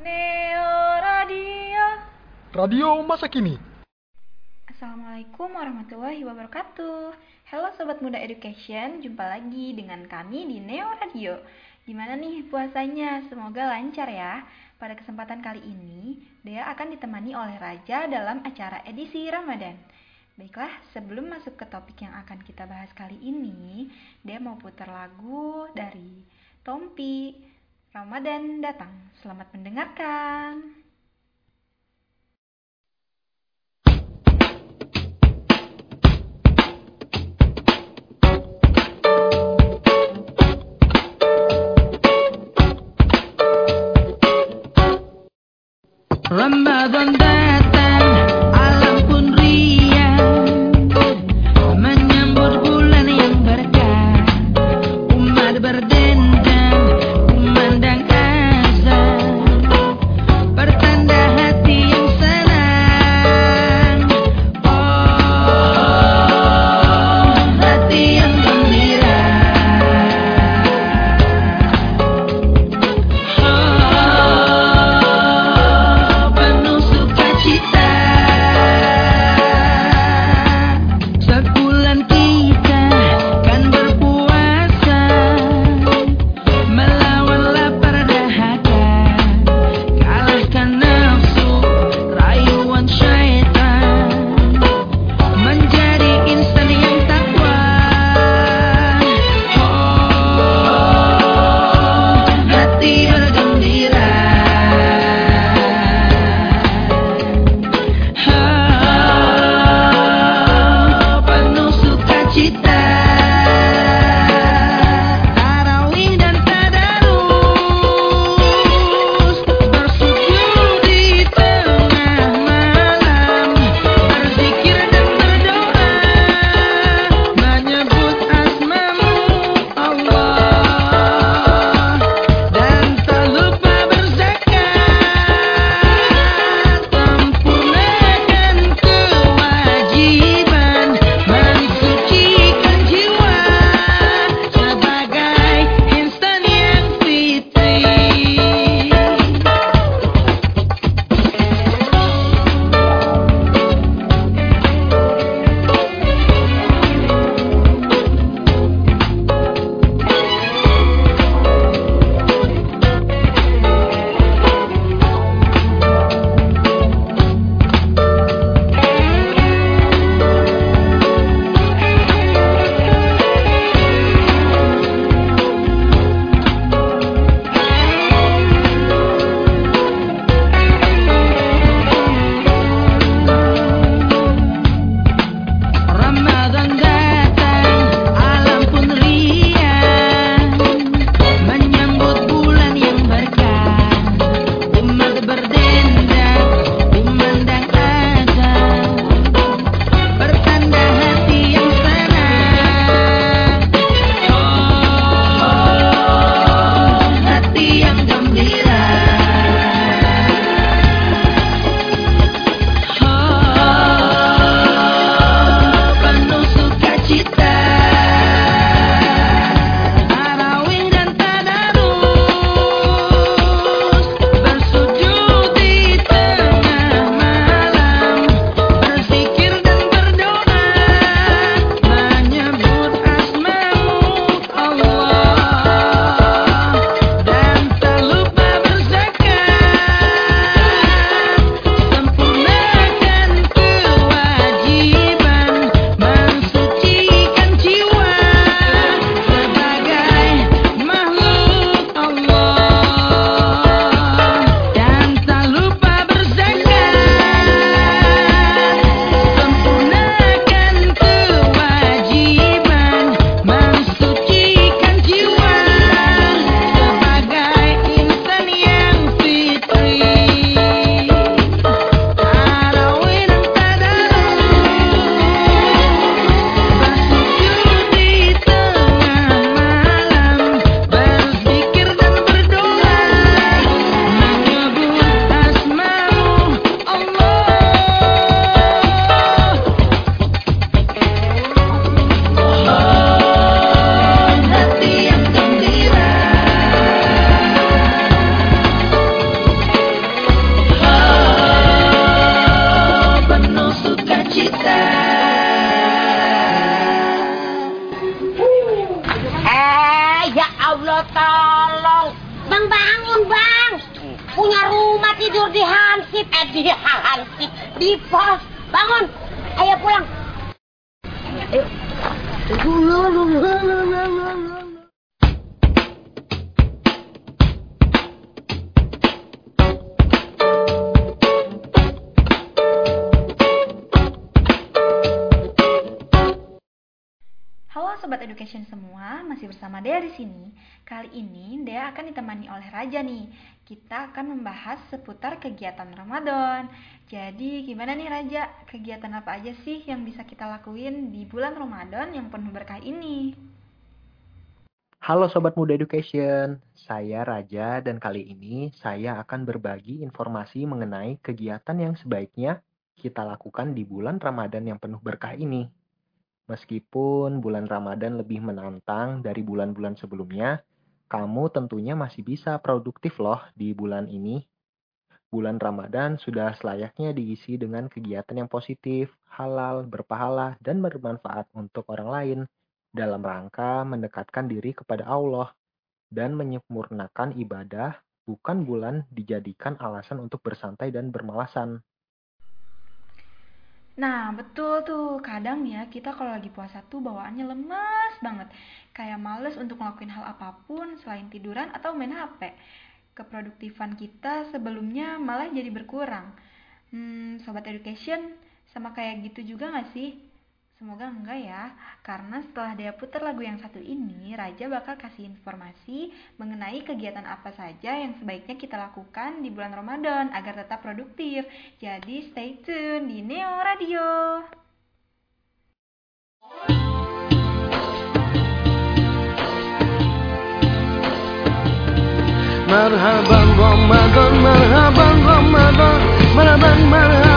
Neo Radio. Radio masa kini. Assalamualaikum warahmatullahi wabarakatuh. Halo Sobat Muda Education, jumpa lagi dengan kami di Neo Radio. Gimana nih puasanya? Semoga lancar ya. Pada kesempatan kali ini, Dea akan ditemani oleh Raja dalam acara edisi Ramadan. Baiklah, sebelum masuk ke topik yang akan kita bahas kali ini, Dea mau putar lagu dari Tompi, Ramadan datang. Selamat mendengarkan. Ramadan oleh Raja nih. Kita akan membahas seputar kegiatan Ramadan. Jadi gimana nih Raja? Kegiatan apa aja sih yang bisa kita lakuin di bulan Ramadan yang penuh berkah ini? Halo Sobat Muda Education, saya Raja dan kali ini saya akan berbagi informasi mengenai kegiatan yang sebaiknya kita lakukan di bulan Ramadan yang penuh berkah ini. Meskipun bulan Ramadan lebih menantang dari bulan-bulan sebelumnya, kamu tentunya masih bisa produktif loh di bulan ini. Bulan Ramadan sudah selayaknya diisi dengan kegiatan yang positif, halal, berpahala, dan bermanfaat untuk orang lain dalam rangka mendekatkan diri kepada Allah dan menyempurnakan ibadah, bukan bulan dijadikan alasan untuk bersantai dan bermalasan. Nah, betul tuh. Kadang ya, kita kalau lagi puasa tuh bawaannya lemas banget. Kayak males untuk ngelakuin hal apa pun selain tiduran atau main HP. Keproduktifan kita sebelumnya malah jadi berkurang. Hmm, Sobat Education, sama kayak gitu juga gak sih? Semoga enggak ya, karena setelah dia putar lagu yang satu ini, Raja bakal kasih informasi mengenai kegiatan apa saja yang sebaiknya kita lakukan di bulan Ramadan agar tetap produktif. Jadi stay tune di Neo Radio. Marhaban Ramadan, marhaban Ramadan, marhaban marhaban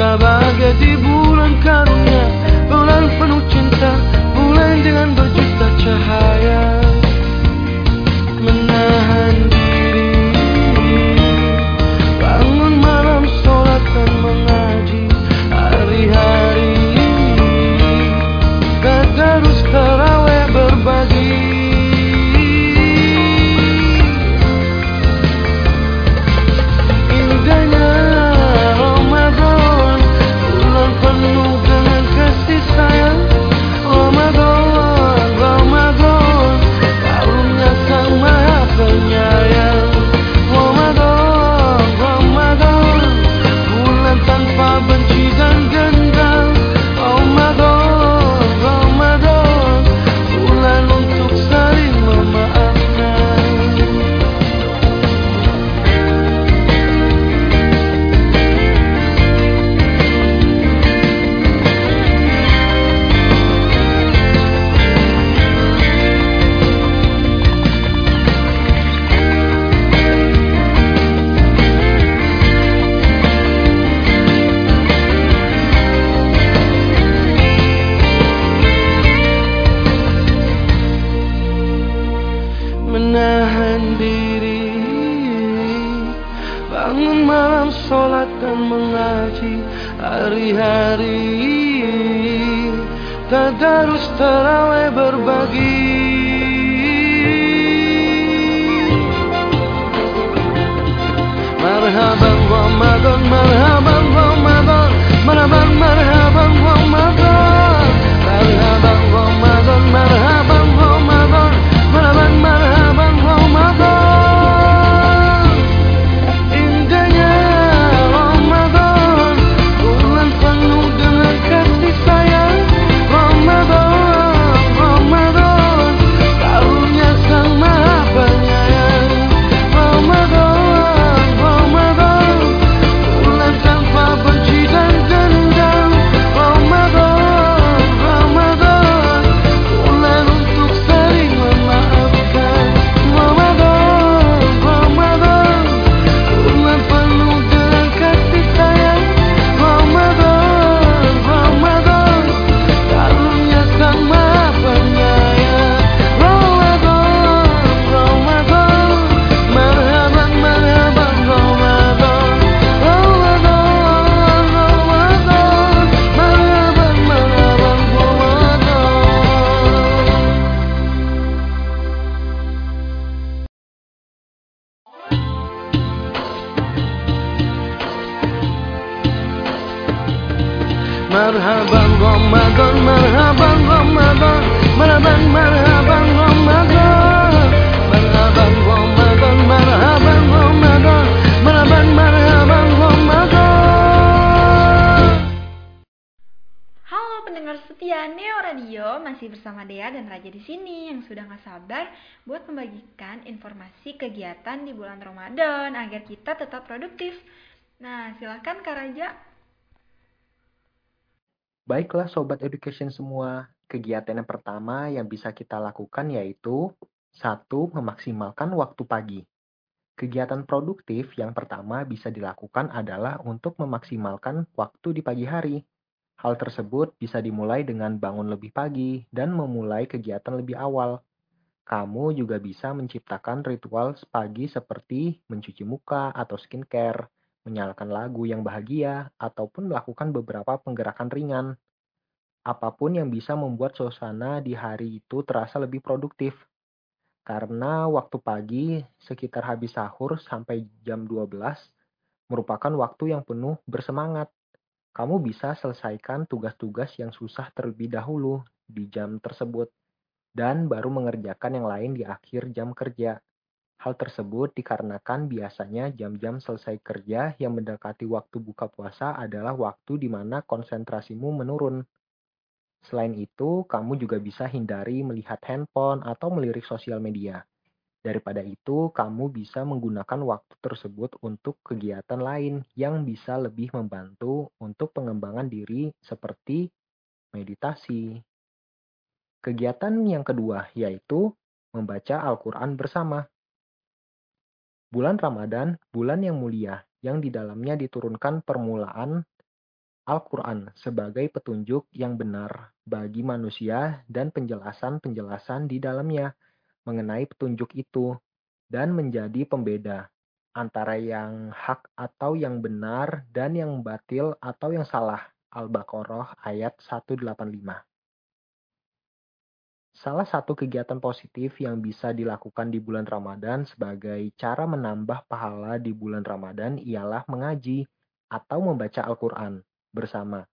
Mata bahagia di bulan karunia Bulan penuh cinta Bulan dengan berjuta cahaya sabar buat membagikan informasi kegiatan di bulan Ramadan agar kita tetap produktif. Nah, silakan Kak Raja. Baiklah Sobat Education semua, kegiatan yang pertama yang bisa kita lakukan yaitu satu, memaksimalkan waktu pagi. Kegiatan produktif yang pertama bisa dilakukan adalah untuk memaksimalkan waktu di pagi hari. Hal tersebut bisa dimulai dengan bangun lebih pagi dan memulai kegiatan lebih awal. Kamu juga bisa menciptakan ritual pagi seperti mencuci muka atau skincare, menyalakan lagu yang bahagia, ataupun melakukan beberapa penggerakan ringan. Apa pun yang bisa membuat suasana di hari itu terasa lebih produktif. Karena waktu pagi sekitar habis sahur sampai jam 12 merupakan waktu yang penuh bersemangat kamu bisa selesaikan tugas-tugas yang susah terlebih dahulu di jam tersebut, dan baru mengerjakan yang lain di akhir jam kerja. Hal tersebut dikarenakan biasanya jam-jam selesai kerja yang mendekati waktu buka puasa adalah waktu di mana konsentrasimu menurun. Selain itu, kamu juga bisa hindari melihat handphone atau melirik sosial media. Daripada itu, kamu bisa menggunakan waktu tersebut untuk kegiatan lain yang bisa lebih membantu untuk pengembangan diri seperti meditasi. Kegiatan yang kedua yaitu membaca Al-Quran bersama. Bulan Ramadan, bulan yang mulia, yang di dalamnya diturunkan permulaan Al-Quran sebagai petunjuk yang benar bagi manusia dan penjelasan-penjelasan di dalamnya mengenai petunjuk itu dan menjadi pembeda antara yang hak atau yang benar dan yang batil atau yang salah. Al-Baqarah ayat 185. Salah satu kegiatan positif yang bisa dilakukan di bulan Ramadan sebagai cara menambah pahala di bulan Ramadan ialah mengaji atau membaca Al-Quran bersama.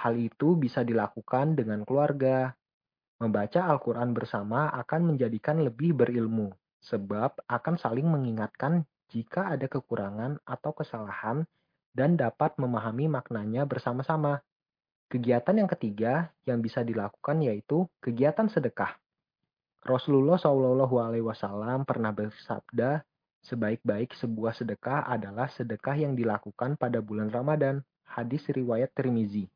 Hal itu bisa dilakukan dengan keluarga, Membaca Al-Quran bersama akan menjadikan lebih berilmu, sebab akan saling mengingatkan jika ada kekurangan atau kesalahan dan dapat memahami maknanya bersama-sama. Kegiatan yang ketiga yang bisa dilakukan yaitu kegiatan sedekah. Rasulullah Shallallahu Alaihi Wasallam pernah bersabda, sebaik-baik sebuah sedekah adalah sedekah yang dilakukan pada bulan Ramadan. Hadis riwayat Tirmizi.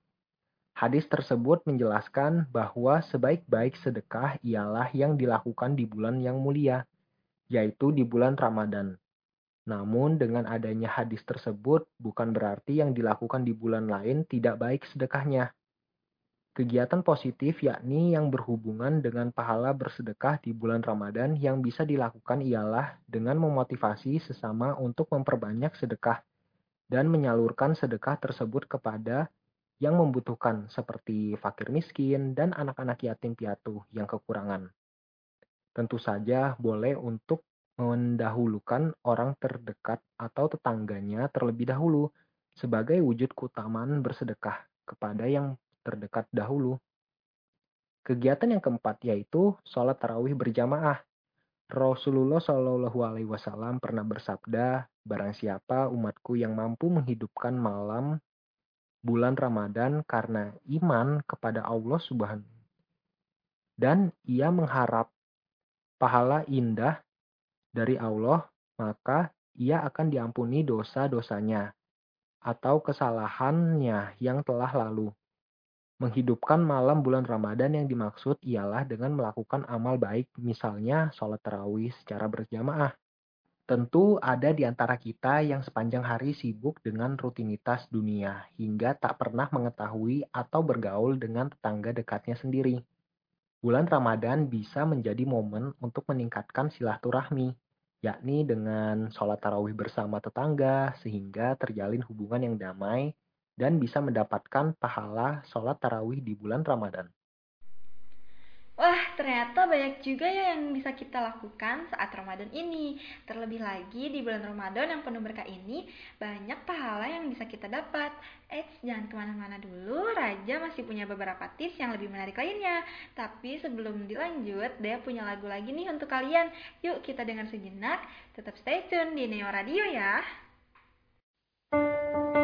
Hadis tersebut menjelaskan bahwa sebaik-baik sedekah ialah yang dilakukan di bulan yang mulia, yaitu di bulan Ramadan. Namun dengan adanya hadis tersebut bukan berarti yang dilakukan di bulan lain tidak baik sedekahnya. Kegiatan positif yakni yang berhubungan dengan pahala bersedekah di bulan Ramadan yang bisa dilakukan ialah dengan memotivasi sesama untuk memperbanyak sedekah dan menyalurkan sedekah tersebut kepada yang membutuhkan seperti fakir miskin dan anak-anak yatim piatu yang kekurangan. Tentu saja boleh untuk mendahulukan orang terdekat atau tetangganya terlebih dahulu sebagai wujud keutamaan bersedekah kepada yang terdekat dahulu. Kegiatan yang keempat yaitu sholat tarawih berjamaah. Rasulullah Shallallahu Alaihi Wasallam pernah bersabda, barang siapa umatku yang mampu menghidupkan malam bulan Ramadan karena iman kepada Allah Subhanahu dan ia mengharap pahala indah dari Allah, maka ia akan diampuni dosa-dosanya atau kesalahannya yang telah lalu. Menghidupkan malam bulan Ramadan yang dimaksud ialah dengan melakukan amal baik, misalnya sholat tarawih secara berjamaah. Tentu ada di antara kita yang sepanjang hari sibuk dengan rutinitas dunia hingga tak pernah mengetahui atau bergaul dengan tetangga dekatnya sendiri. Bulan Ramadan bisa menjadi momen untuk meningkatkan silaturahmi, yakni dengan sholat tarawih bersama tetangga sehingga terjalin hubungan yang damai dan bisa mendapatkan pahala sholat tarawih di bulan Ramadan. Wah, ternyata banyak juga ya yang bisa kita lakukan saat Ramadan ini. Terlebih lagi di bulan Ramadan yang penuh berkah ini, banyak pahala yang bisa kita dapat. Eits, jangan ke mana-mana dulu, Raja masih punya beberapa tips yang lebih menarik lainnya. Tapi sebelum dilanjut, dia punya lagu lagi nih untuk kalian. Yuk kita dengar sejenak, tetap stay tune di Neo Radio ya. يا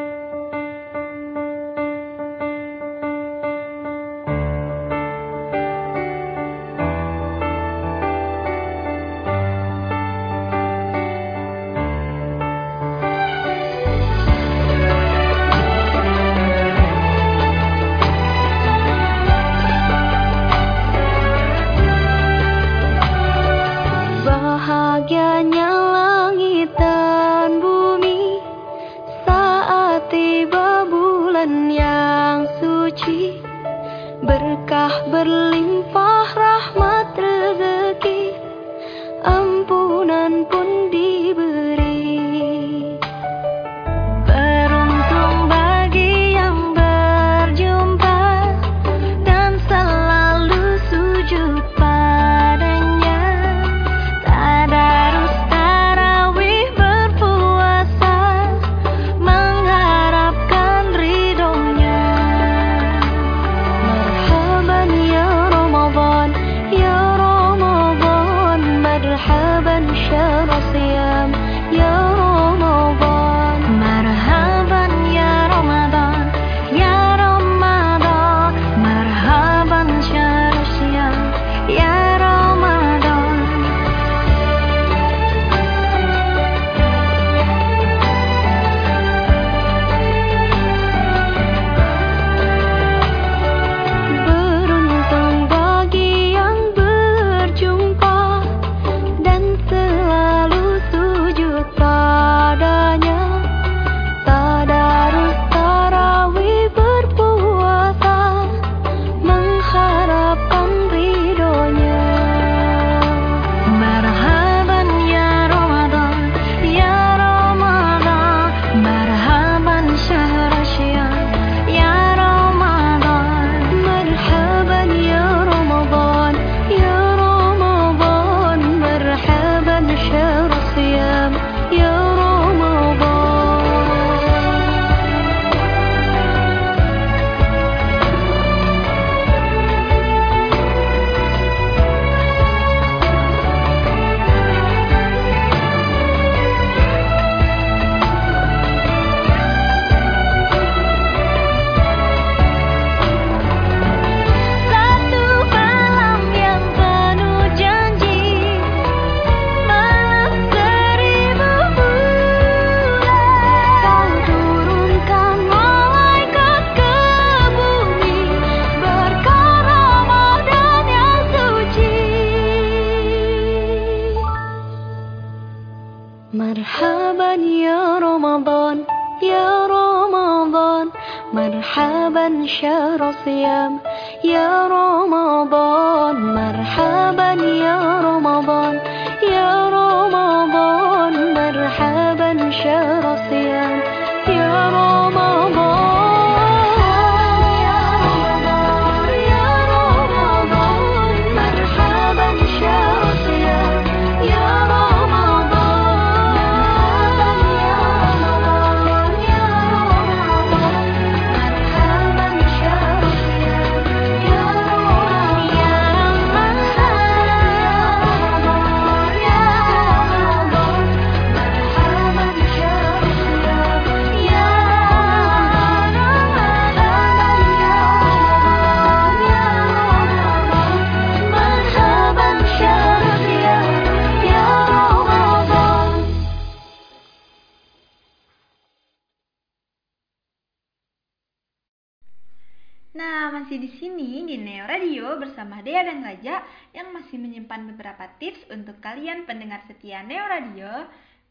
pendengar setia Neo Radio.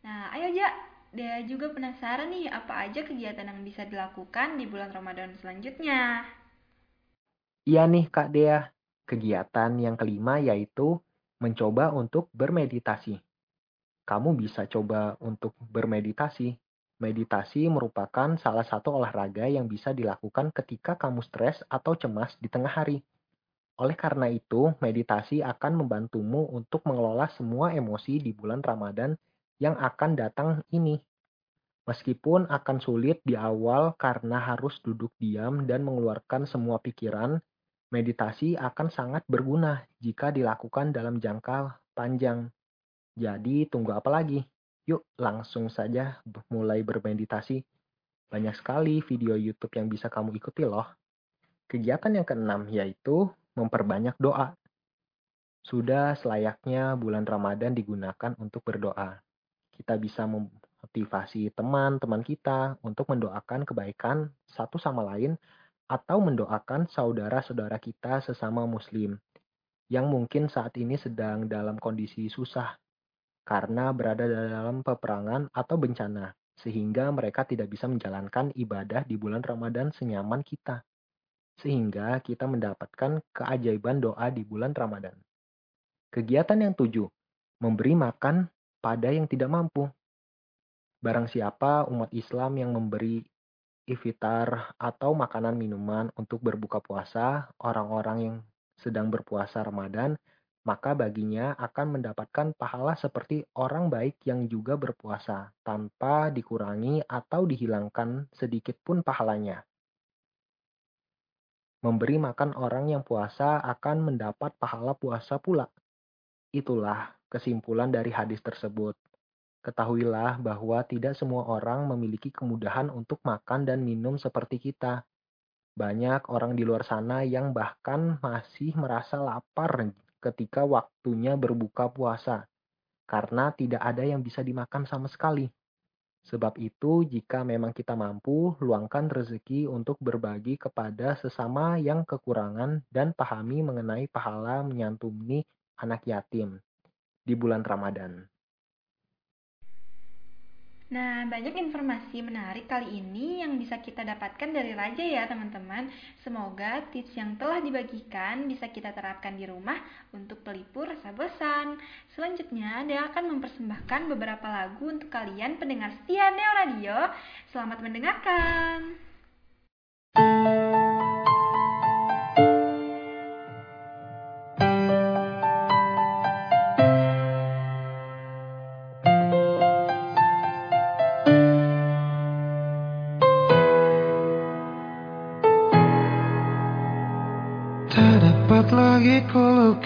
Nah, ayo Ja, Dea juga penasaran nih apa aja kegiatan yang bisa dilakukan di bulan Ramadan selanjutnya. Iya nih Kak Dea, kegiatan yang kelima yaitu mencoba untuk bermeditasi. Kamu bisa coba untuk bermeditasi. Meditasi merupakan salah satu olahraga yang bisa dilakukan ketika kamu stres atau cemas di tengah hari. Oleh karena itu, meditasi akan membantumu untuk mengelola semua emosi di bulan Ramadan yang akan datang ini. Meskipun akan sulit di awal karena harus duduk diam dan mengeluarkan semua pikiran, meditasi akan sangat berguna jika dilakukan dalam jangka panjang. Jadi, tunggu apa lagi? Yuk, langsung saja mulai bermeditasi. Banyak sekali video YouTube yang bisa kamu ikuti loh. Kegiatan yang keenam yaitu memperbanyak doa. Sudah selayaknya bulan Ramadan digunakan untuk berdoa. Kita bisa memotivasi teman-teman kita untuk mendoakan kebaikan satu sama lain atau mendoakan saudara-saudara kita sesama muslim yang mungkin saat ini sedang dalam kondisi susah karena berada dalam peperangan atau bencana, sehingga mereka tidak bisa menjalankan ibadah di bulan Ramadan senyaman kita. Sehingga kita mendapatkan keajaiban doa di bulan Ramadan. Kegiatan yang tujuh, memberi makan pada yang tidak mampu. Barang siapa umat Islam yang memberi iftar atau makanan minuman untuk berbuka puasa, orang-orang yang sedang berpuasa Ramadan, maka baginya akan mendapatkan pahala seperti orang baik yang juga berpuasa, tanpa dikurangi atau dihilangkan sedikit pun pahalanya. Memberi makan orang yang puasa akan mendapat pahala puasa pula. Itulah kesimpulan dari hadis tersebut. Ketahuilah bahwa tidak semua orang memiliki kemudahan untuk makan dan minum seperti kita. Banyak orang di luar sana yang bahkan masih merasa lapar ketika waktunya berbuka puasa, karena tidak ada yang bisa dimakan sama sekali. Sebab itu, jika memang kita mampu, luangkan rezeki untuk berbagi kepada sesama yang kekurangan dan pahami mengenai pahala menyantuni anak yatim di bulan Ramadan. Nah, banyak informasi menarik kali ini yang bisa kita dapatkan dari Raja ya teman-teman. Semoga tips yang telah dibagikan bisa kita terapkan di rumah untuk pelipur rasa bosan. Selanjutnya, dia akan mempersembahkan beberapa lagu untuk kalian pendengar setia Neo Radio. Selamat mendengarkan.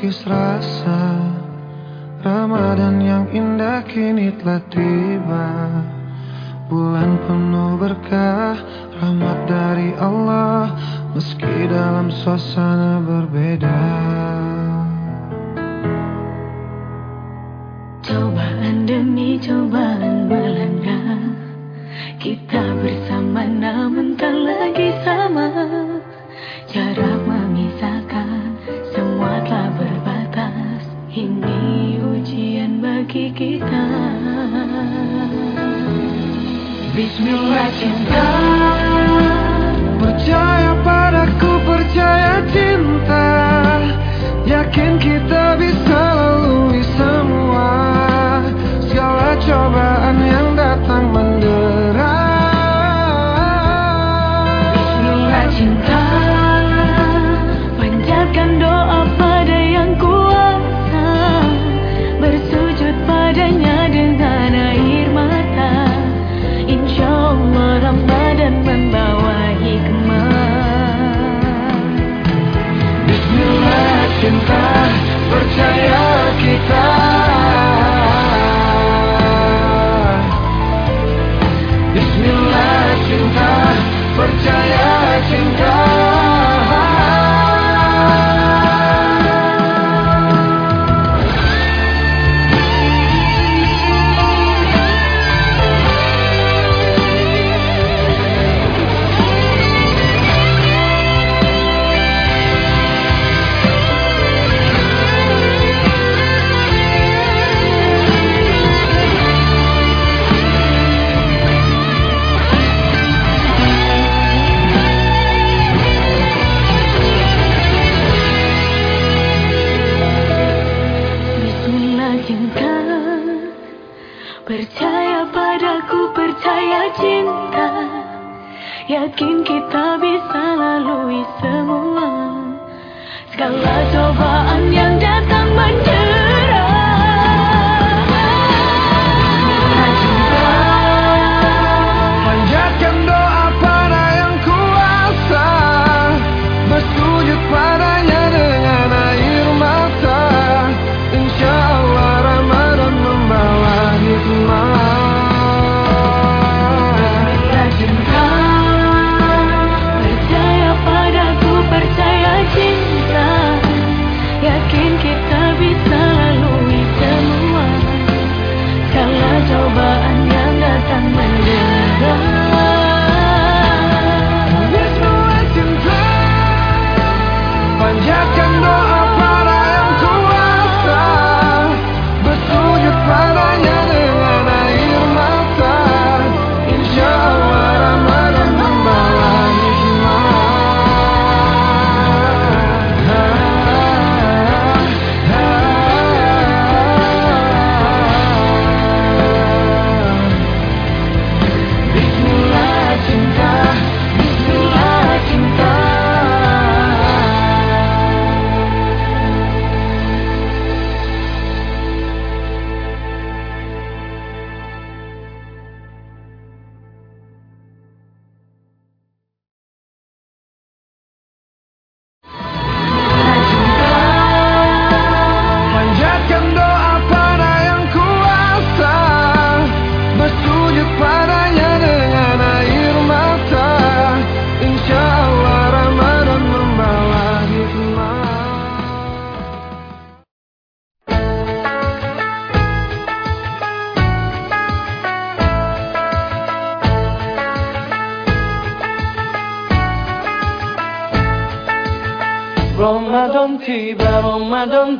Ku lukis rasa Ramadan yang indah kini telah tiba. Bulan penuh berkah Rahmat dari Allah Meski dalam suasana berbeda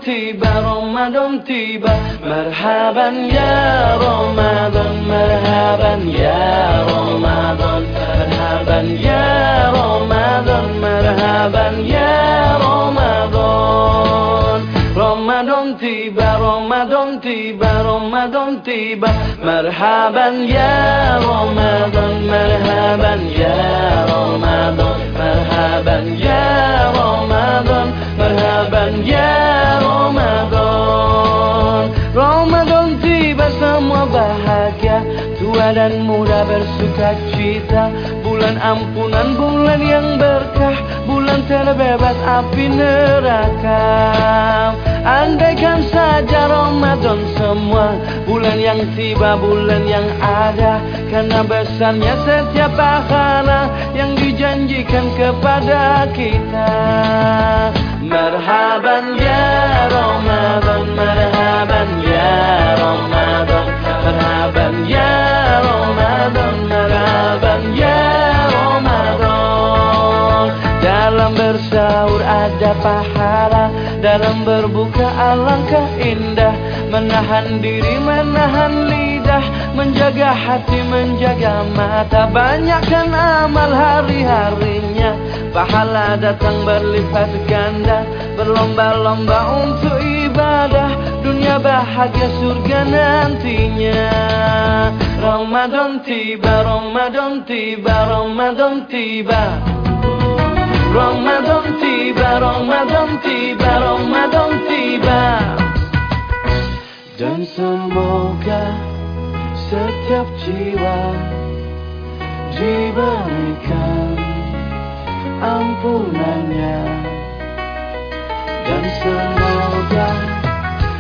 Ramadan tiba, Ramadan tiba. Marhaban ya Ramadan, marhaban ya Ramadan. Marhaban ya Ramadan, marhaban ya Ramadan. Ramadan tiba, Ramadan tiba, Ramadan tiba. Marhaban ya Ramadan, marhaban ya Ramadan. Marhaban ya Marhaban ya Ramadan. Ramadan tiba semua bahagia. Tua dan muda bersuka cita. Bulan ampunan, bulan yang berkah. Bulan terbebas api neraka. Andaikan saja Ramadan semua Bulan yang tiba, bulan yang ada. Karena besarnya setiap pahala Yang dijanjikan kepada kita Marhaban ya Marhaban ya Marhaban ya Marhaban ya Dalam bersaur ada pahala dalam berbuka alangkah indah. Menahan diri, menahan lidah Menjaga hati, menjaga mata. Banyakkan amal hari-harinya. Pahala datang berlipat ganda. Berlomba-lomba untuk ibadah. Dunia bahagia surga nantinya. Ramadan tiba, Ramadan tiba, Ramadan tiba. Ramadan tiba, Ramadan tiba, Ramadan tiba. Dan semoga setiap jiwa diberikan ampunannya. Dan semoga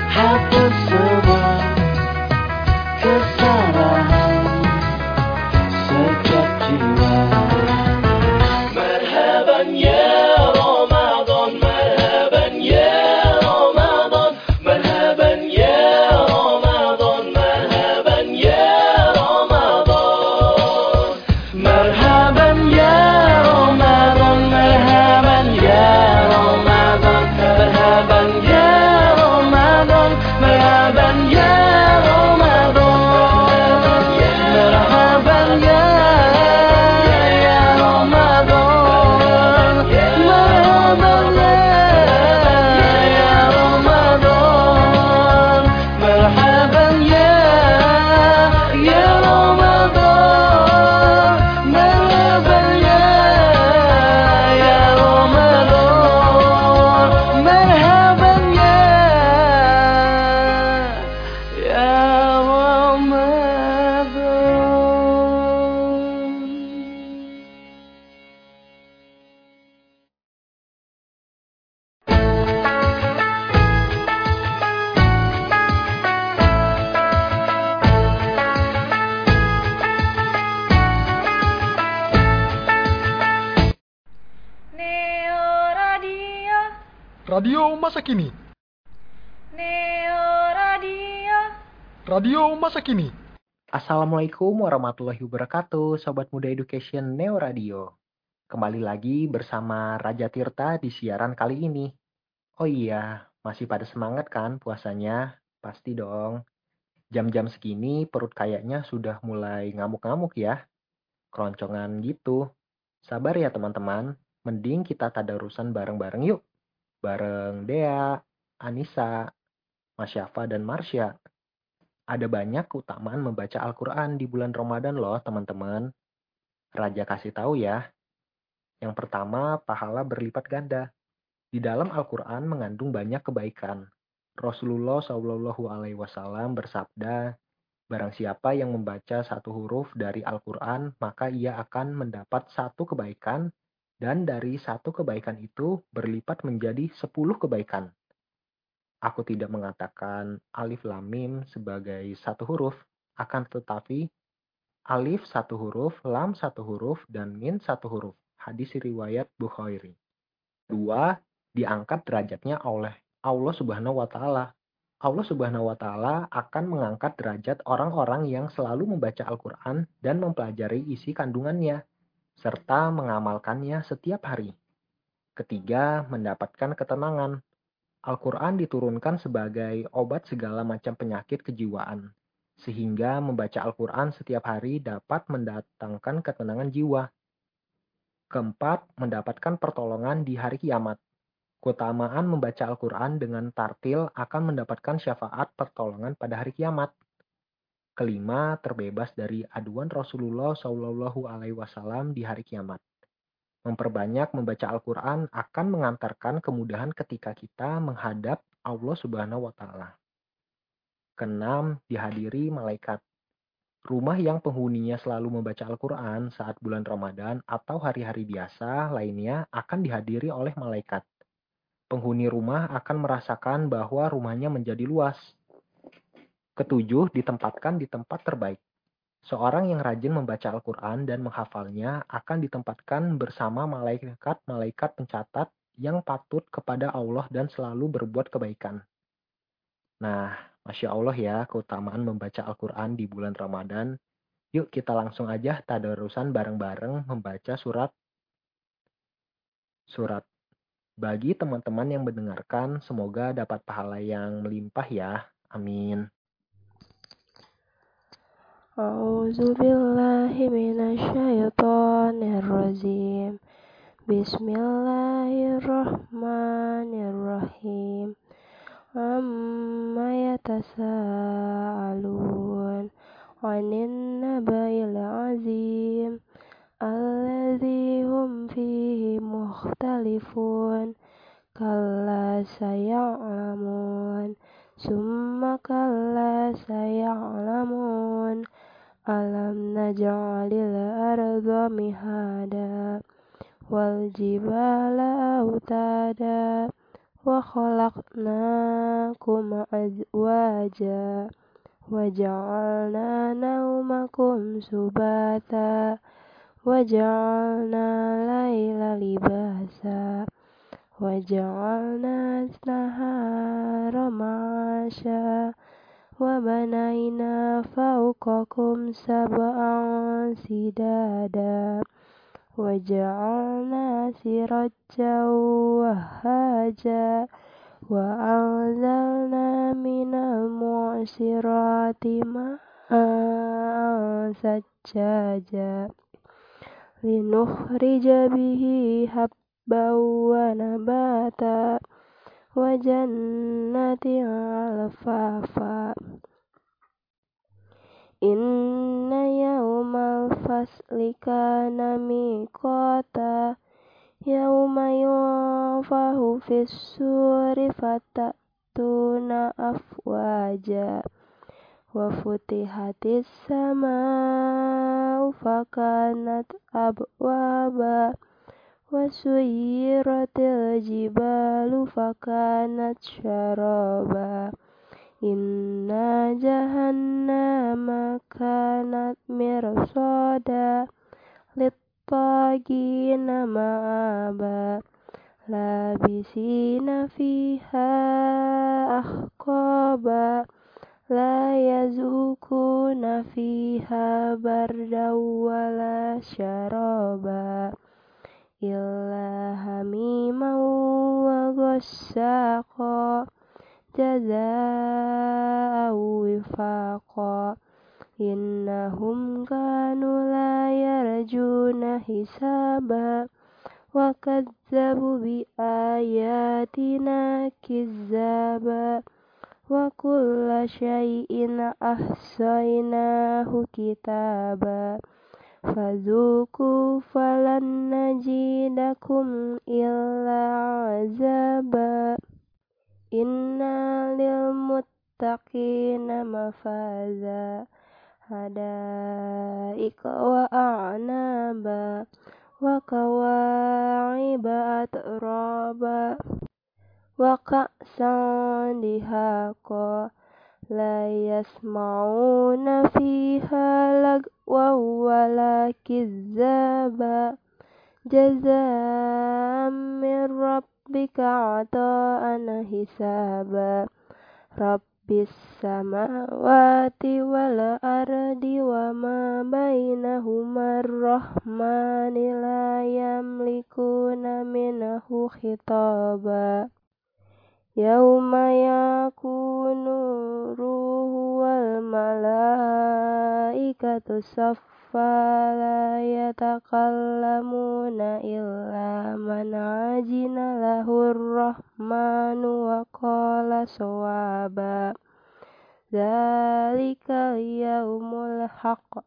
hapus semua kesalahan Radio masa kini. Assalamualaikum warahmatullahi wabarakatuh, Sobat Muda Education Neo Radio. Kembali lagi bersama Raja Tirta di siaran kali ini. Oh iya, masih pada semangat kan puasanya? Pasti dong. Jam-jam segini perut kayaknya sudah mulai ngamuk-ngamuk ya. Keroncongan gitu. Sabar ya teman-teman, mending kita tadarusan bareng-bareng yuk. Bareng Dea, Anissa, Masyafa, dan Marsha. Ada banyak keutamaan membaca Al-Quran di bulan Ramadan loh teman-teman. Raja kasih tahu ya. Yang pertama, pahala berlipat ganda. Di dalam Al-Quran mengandung banyak kebaikan. Rasulullah Wasallam bersabda, Barang siapa yang membaca satu huruf dari Al-Quran, maka ia akan mendapat satu kebaikan, dan dari satu kebaikan itu berlipat menjadi sepuluh kebaikan. Aku tidak mengatakan alif lam mim sebagai satu huruf, akan tetapi alif satu huruf, lam satu huruf, dan min satu huruf. Hadis riwayat Bukhari. Dua, diangkat derajatnya oleh Allah Subhanahu wa taala. Allah Subhanahu wa taala akan mengangkat derajat orang-orang yang selalu membaca Al-Qur'an dan mempelajari isi kandungannya serta mengamalkannya setiap hari. Ketiga, mendapatkan ketenangan. Al-Quran diturunkan sebagai obat segala macam penyakit kejiwaan, sehingga membaca Al-Quran setiap hari dapat mendatangkan ketenangan jiwa. Keempat, mendapatkan pertolongan di hari kiamat. Keutamaan membaca Al-Quran dengan tartil akan mendapatkan syafaat pertolongan pada hari kiamat. Kelima, terbebas dari aduan Rasulullah Wasallam di hari kiamat. Memperbanyak membaca Al-Quran akan mengantarkan kemudahan ketika kita menghadap Allah Subhanahu wa Ta'ala. Keenam, dihadiri malaikat. Rumah yang penghuninya selalu membaca Al-Quran saat bulan Ramadan atau hari-hari biasa lainnya akan dihadiri oleh malaikat. Penghuni rumah akan merasakan bahwa rumahnya menjadi luas. Ketujuh, ditempatkan di tempat terbaik. Seorang yang rajin membaca Al-Quran dan menghafalnya akan ditempatkan bersama malaikat-malaikat pencatat yang patut kepada Allah dan selalu berbuat kebaikan. Nah, Masya Allah ya, keutamaan membaca Al-Quran di bulan Ramadan. Yuk kita langsung aja tadarusan bareng-bareng membaca surat surat Bagi teman-teman yang mendengarkan, semoga dapat pahala yang melimpah ya. Amin. أعوذ بالله من الشيطان الرجيم بسم الله الرحمن الرحيم عما يتساءلون عن النبأ العظيم الذي هم فيه مختلفون كلا سيعلمون ثم كلا سيعلمون ألم نجعل الأرض مهادا والجبال أوتادا وخلقناكم أزواجا وجعلنا نومكم سباتا وجعلنا الليل لباسا وجعلنا النهار معاشا وبنينا فوقكم سبعا سدادا وجعلنا سراجا وهاجا وأنزلنا من المعصرات ماء سجاجا لنخرج به حبا ونباتا وجنات ألفافا Inna yawmal fasli kana miqata Yawma yunfahu fissuri fatatuna afwaja Wa futihatis sama'u fakanat abwaba Wa suyiratil jibalu fakanat syaraba. Inna jahannama kanat mirsada Littagina ma'aba Labisina fiha ahqaba La yazukuna fiha bardawala syaroba Illa hamimau wa gosako. جزاء وفاقا إنهم كانوا لا يرجون حسابا. وكذبوا بآياتنا كذابا. وكل شيء أحصيناه كتابا. فذوقوا فلن نجيدكم إلا عذابا. Inna lil muttaqina mafaza hadaika wa a'naba wa kawaiba atraba wa ka'san dihaqa la yasma'una fiha lagwa wala kizaba jazaa'an min rabb rabbika ata'an hisaba. Rabbis samawati wal ardi wa ma bainahuma rahmani la yamlikuna minhu khitaba. Yauma yakunu ruhu wal malaikatu saff لا يتكلمون إلا من عجن له الرحمن وقال صوابا. ذلك اليوم الحق.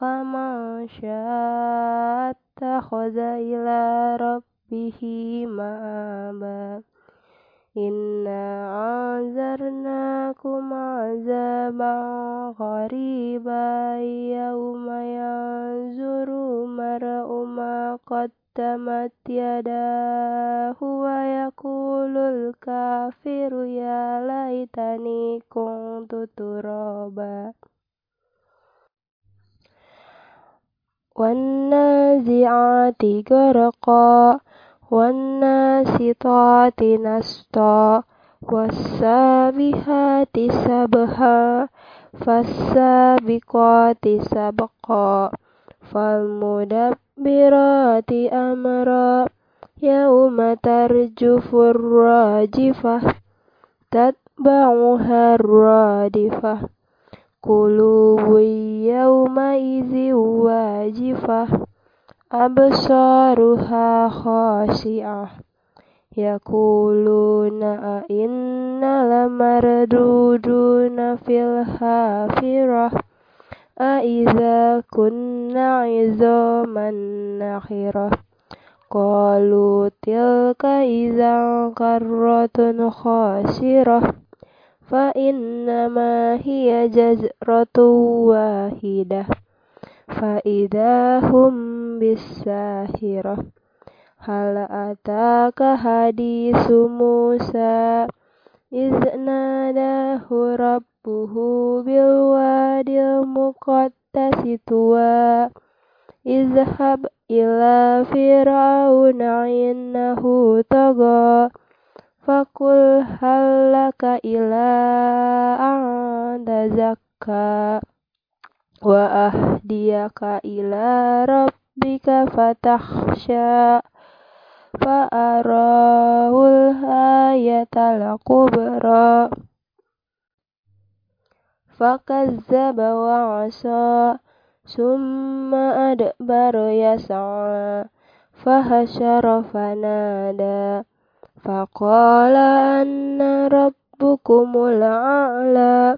فمن شاء اتخذ إلى ربه مآبا. إنا أنذرناكم عذابا قريبا يوم ينظر المرء ما قدمت يداه ويقول الكافر يا ليتني كنت ترابا والنازعات غرقا والناشطات نشطا والسابحات سبحا فالسابقات سبقا فالمدبرات أمرا يوم ترجف الراجفة تتبعها الرادفة قلوب يومئذ واجفة أبصارها خاشعة يقولون أئنا لمردودون في الحافرة أئذا كنا عظاما نخرة قالوا تلك إذا كرة خاسرة فإنما هي جزرة واحدة فإذا هم بالساهرة هل أتاك حديث موسى إذ ناداه ربه بالوادي المقدس طوى اذهب إلى فرعون إنه طغى فقل هل لك إلى أن تزكى وأهديك إلى ربك فتخشى فأراه الآية الكبرى فكذب وعصى ثم أدبر يسعى فحشر فنادى فقال أن ربكم الأعلى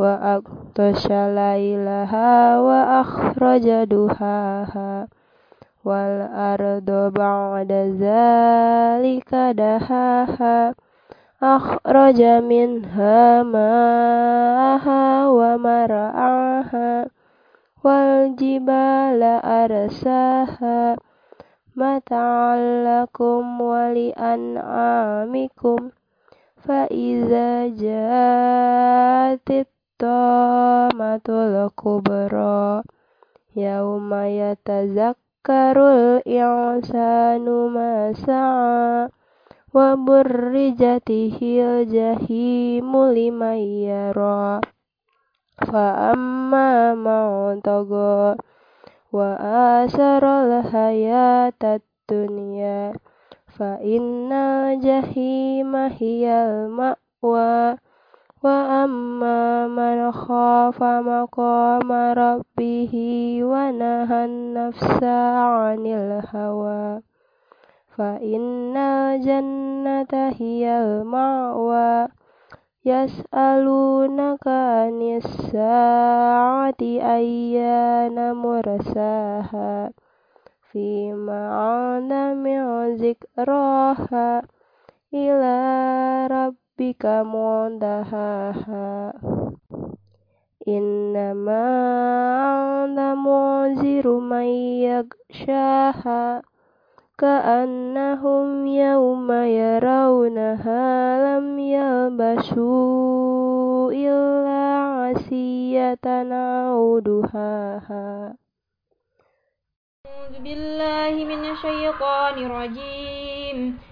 وأغطش ليلها وأخرج دهاها والأرض بعد ذلك دهاها أخرج منها ماءها ومرعاها والجبال أرساها متاعا لكم ولأنعامكم فإذا جاءت tamatul kubro yauma yatazakkarul insanu ma sa'a wa burrijatihil jahimu liman yara. Fa amma man wa asarul hayatat dunia fa inna jahima hiyal ma'wa. وأما من خاف مقام ربه ونهى النفس عن الهوى فإن الجنة هي المأوى يسألونك عن الساعة أيان مرساها فيما عاد من ذكراها إلى ربك rabbika mundahaha Innama anta munziru man yagshaha Ka'annahum yawma yarawnaha lam yalbasu illa asiyatan auduhaha A'udzu rajim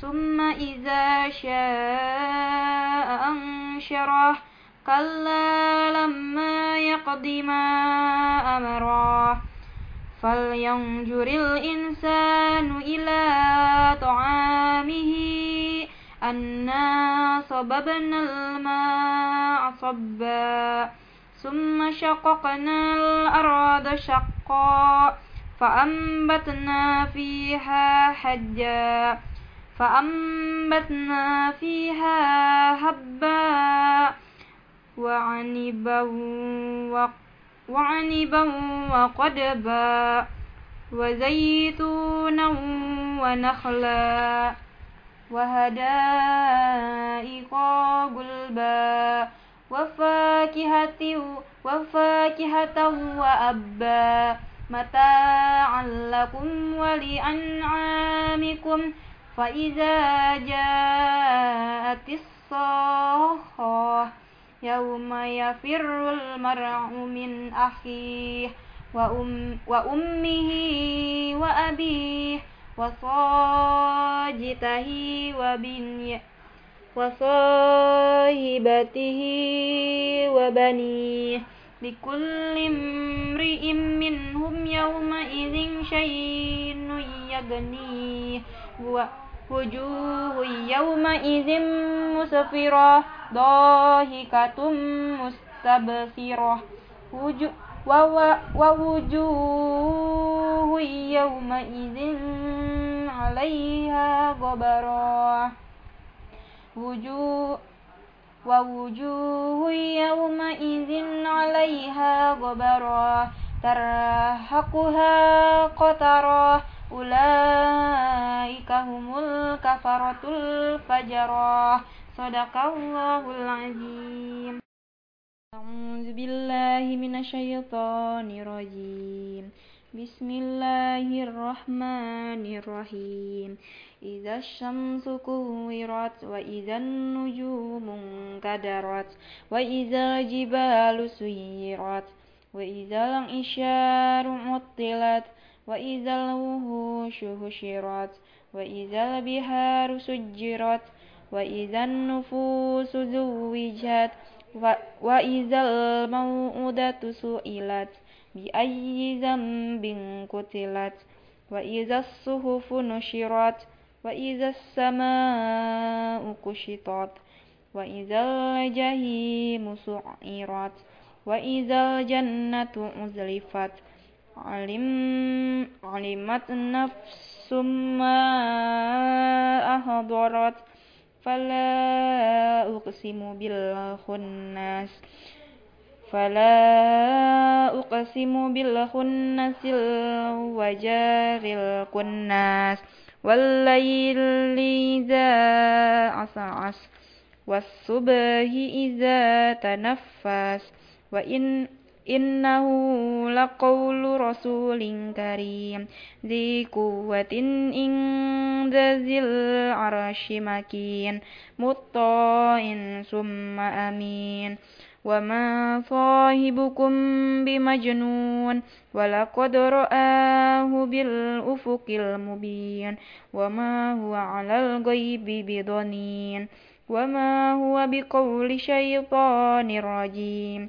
ثم إذا شاء أنشره. كلا لما يقض ما أمره. فلينظر الإنسان إلى طعامه. أنا صببنا الماء صبا. ثم شققنا الأرض شقا. فأنبتنا فيها حجا. فأنبتنا فيها هبا وعنبا وعنبا وقدبا وزيتونا ونخلا وهدائق غلبا وفاكهة وفاكهة وأبا متاعا لكم ولأنعامكم فإذا جاءت الصاخة يوم يفر المرء من أخيه وأم وأمه وأبيه وصاجته وبنيه وصاحبته وبنيه لكل امرئ منهم يومئذ شيء يغنيه وجوه يومئذ مسفرة ضاحكة مستبصرة. ووجوه يومئذ عليها غبرة. وجوه ووجوه يومئذ عليها غبرة. ترهقها قترة أولئك هم الكفرة الفجرة صدق الله العظيم أعوذ بالله من الشيطان الرجيم بسم الله الرحمن الرحيم إذا الشمس كورت وإذا النجوم انكدرت وإذا الجبال سيرت وإذا العشار عطلت وإذا الوحوش حشرت وإذا البحار سجرت وإذا النفوس زوجت وإذا الموءودة سئلت بأي ذنب قتلت وإذا الصحف نشرت وإذا السماء كشطت وإذا الجحيم سعرت وإذا الجنة أزلفت alim alimat nafsum ma ahdarat fala uqsimu bil khunnas fala uqsimu bil khunnasil wajaril kunnas wallayli idza as'as was subhi idza tanaffas wa in إنه لقول رسول كريم. ذي قوة عند ذي العرش مكين. مطاع ثم أمين. وما صاحبكم بمجنون. ولقد رآه بالأفق المبين. وما هو على الغيب بضنين. وما هو بقول شيطان رجيم.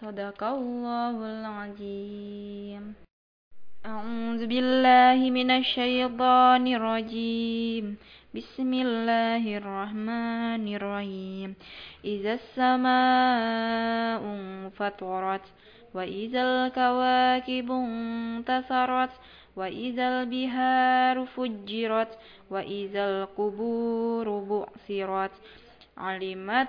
صدق الله العظيم أعوذ بالله من الشيطان الرجيم بسم الله الرحمن الرحيم إذا السماء انفطرت وإذا الكواكب انتصرت وإذا البحار فجرت وإذا القبور بعثرت علمت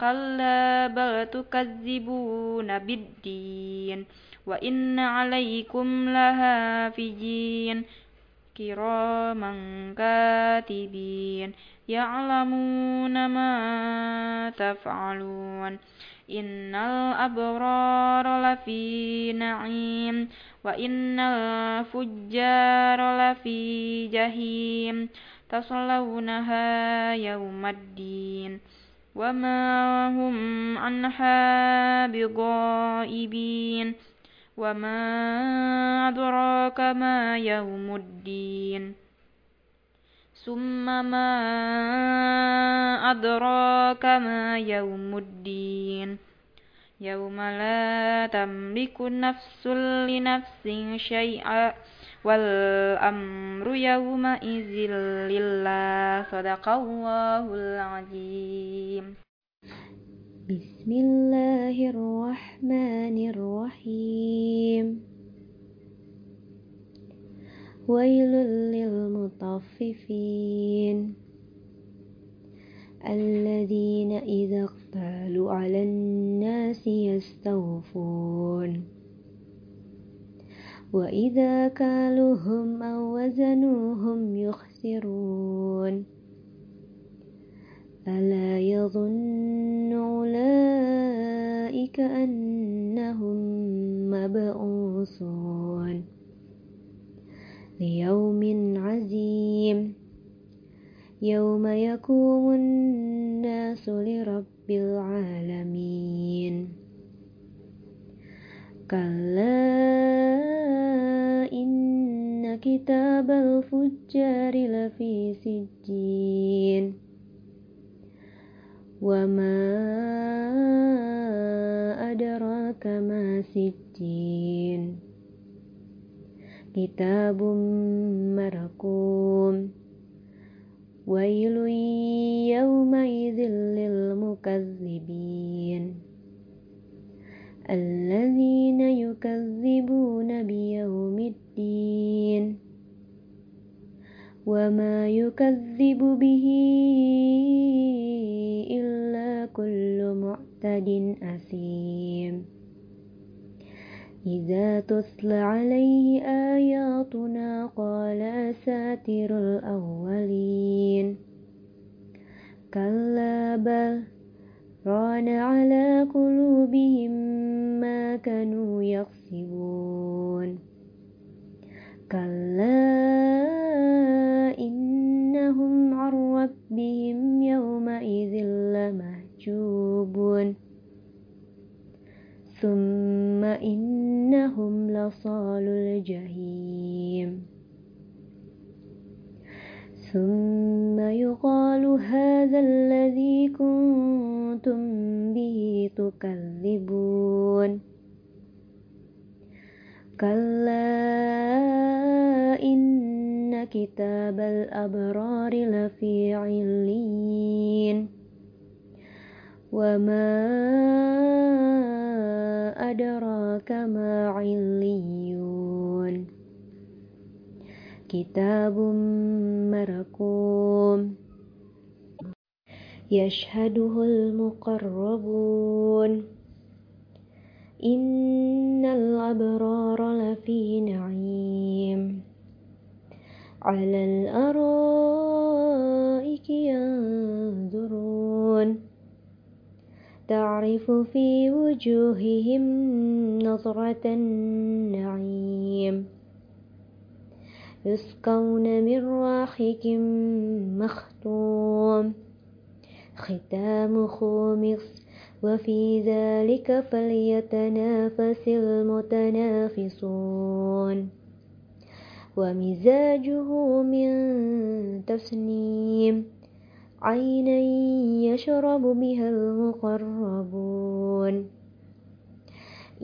كلا بل تكذبون بالدين وإن عليكم لحافظين كراما كاتبين يعلمون ما تفعلون إن الأبرار لفي نعيم وإن الفجار لفي جحيم تصلونها يوم الدين وما هم عنها بغائبين وما أدراك ما يوم الدين ثم ما أدراك ما يوم الدين يوم لا تملك نفس لنفس شيئا والأمر يومئذ لله. صدق الله العظيم. بسم الله الرحمن الرحيم. ويل للمطففين. الذين إذا اقتالوا على الناس يستوفون. وإذا كالوهم أو وزنوهم يخسرون ألا يظن أولئك أنهم مبعوثون ليوم عظيم يوم يقوم الناس لرب العالمين كلا إن كتاب الفجار لفي سجين وما أدراك ما سجين كتاب مرقوم ويل يومئذ للمكذبين الذين يكذبون بيوم الدين وما يكذب به إلا كل معتد أثيم. إذا تتلى عليه آياتنا قال أساطير الأولين. كلا بل ران على قلوبهم ما كانوا يكسبون. كلا إنهم عن ربهم يومئذ لمحجوبون. ثم إنهم لصال الجحيم. ثم يقال هذا الذي كنتم به تكذبون. كلا إن كتاب الأبرار لفي عليين. وما أدراك ما عليون. كتاب مرقوم. يشهده المقربون. إن الأبرار لفي نعيم. على الأرائك ينظرون. تعرف في وجوههم نظرة النعيم. يسقون من راحك مختوم. ختامه مسك وفي ذلك فليتنافس المتنافسون. ومزاجه من تسنيم عينا يشرب بها المقربون.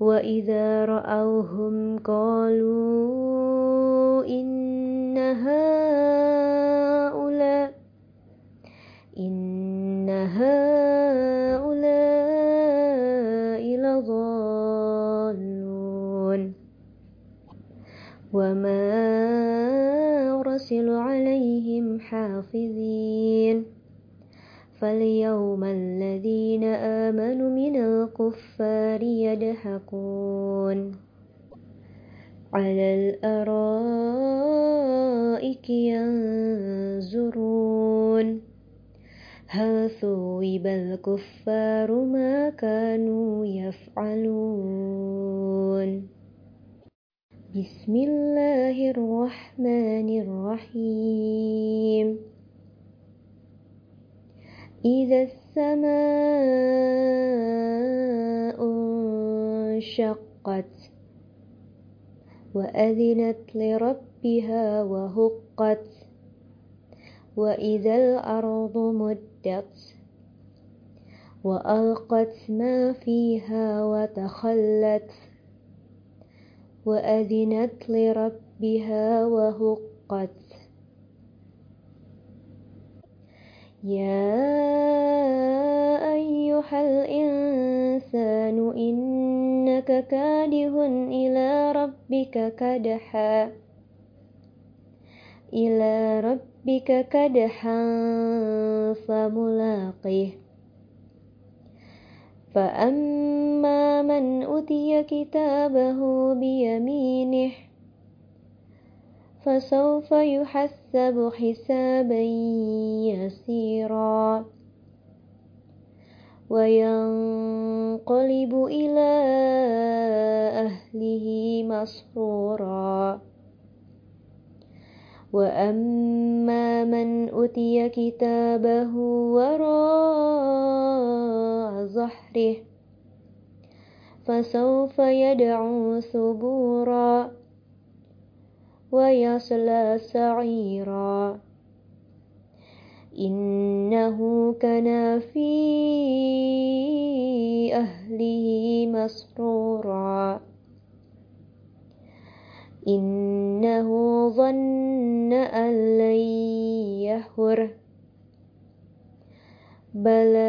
وإذا رأوهم قالوا إن هؤلاء إن هؤلاء لضالون وما أرسل عليهم حافظين فاليوم الذين آمنوا من الكفار يضحكون على الأرائك ينظرون. هل ثوب الكفار ما كانوا يفعلون؟ بسم الله الرحمن الرحيم. إذا السماء انشقت وأذنت لربها وهقت وإذا الأرض مدت وألقت ما فيها وتخلت وأذنت لربها وهقت يا أيها الإنسان إنك كادح إلى ربك كدحا إلى ربك كدحا فملاقيه فأما من أوتي كتابه بيمينه فسوف يحسب حسابا يسيرا وينقلب إلى أهله مسرورا. وأما من أوتي كتابه وراء ظهره فسوف يدعو ثبورا. ويصلى سعيرا. إنه كان في أهله مسرورا. إنه ظن أن لن يهور. بلى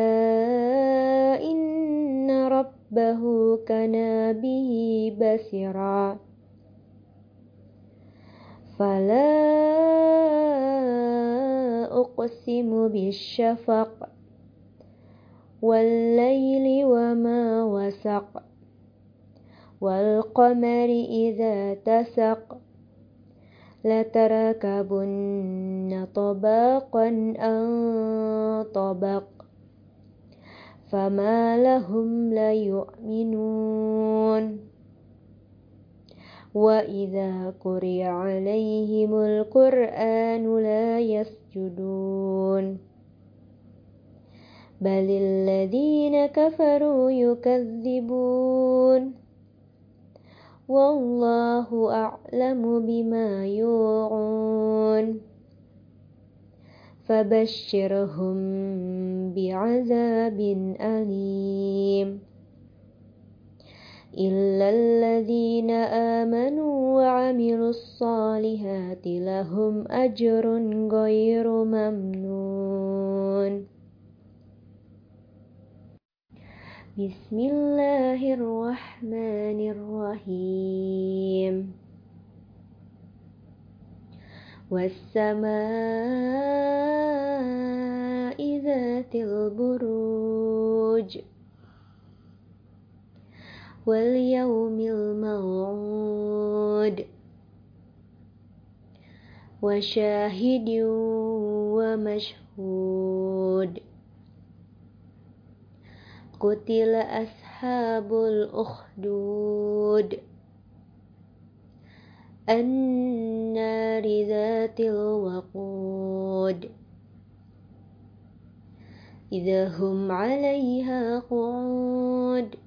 إن ربه كان به بصيرا. فلا أقسم بالشفق والليل وما وسق والقمر إذا تسق لتركبن طبقا عن طبق فما لهم لا يؤمنون وإذا قرئ عليهم القرآن لا يسجدون بل الذين كفروا يكذبون والله أعلم بما يوعون فبشرهم بعذاب أليم إلا الذين آمنوا وعملوا الصالحات لهم أجر غير ممنون. بسم الله الرحمن الرحيم. والسماء ذات البروج. واليوم الموعود. وشاهد ومشهود. قتل أصحاب الأخدود. النار ذات الوقود. إذا هم عليها قعود.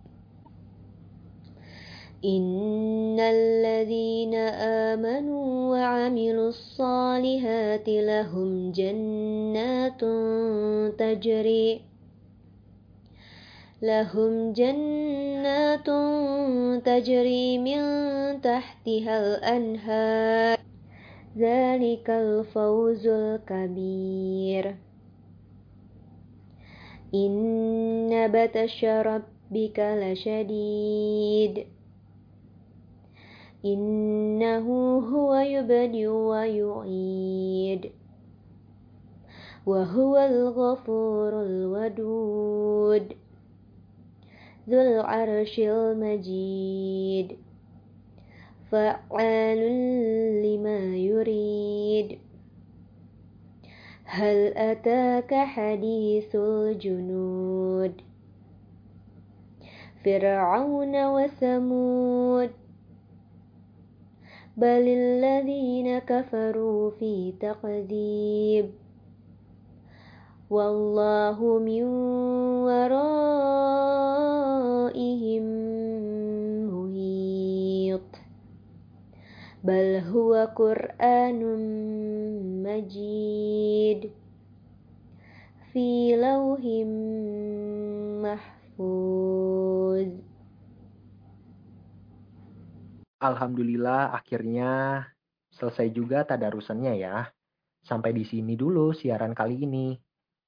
إن الذين آمنوا وعملوا الصالحات لهم جنات تجري لهم جنات تجري من تحتها الأنهار ذلك الفوز الكبير إن بطش ربك لشديد إنه هو يبدئ ويعيد وهو الغفور الودود ذو العرش المجيد. فعال لما يريد. هل أتاك حديث الجنود؟ فرعون وثمود. بل الذين كفروا في تقذيب والله من ورائهم محيط بل هو قرآن مجيد في لوح محفوظ Alhamdulillah akhirnya selesai juga tadarusannya ya. Sampai di sini dulu siaran kali ini.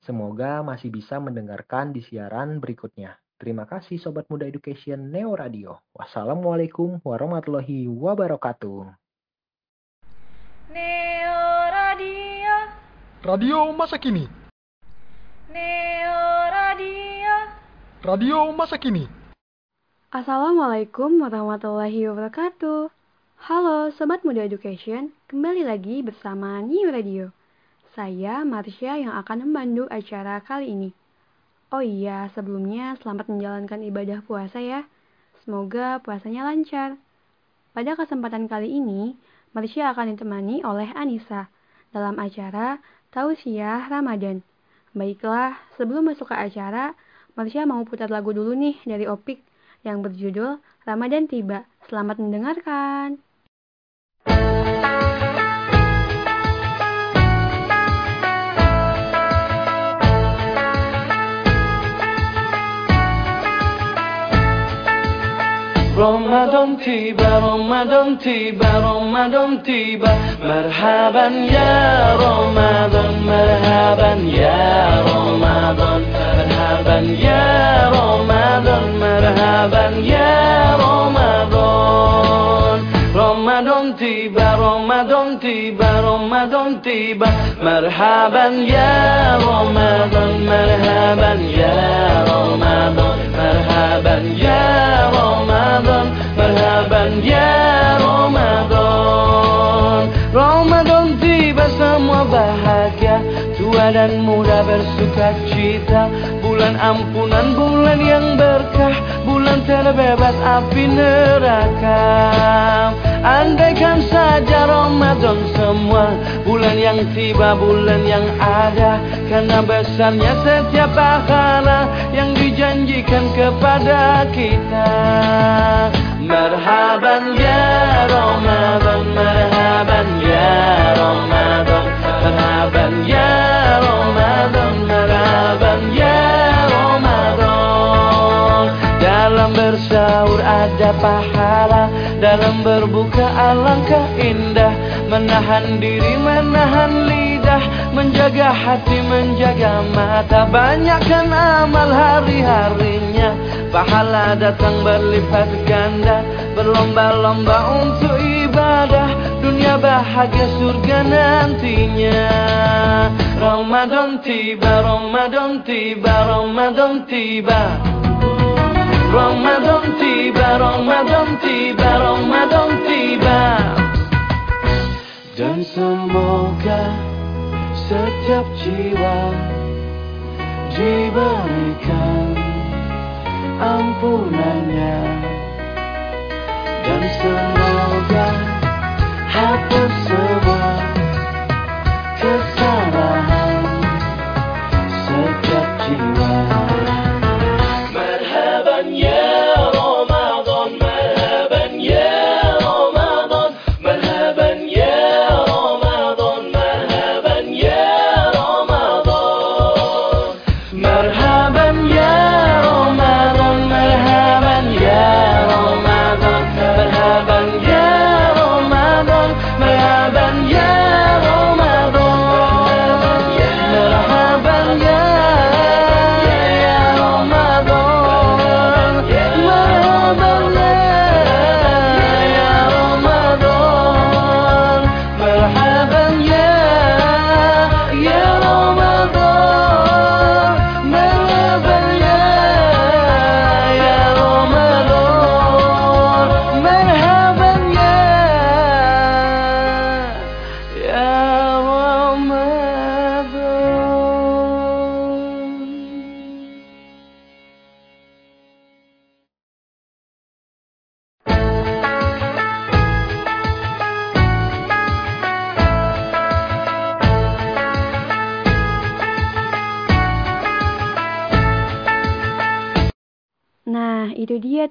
Semoga masih bisa mendengarkan di siaran berikutnya. Terima kasih Sobat Muda Education Neo Radio. Wassalamualaikum warahmatullahi wabarakatuh. Neo Radio, Radio masa kini. Neo Radio. Radio masa kini. Assalamualaikum warahmatullahi wabarakatuh. Halo Sobat Muda Education, kembali lagi bersama New Radio. Saya Marsha yang akan memandu acara kali ini. Oh iya, sebelumnya selamat menjalankan ibadah puasa ya. Semoga puasanya lancar. Pada kesempatan kali ini, Marsha akan ditemani oleh Anissa dalam acara Tausiah Ramadan. Baiklah, sebelum masuk ke acara, Marsha mau putar lagu dulu nih dari Opik yang berjudul Ramadan Tiba. Selamat mendengarkan. رمضان تيبا رمضان تيبا رمضان تيبا مرحبا يا رمضان مرحبا يا رمضان. مرحبا يا رمضان مرحبا يا رمضان. رمضان تيبا رمضان تيبا رمضان تيبا مرحبا يا رمضان مرحبا يا رمضان. Merhaban ya Ramadan. Merhaban ya Ramadan. Ramadan tiba semua bahagia. Tua dan muda bersuka cita. Bulan ampunan, bulan yang berkah. Bulan terbebas api neraka. Andaikan saja Ramadan semua Bulan yang tiba, bulan yang ada. Karena besarnya setiap pahala Yang dijanjikan kepada kita. Marhaban ya Ramadan Marhaban ya Ramadan Marhaban ya Ramadan Marhaban ya Ramadan. Dalam bersaur ada pahala Dalam berbuka alangkah indah. Menahan diri, menahan lidah Menjaga hati, menjaga mata. Banyakkan amal hari-harinya. Pahala datang berlipat ganda. Berlomba-lomba untuk ibadah. Dunia bahagia surga nantinya. Ramadan tiba, Ramadan tiba, Ramadan tiba. Ramadan tiba, Ramadan tiba, Ramadan tiba. Dan semoga setiap jiwa diberikan ampunannya. Dan semoga hapus semua kesalahan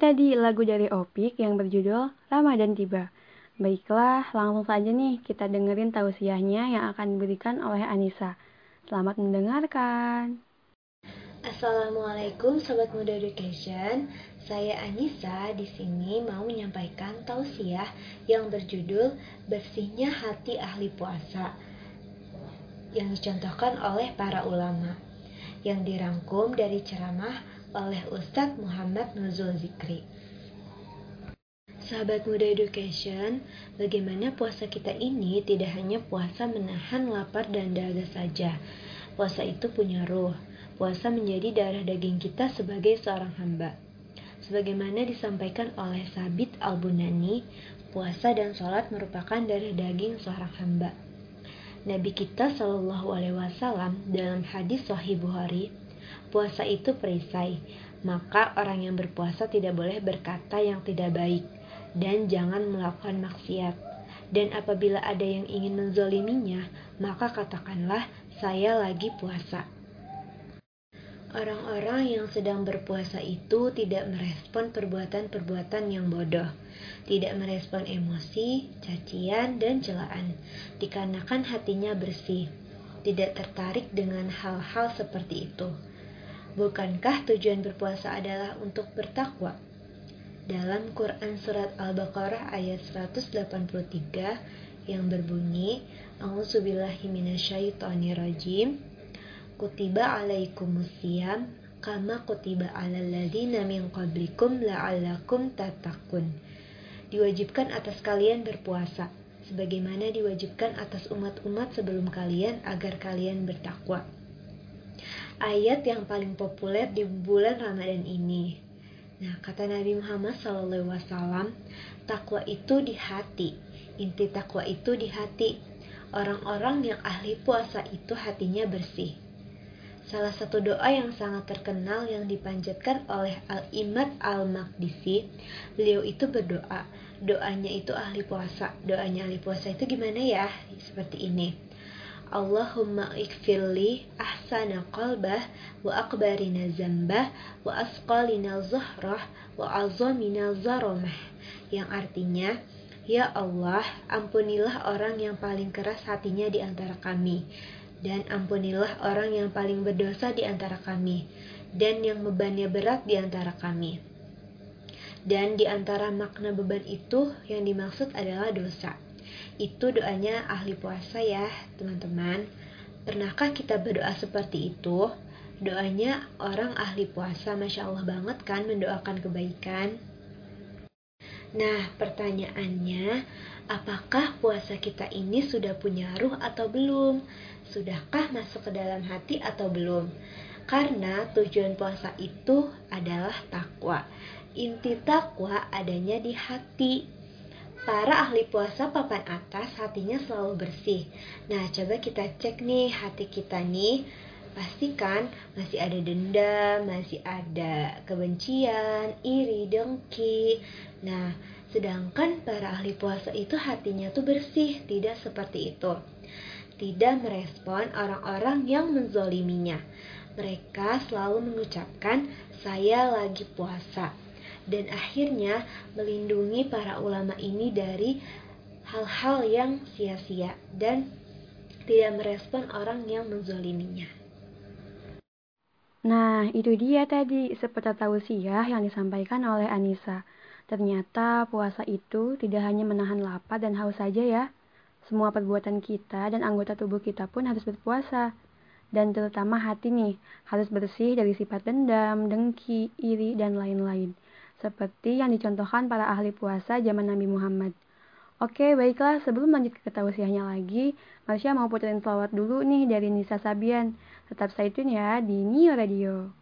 tadi lagu dari Opik yang berjudul Ramadan Tiba. Baiklah, langsung saja nih kita dengerin tausiahnya yang akan diberikan oleh Anissa. Selamat mendengarkan. Assalamualaikum Sobat Muda Education. Saya Anissa di sini mau menyampaikan tausiah yang berjudul Bersihnya Hati Ahli Puasa yang dicontohkan oleh para ulama yang dirangkum dari ceramah oleh Ustadz Muhammad Nuzul Zikri. Sahabat Muda Education, bagaimana puasa kita ini tidak hanya puasa menahan lapar dan dahaga saja. Puasa itu punya ruh. Puasa menjadi darah daging kita sebagai seorang hamba. Sebagaimana disampaikan oleh Sabit Al-Bunani, puasa dan sholat merupakan darah daging seorang hamba. Nabi kita Shallallahu Alaihi Wasallam dalam hadis Sahih Bukhari, puasa itu perisai, maka orang yang berpuasa tidak boleh berkata yang tidak baik dan jangan melakukan maksiat. Dan apabila ada yang ingin menzoliminya, maka katakanlah saya lagi puasa. Orang-orang yang sedang berpuasa itu tidak merespon perbuatan-perbuatan yang bodoh, tidak merespon emosi, cacian, dan celaan, dikarenakan hatinya bersih, tidak tertarik dengan hal-hal seperti itu. Bukankah tujuan berpuasa adalah untuk bertakwa? Dalam Quran Surat Al-Baqarah ayat 183 yang berbunyi, A'udzubillahiminasyaitonirrajim, Kutiba alaikumusiyam kama kutiba alal ladina min qablikum la'allakum tatakun. Diwajibkan atas kalian berpuasa, sebagaimana diwajibkan atas umat-umat sebelum kalian agar kalian bertakwa. Ayat yang paling populer di bulan Ramadan ini. Nah, kata Nabi Muhammad SAW, takwa itu di hati. Inti takwa itu di hati. Orang-orang yang ahli puasa itu hatinya bersih. Salah satu doa yang sangat terkenal yang dipanjatkan oleh Al-Imad Al-Maqdisi, beliau itu berdoa. Doanya itu ahli puasa. Doanya ahli puasa itu gimana ya? Seperti ini. Allahumma ikfirli ahsana qalbah wa akbarina zambah wa asqalina zahrah wa azamina zaromah yang artinya Ya Allah, ampunilah orang yang paling keras hatinya di antara kami dan ampunilah orang yang paling berdosa di antara kami, dan yang bebannya berat di antara kami. Dan di antara makna beban itu yang dimaksud adalah dosa. Itu doanya ahli puasa ya, teman-teman. Pernahkah kita berdoa seperti itu? Doanya orang ahli puasa, masya Allah banget kan mendoakan kebaikan. Nah, pertanyaannya, apakah puasa kita ini sudah punya ruh atau belum? Sudahkah masuk ke dalam hati atau belum? Karena tujuan puasa itu adalah takwa. Inti takwa adanya di hati. Para ahli puasa papan atas hatinya selalu bersih. Nah, coba kita cek nih hati kita nih. Pastikan masih ada dendam, masih ada kebencian, iri, dengki. Nah, sedangkan para ahli puasa itu hatinya tuh bersih, tidak seperti itu tidak merespon orang-orang yang menzoliminya. Mereka selalu mengucapkan, "Saya lagi puasa," dan akhirnya melindungi para ulama ini dari hal-hal yang sia-sia dan tidak merespon orang yang menzoliminya. Nah, itu dia tadi seperti tausiah yang disampaikan oleh Anissa. Ternyata puasa itu tidak hanya menahan lapar dan haus saja ya, semua perbuatan kita dan anggota tubuh kita pun harus berpuasa. Dan terutama hati nih, harus bersih dari sifat dendam, dengki, iri, dan lain-lain. Seperti yang dicontohkan para ahli puasa zaman Nabi Muhammad. Oke, baiklah. Sebelum lanjut ke ketausiahnya lagi, Marsha mau puterin selawat dulu nih dari Nisa Sabian. Tetap stay tune ya di Nio Radio.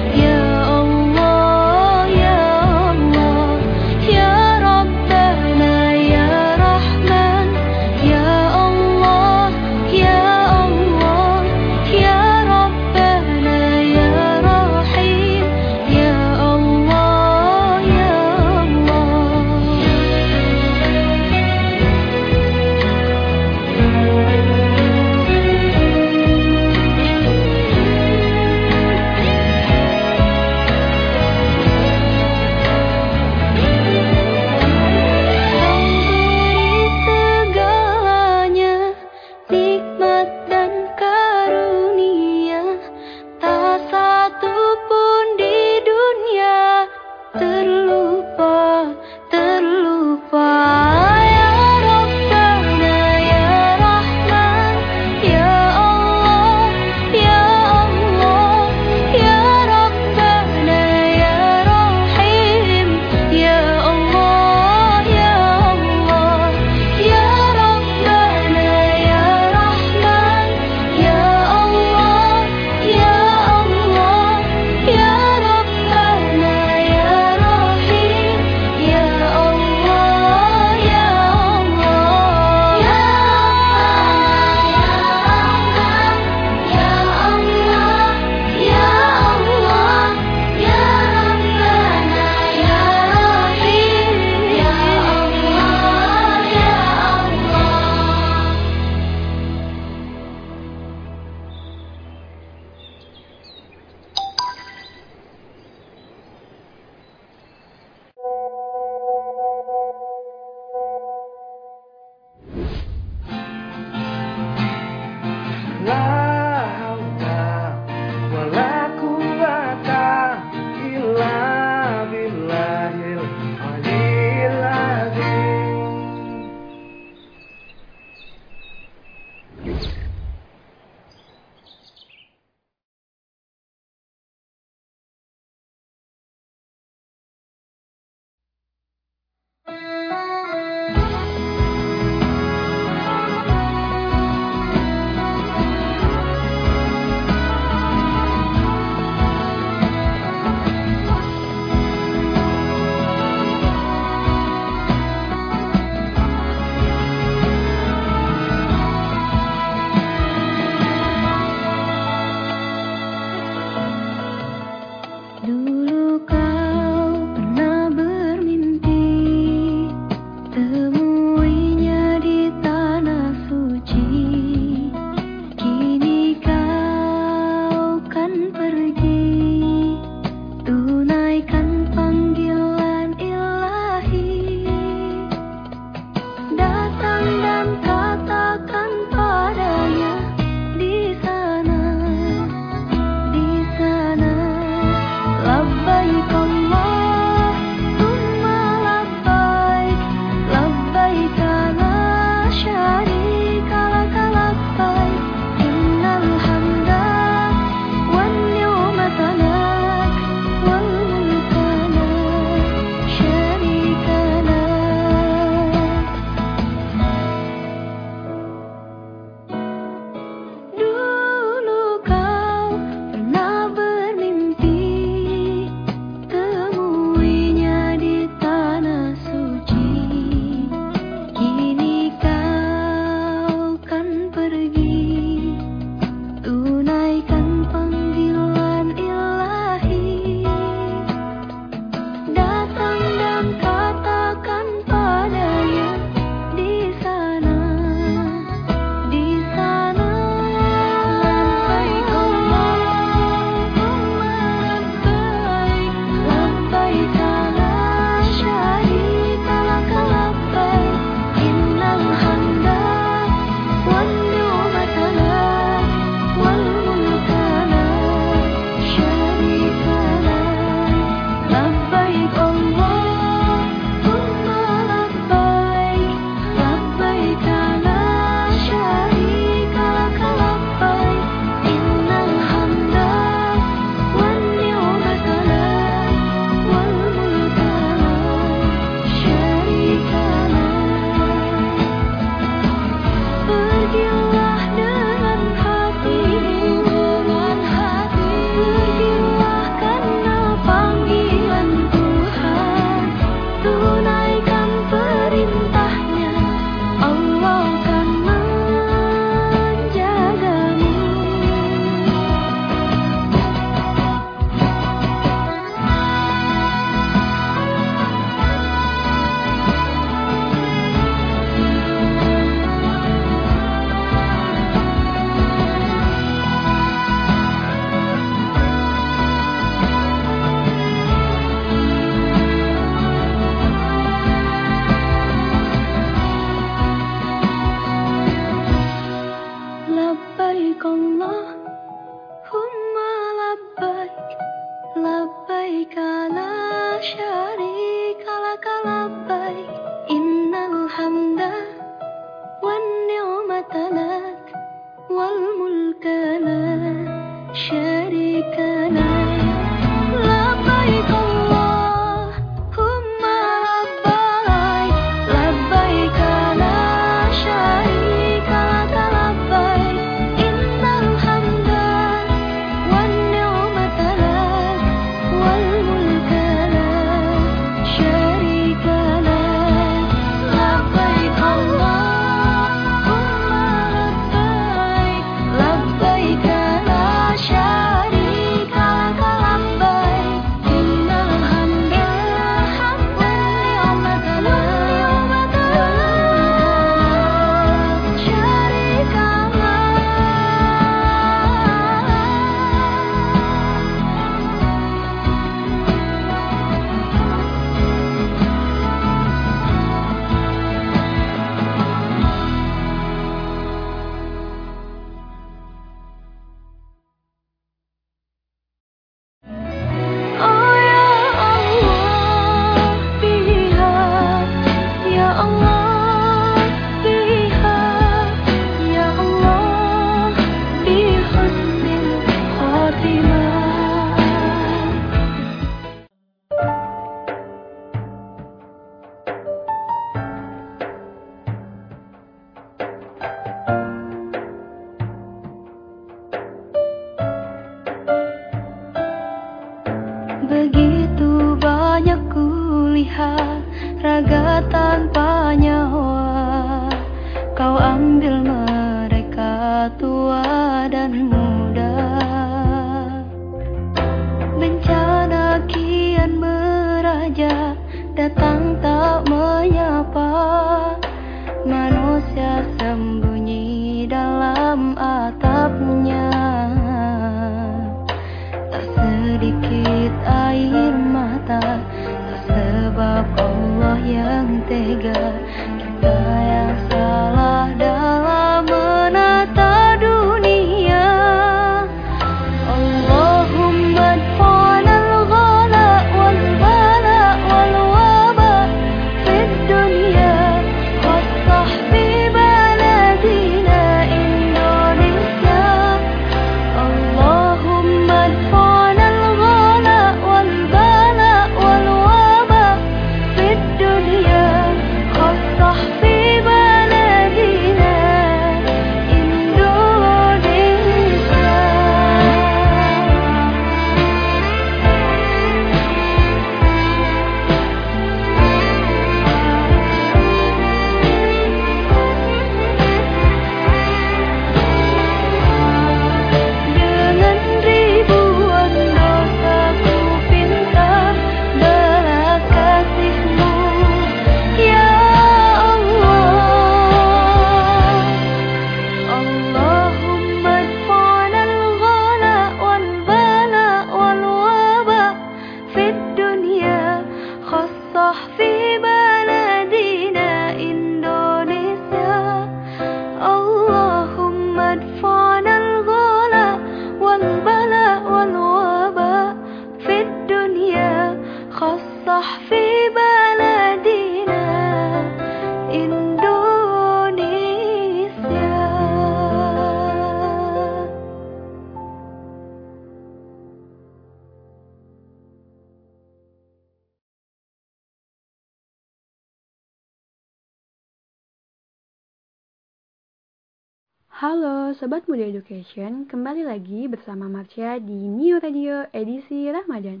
Sobat Muda Education, kembali lagi bersama Marsha di New Radio edisi Ramadan.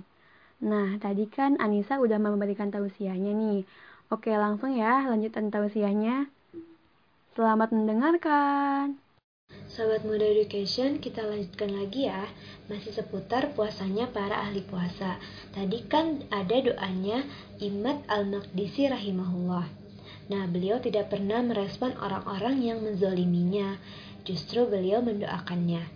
Nah, tadi kan Anissa udah memberikan tausiahnya nih. Oke, langsung ya lanjutan tausiahnya. Selamat mendengarkan. Sobat Muda Education, kita lanjutkan lagi ya. Masih seputar puasanya para ahli puasa. Tadi kan ada doanya Imad Al-Maqdisi rahimahullah. Nah, beliau tidak pernah merespon orang-orang yang menzoliminya. Justru beliau mendoakannya.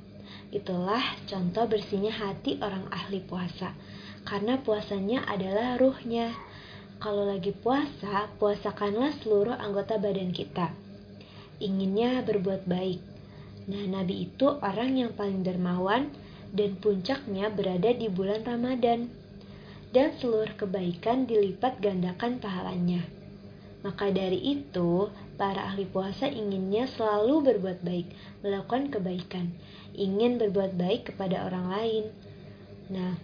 Itulah contoh bersihnya hati orang ahli puasa. Karena puasanya adalah ruhnya. Kalau lagi puasa, puasakanlah seluruh anggota badan kita. Inginnya berbuat baik. Nah, Nabi itu orang yang paling dermawan dan puncaknya berada di bulan Ramadan. Dan seluruh kebaikan dilipat gandakan pahalanya. Maka dari itu, para ahli puasa inginnya selalu berbuat baik, melakukan kebaikan, ingin berbuat baik kepada orang lain. Nah,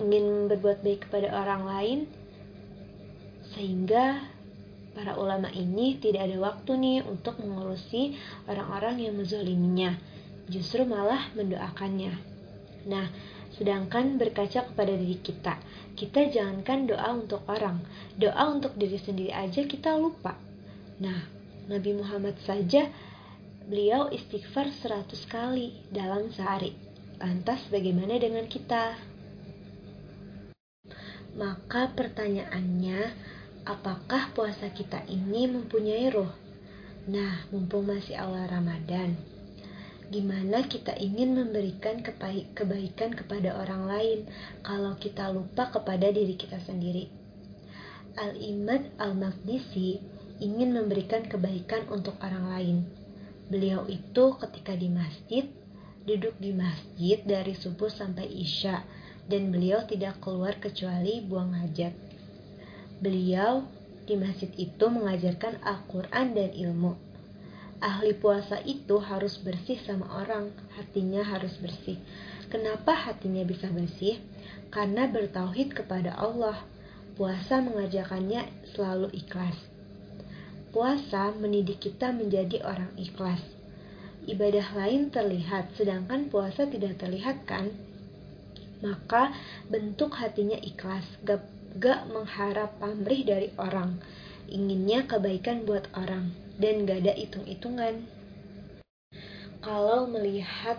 ingin berbuat baik kepada orang lain sehingga para ulama ini tidak ada waktu nih untuk mengurusi orang-orang yang menzoliminya, justru malah mendoakannya. Nah, sedangkan berkaca kepada diri kita, kita jangankan doa untuk orang, doa untuk diri sendiri aja kita lupa. Nah, Nabi Muhammad saja beliau istighfar 100 kali dalam sehari. Lantas bagaimana dengan kita? Maka pertanyaannya, apakah puasa kita ini mempunyai roh? Nah, mumpung masih awal Ramadan, gimana kita ingin memberikan kebaikan kepada orang lain kalau kita lupa kepada diri kita sendiri? Al-Imad Al-Maqdisi ingin memberikan kebaikan untuk orang lain. Beliau itu ketika di masjid, duduk di masjid dari subuh sampai isya, dan beliau tidak keluar kecuali buang hajat. Beliau di masjid itu mengajarkan Al-Quran dan ilmu. Ahli puasa itu harus bersih sama orang, hatinya harus bersih. Kenapa hatinya bisa bersih? Karena bertauhid kepada Allah. Puasa mengajarkannya selalu ikhlas. Puasa mendidik kita menjadi orang ikhlas. Ibadah lain terlihat, sedangkan puasa tidak terlihat kan? Maka bentuk hatinya ikhlas, gak, gak mengharap pamrih dari orang. Inginnya kebaikan buat orang, dan gak ada hitung-hitungan. Kalau melihat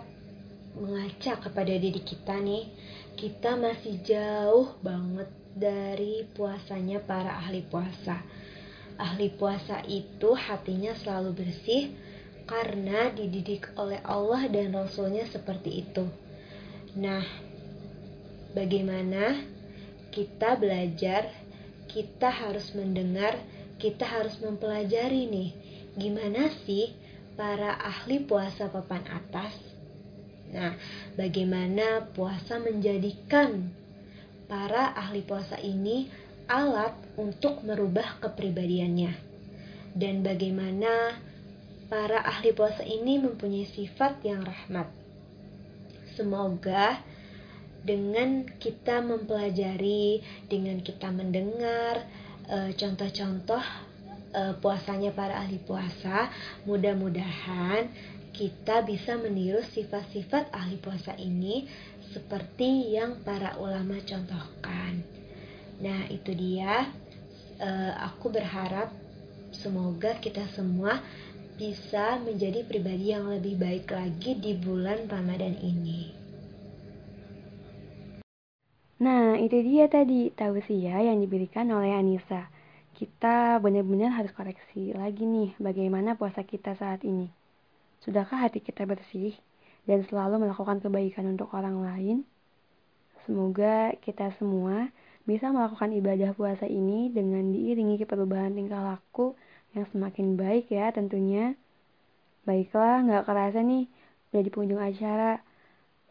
mengaca kepada diri kita nih, kita masih jauh banget dari puasanya para ahli puasa. ahli puasa itu hatinya selalu bersih karena dididik oleh Allah dan Rasulnya seperti itu. Nah, bagaimana kita belajar, kita harus mendengar, kita harus mempelajari nih, gimana sih para ahli puasa papan atas? Nah, bagaimana puasa menjadikan para ahli puasa ini alat untuk merubah kepribadiannya, dan bagaimana para ahli puasa ini mempunyai sifat yang rahmat. Semoga dengan kita mempelajari, dengan kita mendengar eh, contoh-contoh e, puasanya para ahli puasa, mudah-mudahan kita bisa meniru sifat-sifat ahli puasa ini seperti yang para ulama contohkan. Nah, itu dia. E, aku berharap semoga kita semua bisa menjadi pribadi yang lebih baik lagi di bulan Ramadan ini. Nah, itu dia tadi tausiah yang diberikan oleh Anissa. Kita benar-benar harus koreksi lagi nih bagaimana puasa kita saat ini. Sudahkah hati kita bersih dan selalu melakukan kebaikan untuk orang lain? Semoga kita semua bisa melakukan ibadah puasa ini dengan diiringi perubahan tingkah laku yang semakin baik ya tentunya. Baiklah, nggak kerasa nih, udah di penghujung acara.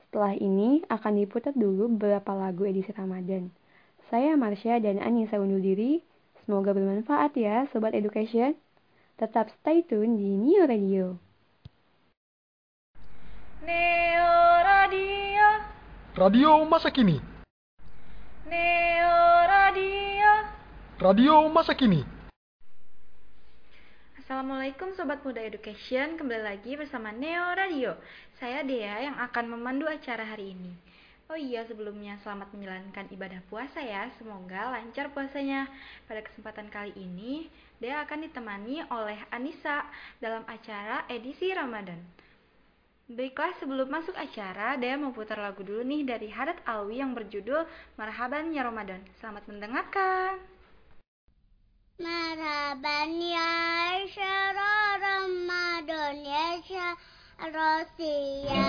Setelah ini akan diputar dulu beberapa lagu edisi Ramadan. Saya Marsha dan Anissa undur diri. Semoga bermanfaat ya Sobat Education. Tetap stay tune di Neo Radio. Neo Radio. Radio masa kini. Neo Radio. Radio masa kini. Assalamualaikum Sobat Muda Education, kembali lagi bersama Neo Radio. Saya Dea yang akan memandu acara hari ini. Oh iya, sebelumnya selamat menjalankan ibadah puasa ya. Semoga lancar puasanya. Pada kesempatan kali ini, dia akan ditemani oleh Anissa dalam acara edisi Ramadan. Baiklah, sebelum masuk acara, dia mau putar lagu dulu nih dari Hadat Alwi yang berjudul Marhaban Ya Ramadan. Selamat mendengarkan. Marhaban ya Ramadan ya Rosia.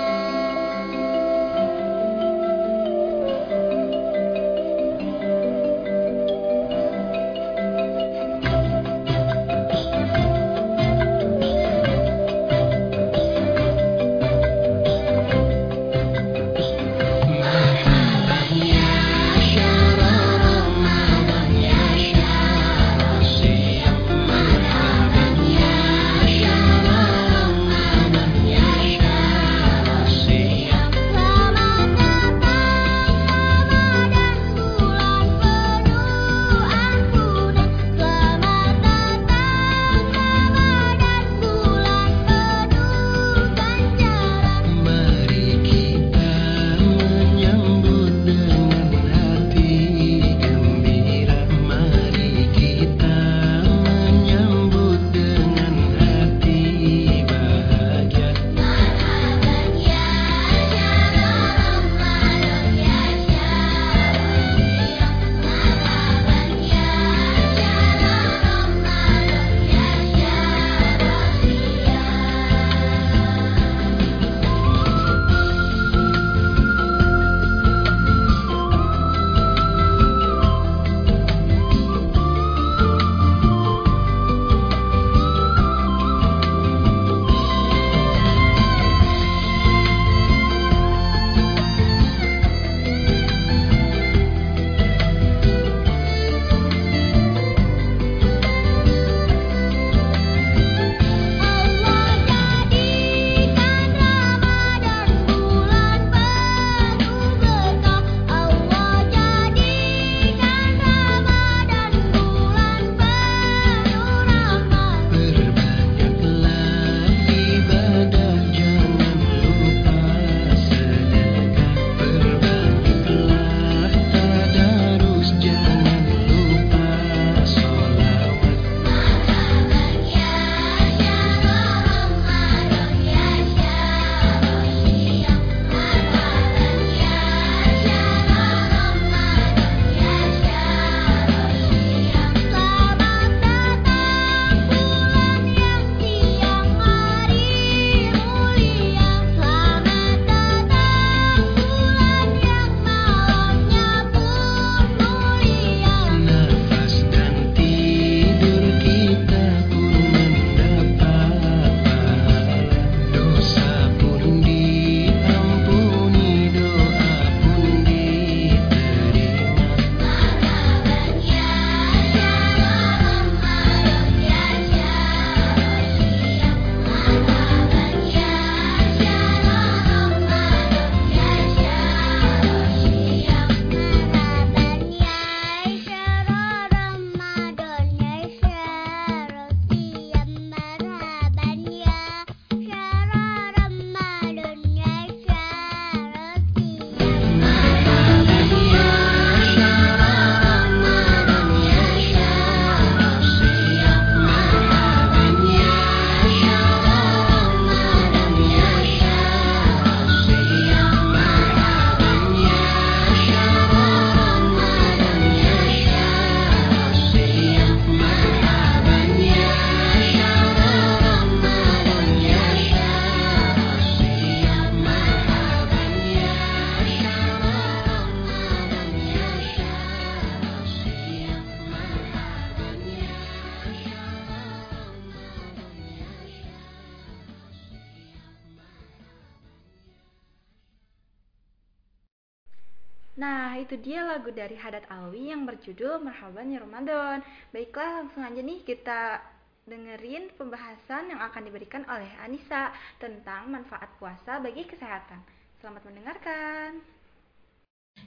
Lagu dari Hadat Alwi yang berjudul Merhaban ya Ramadan. Baiklah, langsung aja nih kita dengerin pembahasan yang akan diberikan oleh Anissa tentang manfaat puasa bagi kesehatan. Selamat mendengarkan.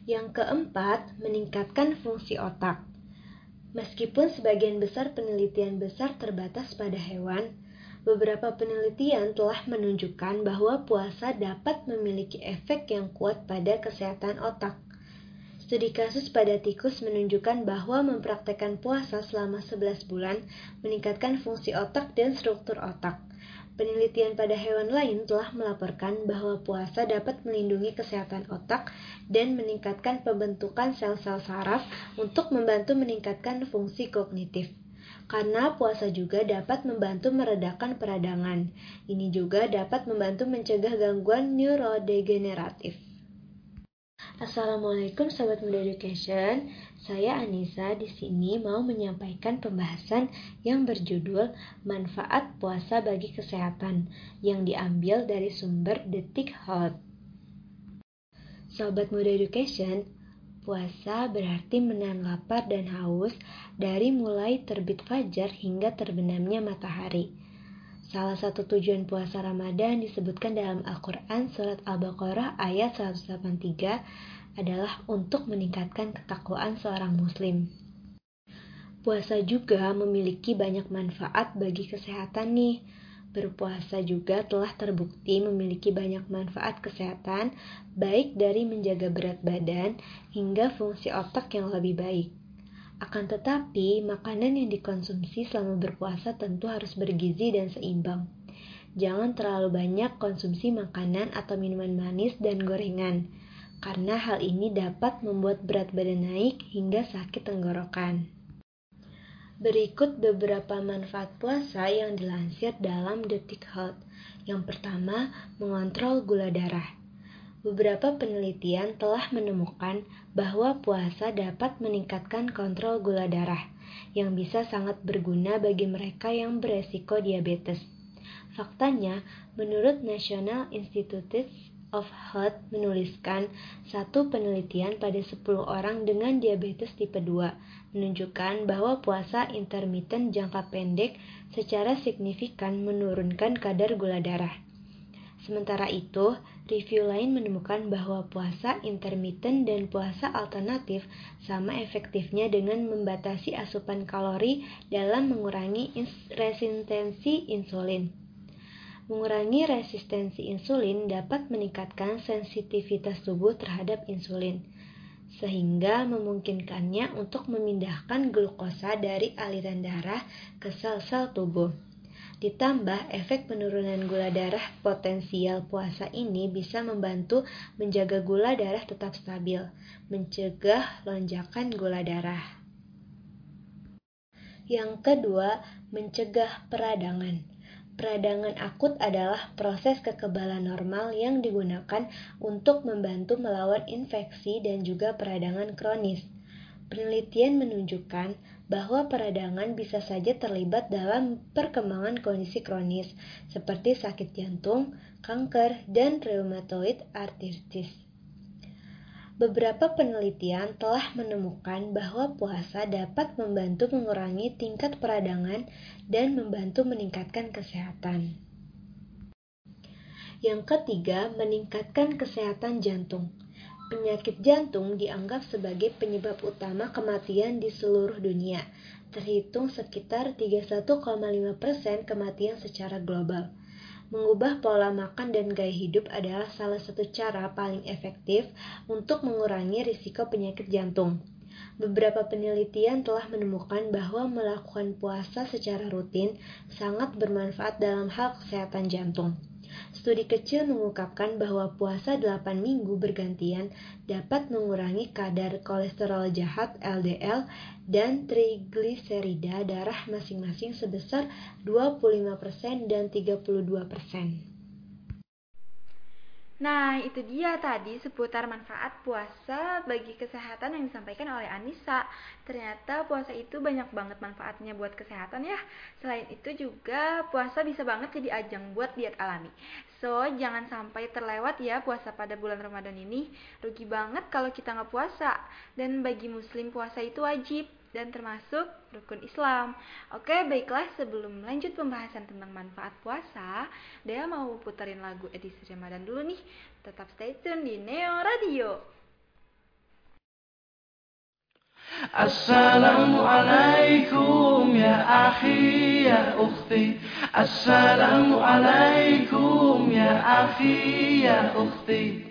Yang keempat, meningkatkan fungsi otak. Meskipun sebagian besar penelitian besar terbatas pada hewan, beberapa penelitian telah menunjukkan bahwa puasa dapat memiliki efek yang kuat pada kesehatan otak. Studi kasus pada tikus menunjukkan bahwa mempraktekkan puasa selama 11 bulan meningkatkan fungsi otak dan struktur otak. Penelitian pada hewan lain telah melaporkan bahwa puasa dapat melindungi kesehatan otak dan meningkatkan pembentukan sel-sel saraf untuk membantu meningkatkan fungsi kognitif. Karena puasa juga dapat membantu meredakan peradangan. Ini juga dapat membantu mencegah gangguan neurodegeneratif. Assalamualaikum Sobat Muda Education. Saya Anissa di sini mau menyampaikan pembahasan yang berjudul Manfaat Puasa bagi Kesehatan yang diambil dari sumber Detik Hot. Sobat Muda Education, puasa berarti menahan lapar dan haus dari mulai terbit fajar hingga terbenamnya matahari. Salah satu tujuan puasa Ramadan disebutkan dalam Al-Quran Surat Al-Baqarah ayat 183 adalah untuk meningkatkan ketakwaan seorang muslim. Puasa juga memiliki banyak manfaat bagi kesehatan nih. Berpuasa juga telah terbukti memiliki banyak manfaat kesehatan, baik dari menjaga berat badan hingga fungsi otak yang lebih baik. Akan tetapi, makanan yang dikonsumsi selama berpuasa tentu harus bergizi dan seimbang. Jangan terlalu banyak konsumsi makanan atau minuman manis dan gorengan, karena hal ini dapat membuat berat badan naik hingga sakit tenggorokan. Berikut beberapa manfaat puasa yang dilansir dalam Detik Health. Yang pertama, mengontrol gula darah. Beberapa penelitian telah menemukan bahwa puasa dapat meningkatkan kontrol gula darah, yang bisa sangat berguna bagi mereka yang beresiko diabetes. Faktanya, menurut National Institute of Health menuliskan satu penelitian pada 10 orang dengan diabetes tipe 2 menunjukkan bahwa puasa intermittent jangka pendek secara signifikan menurunkan kadar gula darah. Sementara itu, review lain menemukan bahwa puasa intermittent dan puasa alternatif sama efektifnya dengan membatasi asupan kalori dalam mengurangi resistensi insulin. Mengurangi resistensi insulin dapat meningkatkan sensitivitas tubuh terhadap insulin, sehingga memungkinkannya untuk memindahkan glukosa dari aliran darah ke sel-sel tubuh. Ditambah efek penurunan gula darah potensial puasa ini bisa membantu menjaga gula darah tetap stabil, mencegah lonjakan gula darah. Yang kedua, mencegah peradangan. Peradangan akut adalah proses kekebalan normal yang digunakan untuk membantu melawan infeksi dan juga peradangan kronis. Penelitian menunjukkan bahwa peradangan bisa saja terlibat dalam perkembangan kondisi kronis seperti sakit jantung, kanker, dan rheumatoid arthritis. Beberapa penelitian telah menemukan bahwa puasa dapat membantu mengurangi tingkat peradangan dan membantu meningkatkan kesehatan. Yang ketiga, meningkatkan kesehatan jantung. Penyakit jantung dianggap sebagai penyebab utama kematian di seluruh dunia, terhitung sekitar 31,5% kematian secara global. Mengubah pola makan dan gaya hidup adalah salah satu cara paling efektif untuk mengurangi risiko penyakit jantung. Beberapa penelitian telah menemukan bahwa melakukan puasa secara rutin sangat bermanfaat dalam hal kesehatan jantung. Studi kecil mengungkapkan bahwa puasa 8 minggu bergantian dapat mengurangi kadar kolesterol jahat LDL dan trigliserida darah masing-masing sebesar 25% dan 32%. Nah, itu dia tadi seputar manfaat puasa bagi kesehatan yang disampaikan oleh Anissa. Ternyata puasa itu banyak banget manfaatnya buat kesehatan ya. Selain itu juga puasa bisa banget jadi ajang buat diet alami. So, jangan sampai terlewat ya puasa pada bulan Ramadan ini. Rugi banget kalau kita nggak puasa. Dan bagi muslim puasa itu wajib dan termasuk rukun Islam. Oke, baiklah sebelum lanjut pembahasan tentang manfaat puasa, Dea mau puterin lagu edisi Ramadan dulu nih. Tetap stay tune di Neo Radio. Assalamualaikum ya akhi ya ukhti Assalamualaikum ya akhi ya ukhti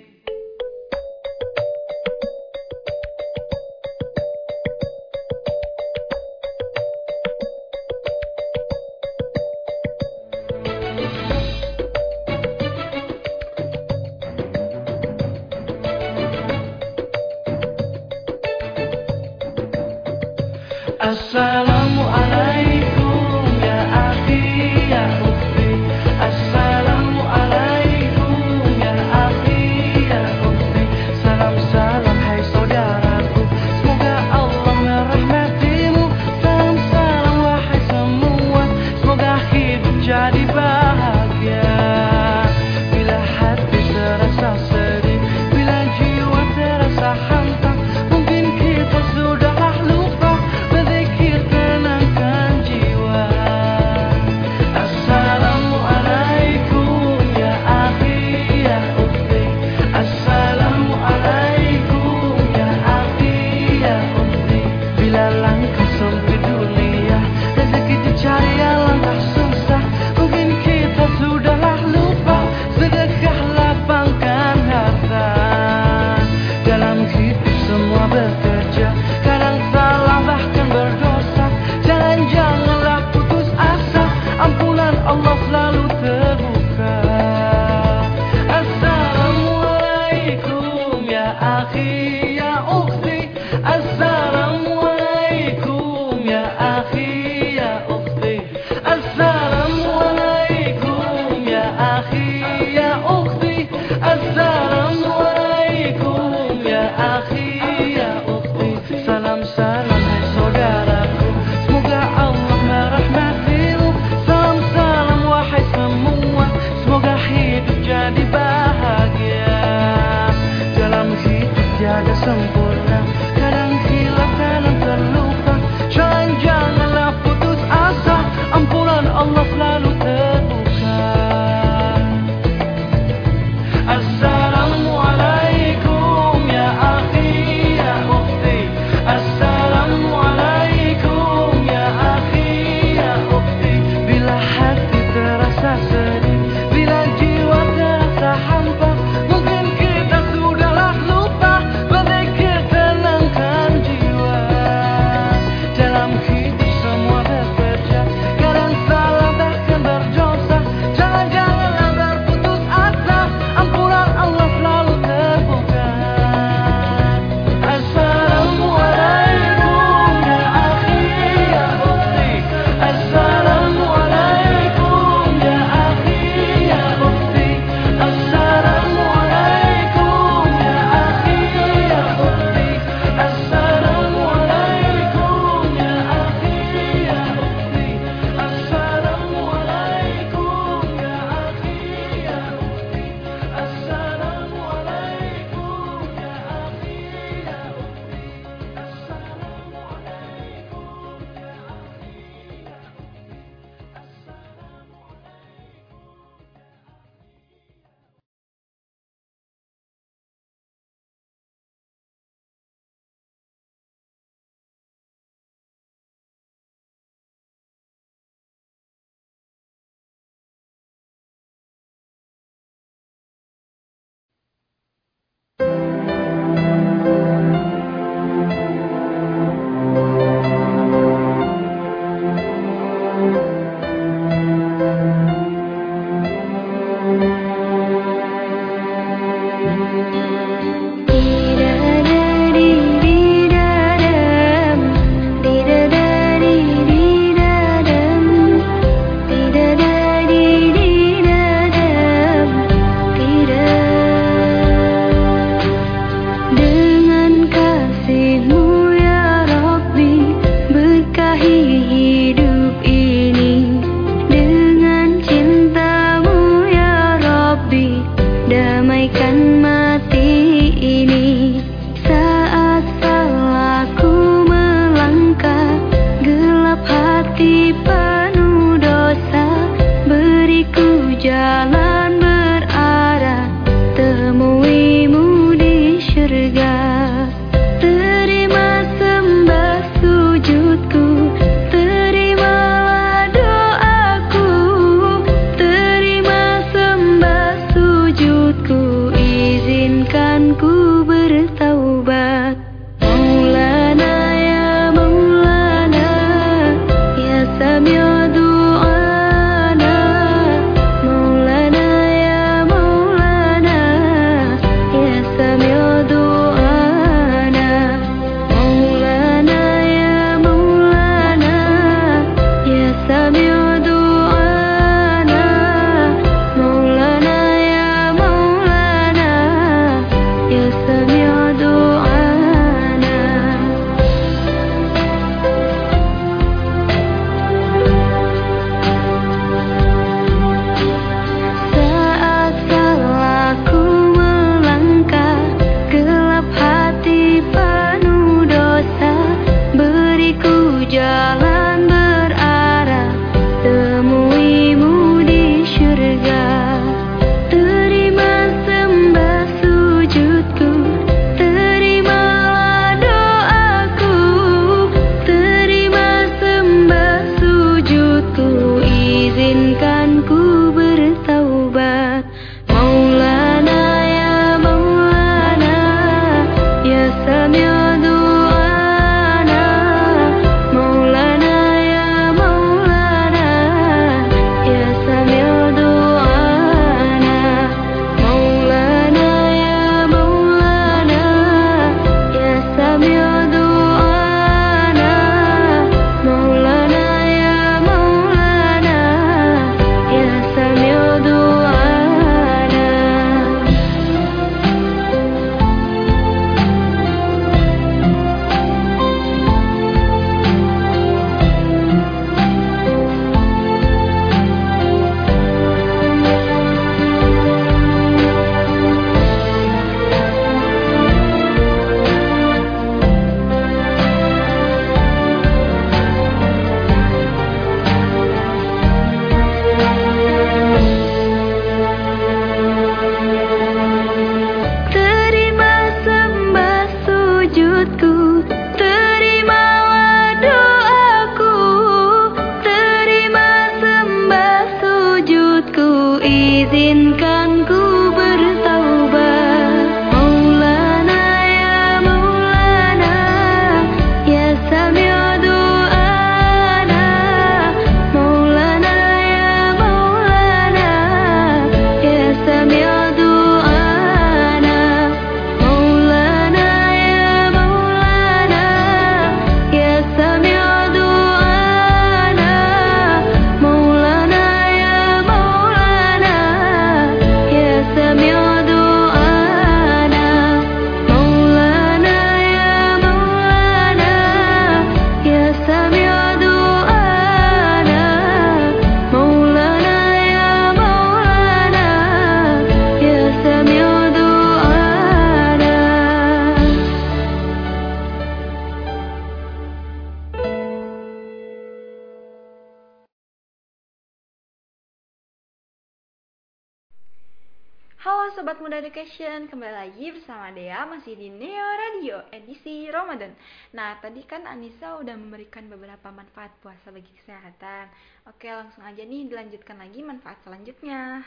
memberikan beberapa manfaat puasa bagi kesehatan. Oke, langsung aja nih dilanjutkan lagi manfaat selanjutnya.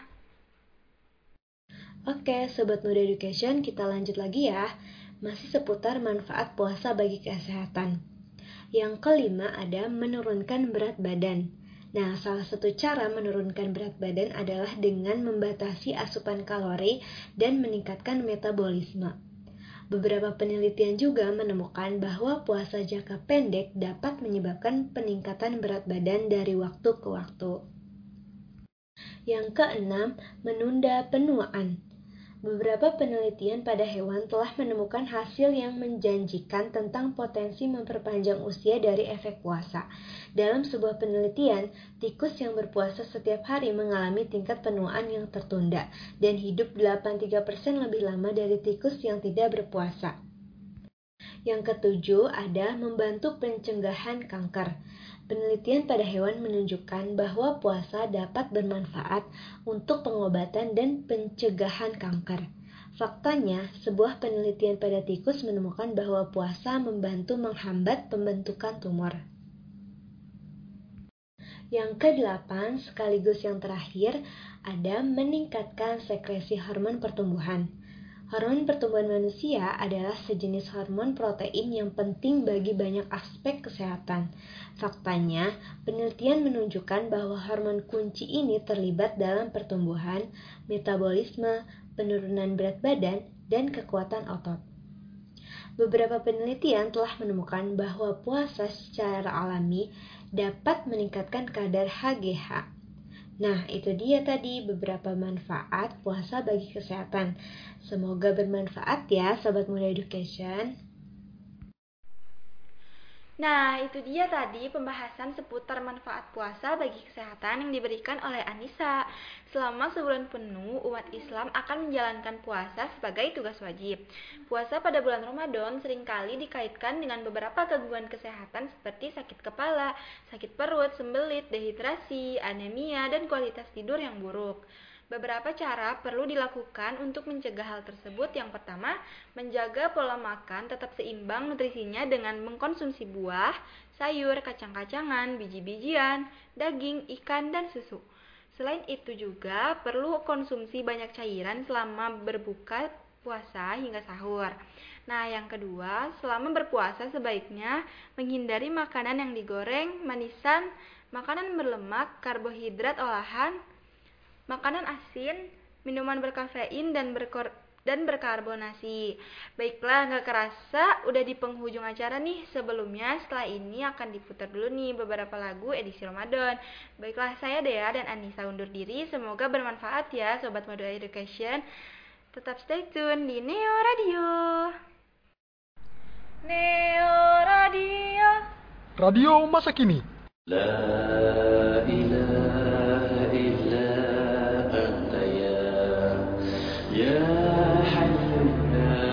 Oke, Sobat Muda Education, kita lanjut lagi ya. Masih seputar manfaat puasa bagi kesehatan. Yang kelima ada menurunkan berat badan. Nah, salah satu cara menurunkan berat badan adalah dengan membatasi asupan kalori dan meningkatkan metabolisme. Beberapa penelitian juga menemukan bahwa puasa jangka pendek dapat menyebabkan peningkatan berat badan dari waktu ke waktu. Yang keenam, menunda penuaan. Beberapa penelitian pada hewan telah menemukan hasil yang menjanjikan tentang potensi memperpanjang usia dari efek puasa. Dalam sebuah penelitian, tikus yang berpuasa setiap hari mengalami tingkat penuaan yang tertunda dan hidup 83% lebih lama dari tikus yang tidak berpuasa. Yang ketujuh ada membantu pencegahan kanker. Penelitian pada hewan menunjukkan bahwa puasa dapat bermanfaat untuk pengobatan dan pencegahan kanker. Faktanya, sebuah penelitian pada tikus menemukan bahwa puasa membantu menghambat pembentukan tumor. Yang kedelapan, sekaligus yang terakhir, ada meningkatkan sekresi hormon pertumbuhan. Hormon pertumbuhan manusia adalah sejenis hormon protein yang penting bagi banyak aspek kesehatan. Faktanya, penelitian menunjukkan bahwa hormon kunci ini terlibat dalam pertumbuhan, metabolisme, penurunan berat badan, dan kekuatan otot. Beberapa penelitian telah menemukan bahwa puasa secara alami dapat meningkatkan kadar HGH. Nah, itu dia tadi beberapa manfaat puasa bagi kesehatan. Semoga bermanfaat ya, Sobat Muda Education. Nah, itu dia tadi pembahasan seputar manfaat puasa bagi kesehatan yang diberikan oleh Anissa. Selama sebulan penuh, umat Islam akan menjalankan puasa sebagai tugas wajib. Puasa pada bulan Ramadan sering kali dikaitkan dengan beberapa gangguan kesehatan seperti sakit kepala, sakit perut, sembelit, dehidrasi, anemia, dan kualitas tidur yang buruk. Beberapa cara perlu dilakukan untuk mencegah hal tersebut. Yang pertama, menjaga pola makan tetap seimbang nutrisinya dengan mengkonsumsi buah, sayur, kacang-kacangan, biji-bijian, daging, ikan, dan susu. Selain itu juga perlu konsumsi banyak cairan selama berbuka puasa hingga sahur. Nah, yang kedua, selama berpuasa sebaiknya menghindari makanan yang digoreng, manisan, makanan berlemak, karbohidrat olahan, makanan asin, minuman berkafein dan berkor dan berkarbonasi. Baiklah, nggak kerasa udah di penghujung acara nih. Sebelumnya, setelah ini akan diputar dulu nih beberapa lagu edisi Ramadan. Baiklah, saya Dea dan Anissa undur diri. Semoga bermanfaat ya, Sobat Moda Education. Tetap stay tune di Neo Radio. Neo Radio. Radio masa kini. La ilaha uh,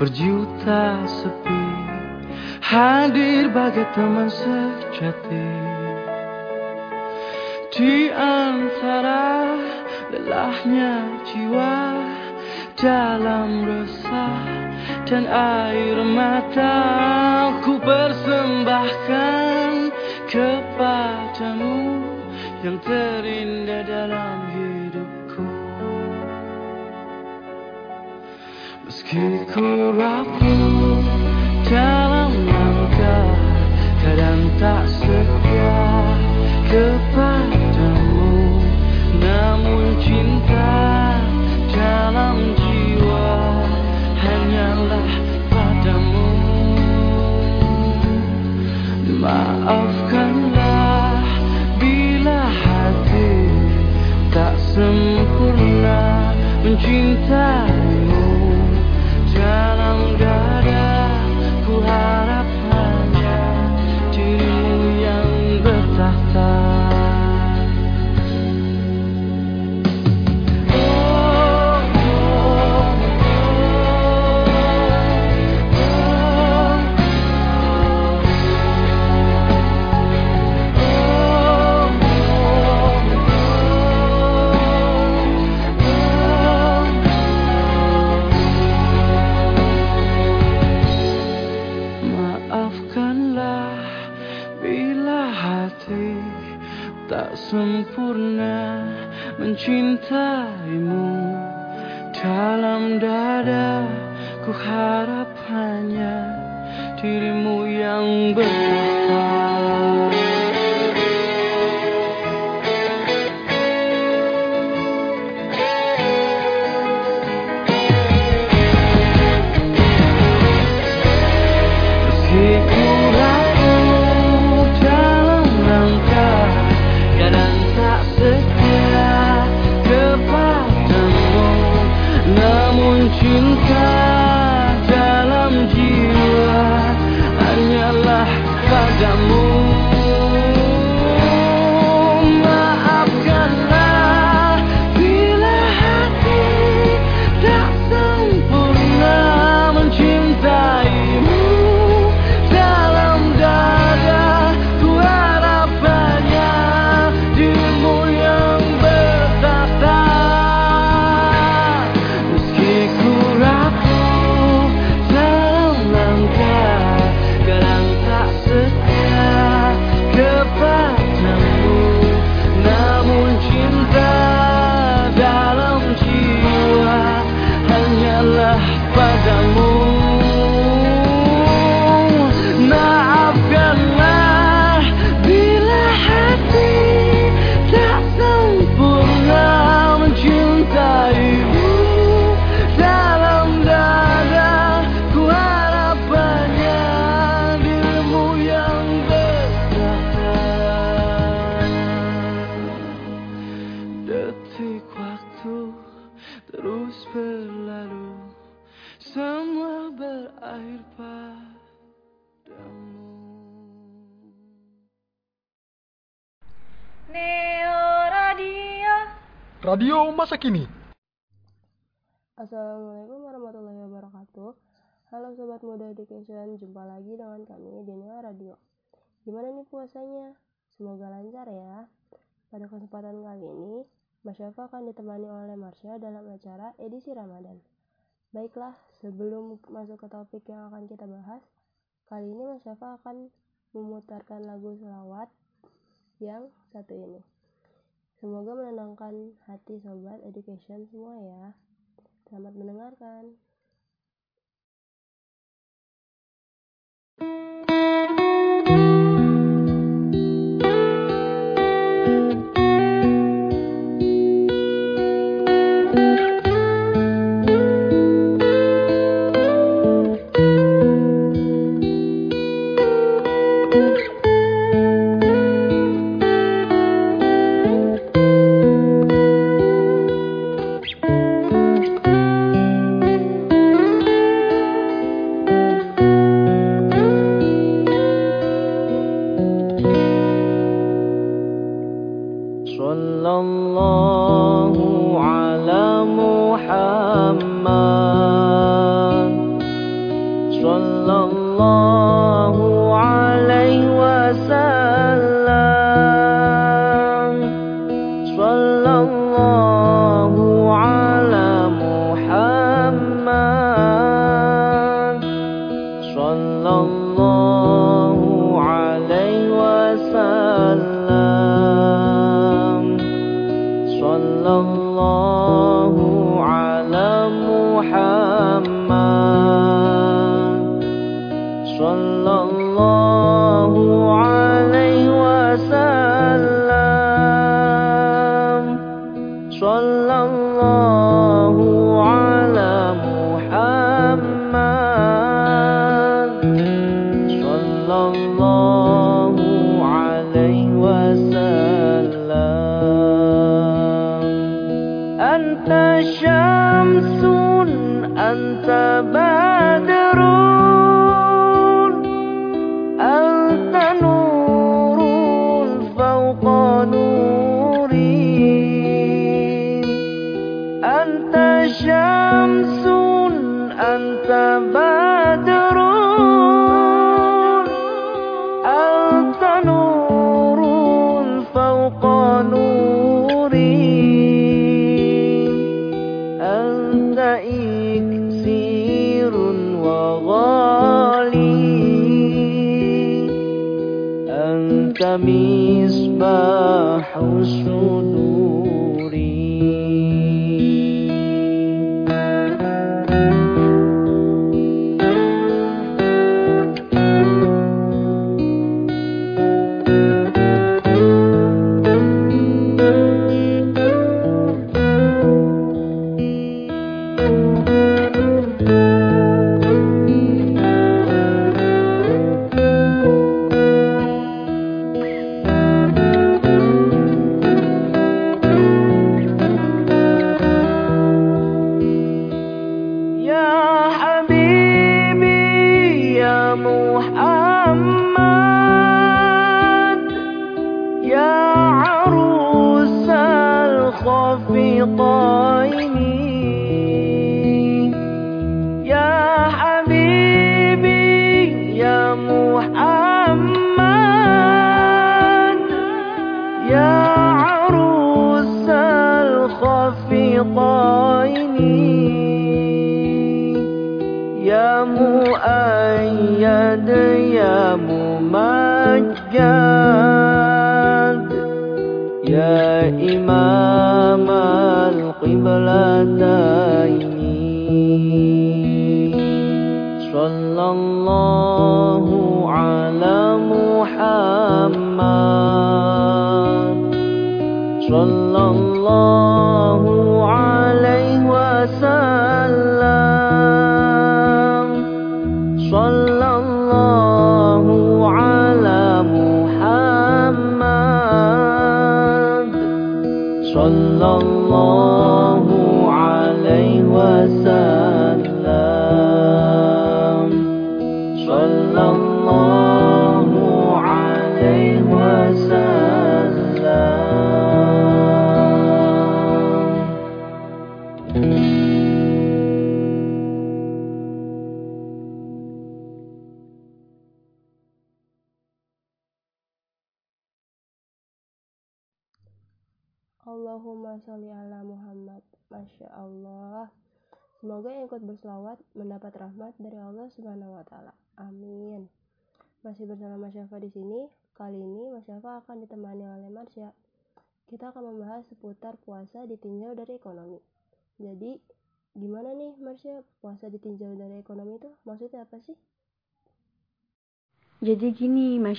berjuta sepi. Hadir bagai teman sejati. Di antara lelahnya jiwa Dalam resah dan air mata Ku persembahkan kepadamu Yang terindah Meski ku rapuh dalam langkah Kadang tak setia kepadamu. Namun cinta dalam jiwa Hanyalah padamu. Maafkanlah bila hati tak sempurna mencintaimu 君在。Radio masa kini. Assalamualaikum warahmatullahi wabarakatuh. Halo Sobat Muda Education, jumpa lagi dengan kami di Neo Radio. Gimana nih puasanya? Semoga lancar ya. Pada kesempatan kali ini, Mas Syafa akan ditemani oleh Marsha dalam acara edisi Ramadan. Baiklah, sebelum masuk ke topik yang akan kita bahas, kali ini Mas Syafa akan memutarkan lagu selawat yang satu ini. Semoga menenangkan hati Sobat Education semua ya. Selamat mendengarkan.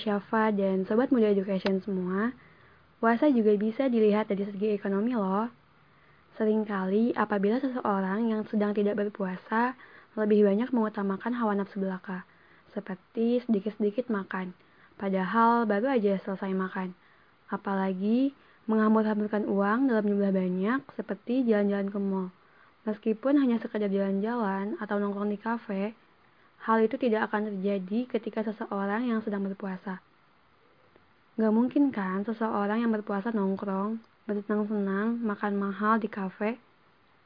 Syafa dan Sobat Muda Education semua, puasa juga bisa dilihat dari segi ekonomi loh. Seringkali apabila seseorang yang sedang tidak berpuasa lebih banyak mengutamakan hawa nafsu belaka, seperti sedikit-sedikit makan, padahal baru aja selesai makan. Apalagi menghambur-hamburkan uang dalam jumlah banyak seperti jalan-jalan ke mall. Meskipun hanya sekedar jalan-jalan atau nongkrong di kafe, hal itu tidak akan terjadi ketika seseorang yang sedang berpuasa. Gak mungkin kan seseorang yang berpuasa nongkrong, bersenang-senang, makan mahal di kafe.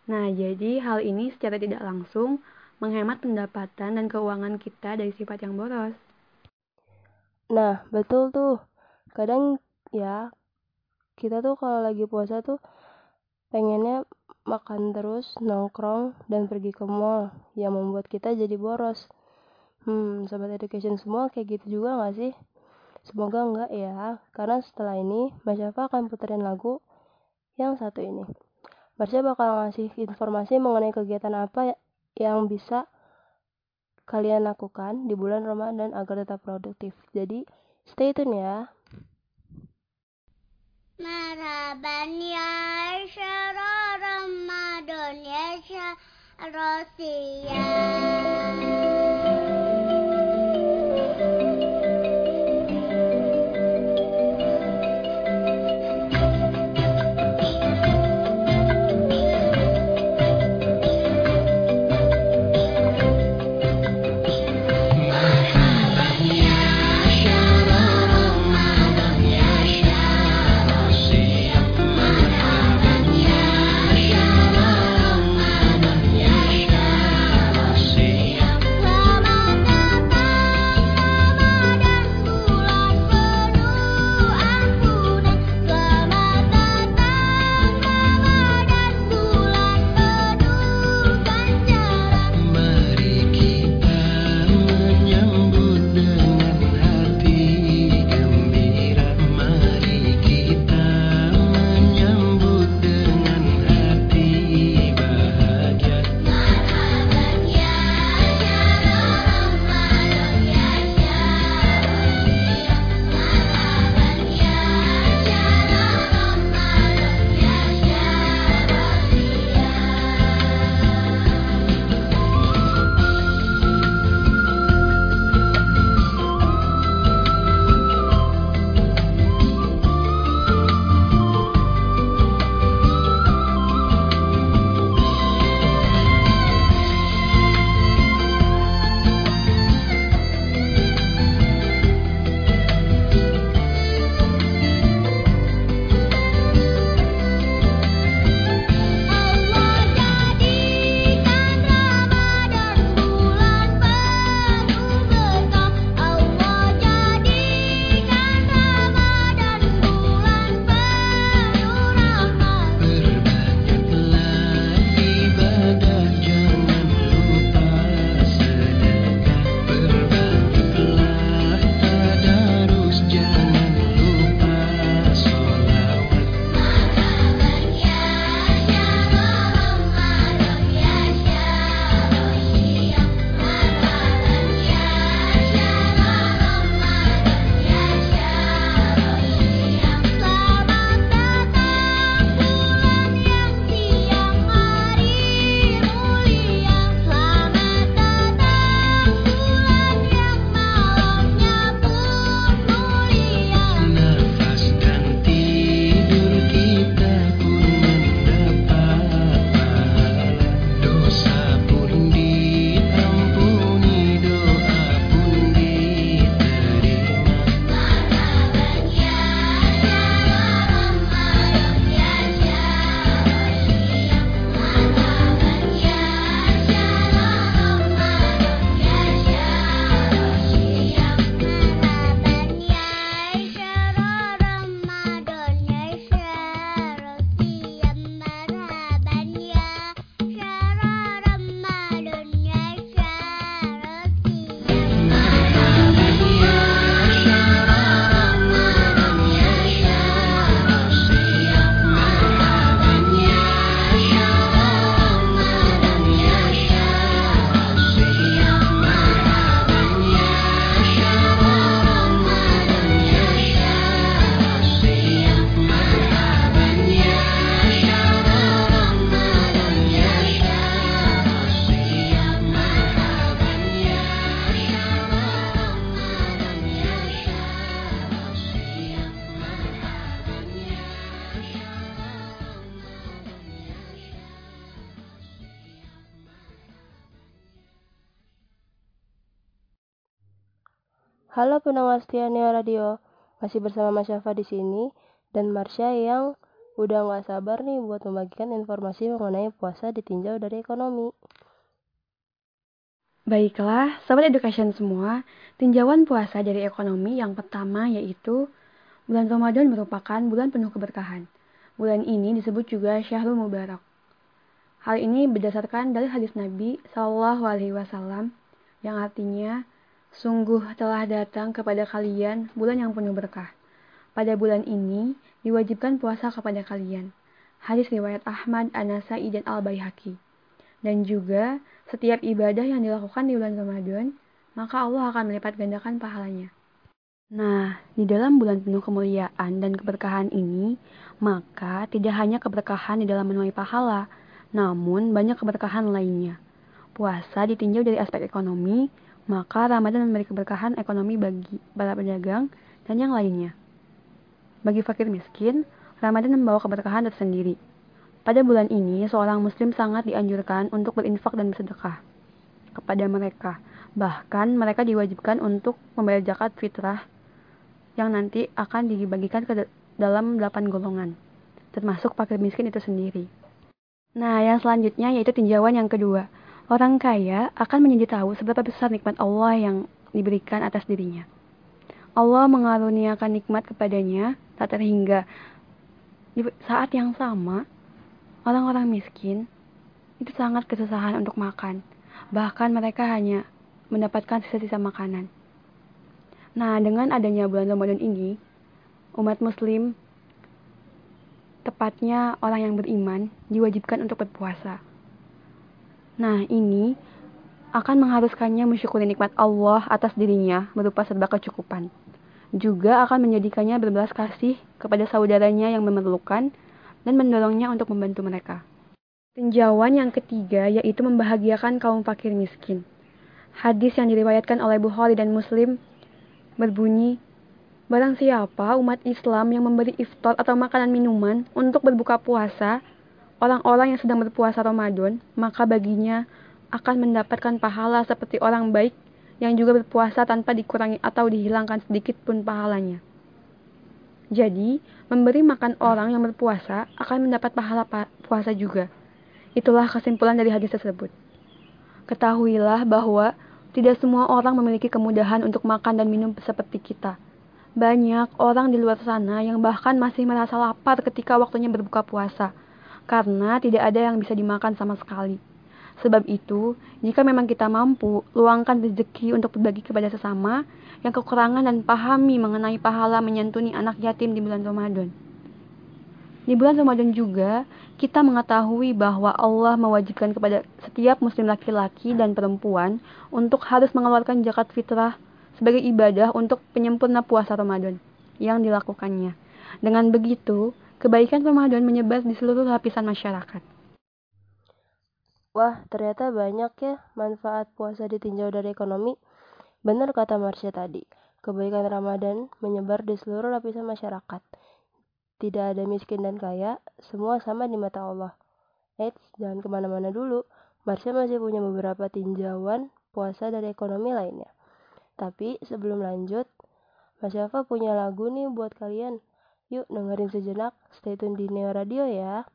Nah, jadi hal ini secara tidak langsung menghemat pendapatan dan keuangan kita dari sifat yang boros. Nah, betul tuh. Kadang ya, kita tuh kalau lagi puasa tuh pengennya makan terus, nongkrong, dan pergi ke mall yang membuat kita jadi boros. Hmm, sobat education semua kayak gitu juga gak sih? Semoga enggak ya, karena setelah ini Mbak Syafa akan puterin lagu yang satu ini. Mbak Syafa bakal ngasih informasi mengenai kegiatan apa yang bisa kalian lakukan di bulan Ramadan agar tetap produktif. Jadi, stay tune ya. Marhaban ya Ramadan ya pendengar setia Neo Radio, masih bersama Mas Syafa di sini dan Marsha yang udah nggak sabar nih buat membagikan informasi mengenai puasa ditinjau dari ekonomi. Baiklah, Sobat Education semua, tinjauan puasa dari ekonomi yang pertama yaitu bulan Ramadan merupakan bulan penuh keberkahan. Bulan ini disebut juga Syahrul Mubarak. Hal ini berdasarkan dari hadis Nabi Shallallahu Alaihi Wasallam yang artinya sungguh telah datang kepada kalian bulan yang penuh berkah. Pada bulan ini diwajibkan puasa kepada kalian. Hadis riwayat Ahmad, An-Nasai, dan Al-Baihaqi. Dan juga setiap ibadah yang dilakukan di bulan Ramadan, maka Allah akan melipat gandakan pahalanya. Nah, di dalam bulan penuh kemuliaan dan keberkahan ini, maka tidak hanya keberkahan di dalam menuai pahala, namun banyak keberkahan lainnya. Puasa ditinjau dari aspek ekonomi, maka Ramadan memberi keberkahan ekonomi bagi para pedagang dan yang lainnya. Bagi fakir miskin, Ramadan membawa keberkahan tersendiri. Pada bulan ini, seorang muslim sangat dianjurkan untuk berinfak dan bersedekah kepada mereka. Bahkan mereka diwajibkan untuk membayar zakat fitrah yang nanti akan dibagikan ke dalam delapan golongan, termasuk fakir miskin itu sendiri. Nah, yang selanjutnya yaitu tinjauan yang kedua. Orang kaya akan menjadi tahu seberapa besar nikmat Allah yang diberikan atas dirinya. Allah mengaruniakan nikmat kepadanya tak terhingga. Di saat yang sama, orang-orang miskin itu sangat kesusahan untuk makan. Bahkan mereka hanya mendapatkan sisa-sisa makanan. Nah, dengan adanya bulan Ramadan ini, umat muslim tepatnya orang yang beriman diwajibkan untuk berpuasa. Nah, ini akan mengharuskannya mensyukuri nikmat Allah atas dirinya berupa serba kecukupan. Juga akan menjadikannya berbelas kasih kepada saudaranya yang memerlukan dan mendorongnya untuk membantu mereka. Tinjauan yang ketiga yaitu membahagiakan kaum fakir miskin. Hadis yang diriwayatkan oleh Bukhari dan Muslim berbunyi, Barang siapa umat Islam yang memberi iftar atau makanan minuman untuk berbuka puasa, orang-orang yang sedang berpuasa Ramadan, maka baginya akan mendapatkan pahala seperti orang baik yang juga berpuasa tanpa dikurangi atau dihilangkan sedikit pun pahalanya. Jadi, memberi makan orang yang berpuasa akan mendapat pahala puasa juga. Itulah kesimpulan dari hadis tersebut. Ketahuilah bahwa tidak semua orang memiliki kemudahan untuk makan dan minum seperti kita. Banyak orang di luar sana yang bahkan masih merasa lapar ketika waktunya berbuka puasa, karena tidak ada yang bisa dimakan sama sekali. Sebab itu, jika memang kita mampu, luangkan rezeki untuk berbagi kepada sesama yang kekurangan dan pahami mengenai pahala menyantuni anak yatim di bulan Ramadan. Di bulan Ramadan juga, kita mengetahui bahwa Allah mewajibkan kepada setiap muslim laki-laki dan perempuan untuk harus mengeluarkan zakat fitrah sebagai ibadah untuk penyempurna puasa Ramadan yang dilakukannya. Dengan begitu, kebaikan Ramadan menyebar di seluruh lapisan masyarakat. Wah, ternyata banyak ya manfaat puasa ditinjau dari ekonomi. Benar kata Marsha tadi, kebaikan Ramadan menyebar di seluruh lapisan masyarakat. Tidak ada miskin dan kaya, semua sama di mata Allah. Eits, jangan ke mana-mana dulu. Marsha masih punya beberapa tinjauan puasa dari ekonomi lainnya. Tapi sebelum lanjut, Mas Syafa punya lagu nih buat kalian. Yuk dengerin sejenak, stay tune di Neo Radio ya.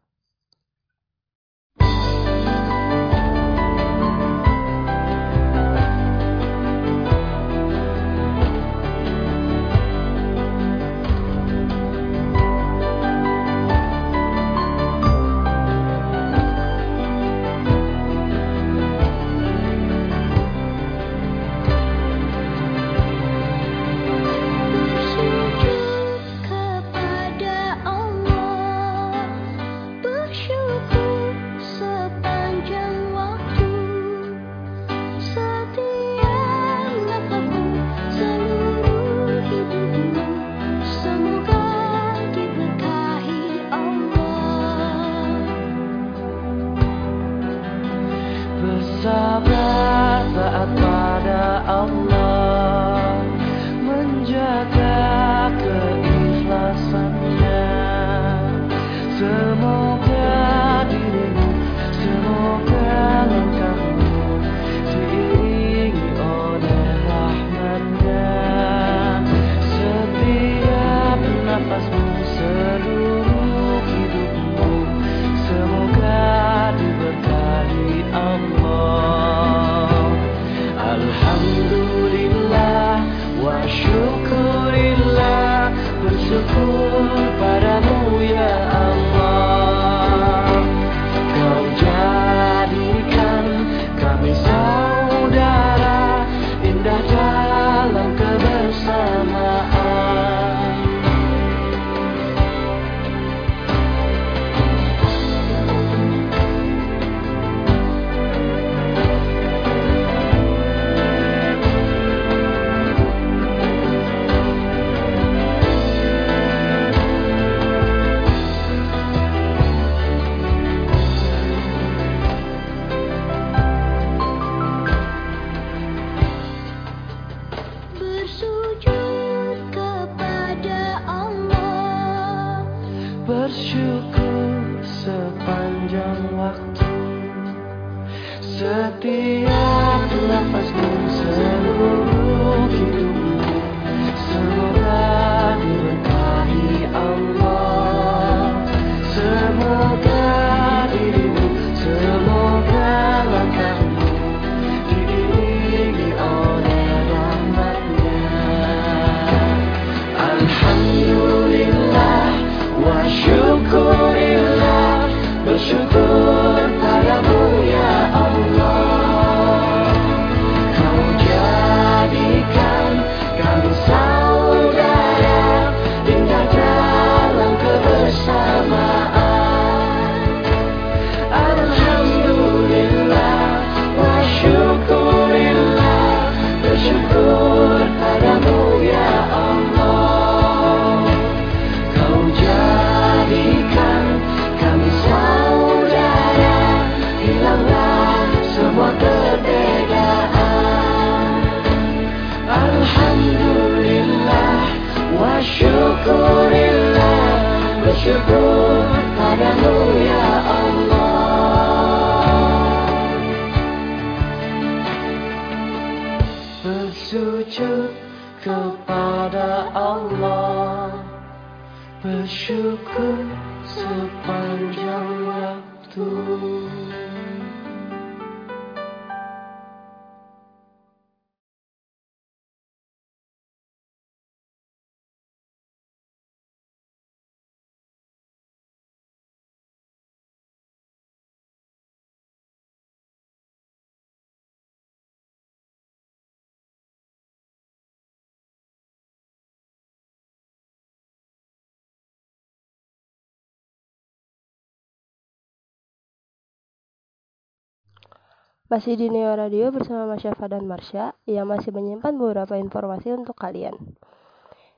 Masih di Neo Radio bersama Mas Syafa dan Marsha yang masih menyimpan beberapa informasi untuk kalian.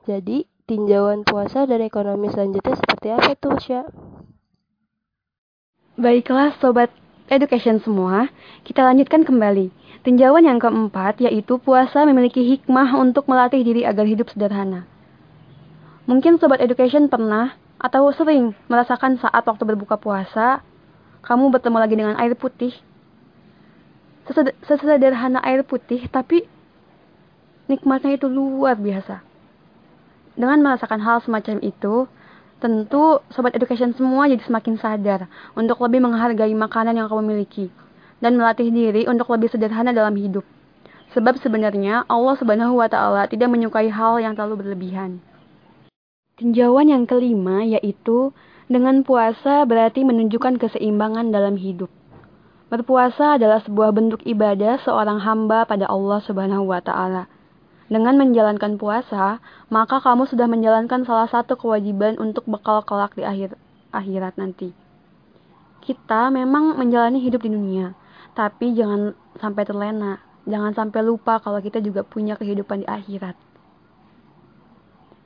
Jadi, tinjauan puasa dari ekonomi selanjutnya seperti apa tuh, Marsha? Baiklah Sobat Education semua, kita lanjutkan kembali. Tinjauan yang keempat yaitu puasa memiliki hikmah untuk melatih diri agar hidup sederhana. Mungkin Sobat Education pernah atau sering merasakan saat waktu berbuka puasa, kamu bertemu lagi dengan air putih. Sesed- Sesederhana air putih, tapi nikmatnya itu luar biasa. Dengan merasakan hal semacam itu, tentu Sobat Education semua jadi semakin sadar untuk lebih menghargai makanan yang kamu miliki dan melatih diri untuk lebih sederhana dalam hidup. Sebab sebenarnya Allah Subhanahu wa taala tidak menyukai hal yang terlalu berlebihan. Tinjauan yang kelima yaitu dengan puasa berarti menunjukkan keseimbangan dalam hidup. Berpuasa adalah sebuah bentuk ibadah seorang hamba pada Allah Subhanahu wa taala. Dengan menjalankan puasa, maka kamu sudah menjalankan salah satu kewajiban untuk bekal kelak di akhir akhirat nanti. Kita memang menjalani hidup di dunia, tapi jangan sampai terlena, jangan sampai lupa kalau kita juga punya kehidupan di akhirat.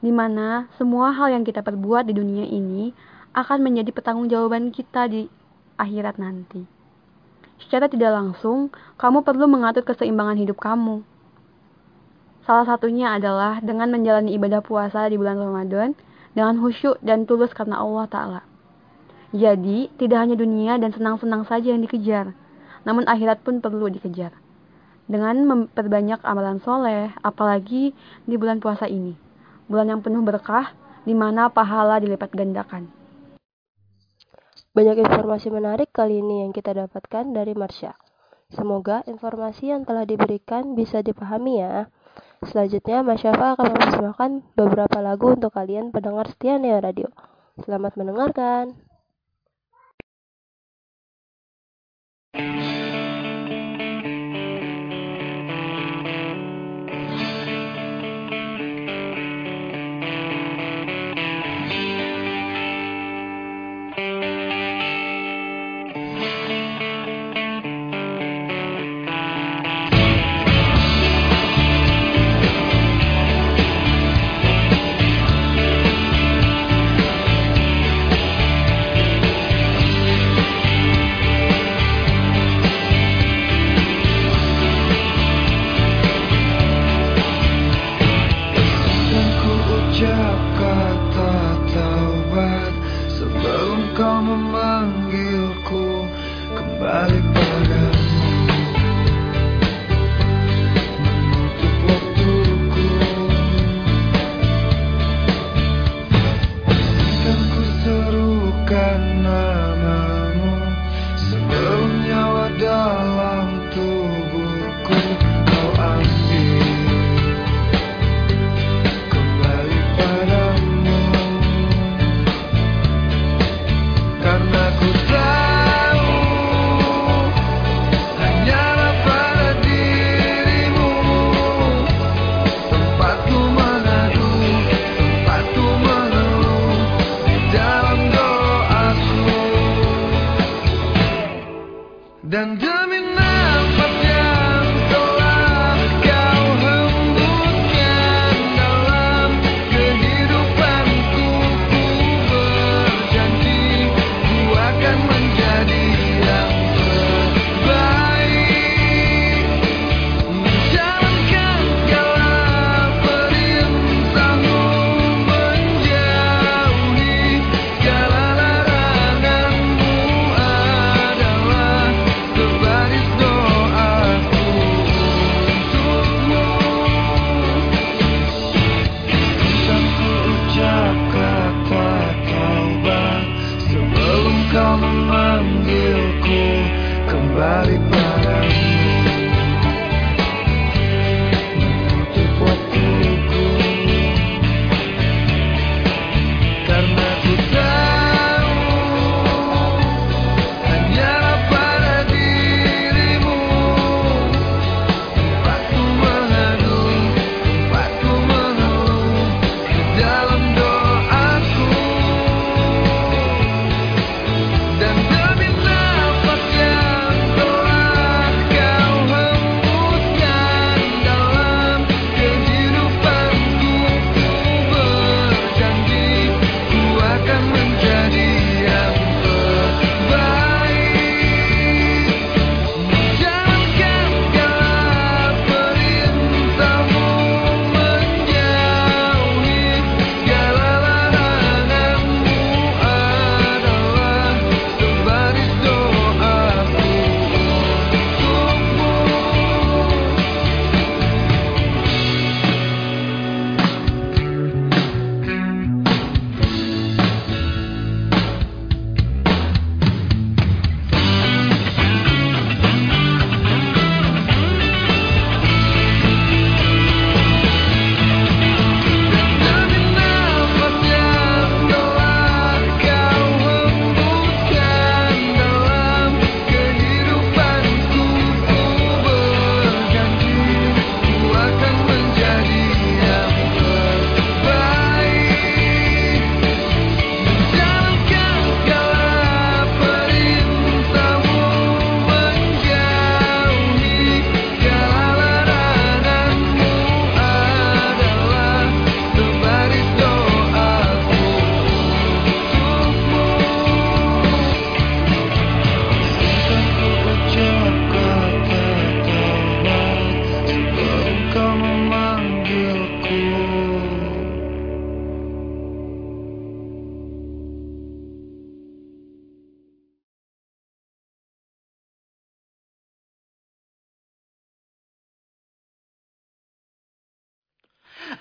Di mana semua hal yang kita perbuat di dunia ini akan menjadi pertanggungjawaban kita di akhirat nanti. Secara tidak langsung, kamu perlu mengatur keseimbangan hidup kamu. Salah satunya adalah dengan menjalani ibadah puasa di bulan Ramadan dengan khusyuk dan tulus karena Allah Ta'ala. Jadi, tidak hanya dunia dan senang-senang saja yang dikejar, namun akhirat pun perlu dikejar. Dengan memperbanyak amalan soleh, apalagi di bulan puasa ini. Bulan yang penuh berkah, di mana pahala dilipat gandakan. Banyak informasi menarik kali ini yang kita dapatkan dari Marsha. Semoga informasi yang telah diberikan bisa dipahami ya. Selanjutnya, Mas Syafa akan mempersembahkan beberapa lagu untuk kalian pendengar setia Neo Radio. Selamat mendengarkan.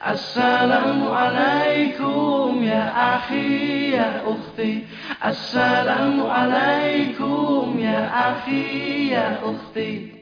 Assalamualaikum ya akhi ya ukhti. Assalamualaikum ya akhi ya ukhti. Assalamualaikum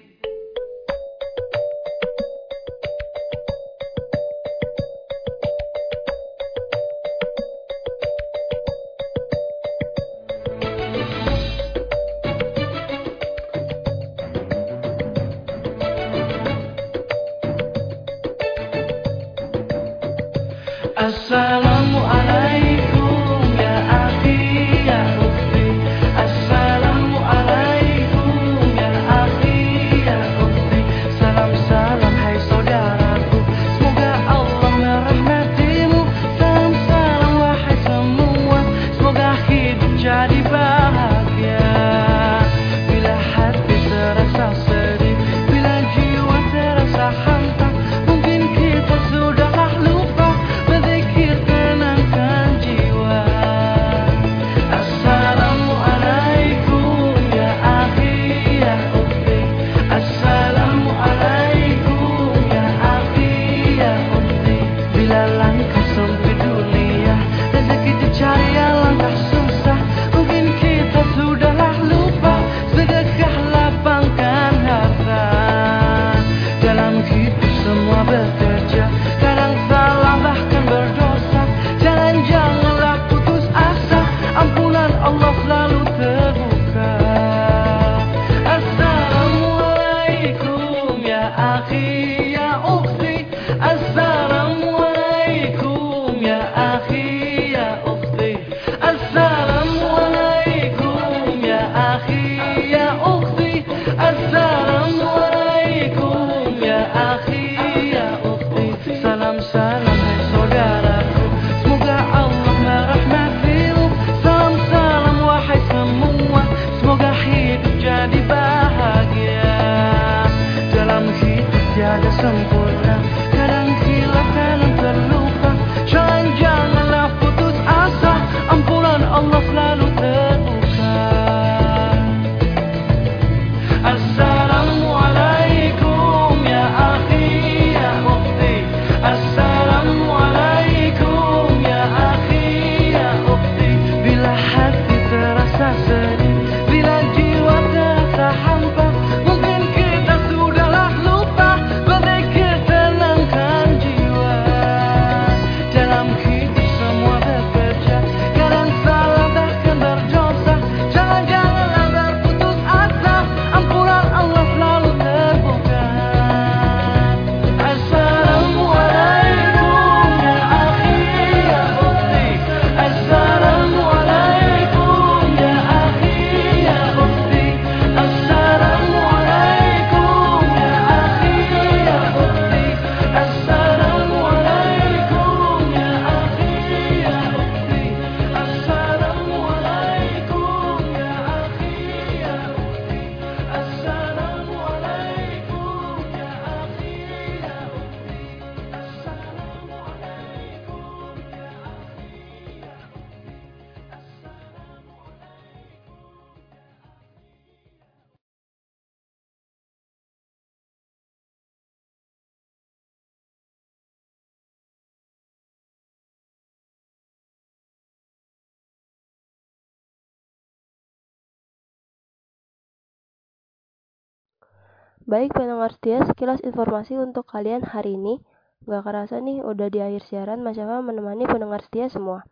Baik pendengar setia, sekilas informasi untuk kalian hari ini. Gak kerasa nih, udah di akhir siaran Mas Syafa menemani pendengar setia semua.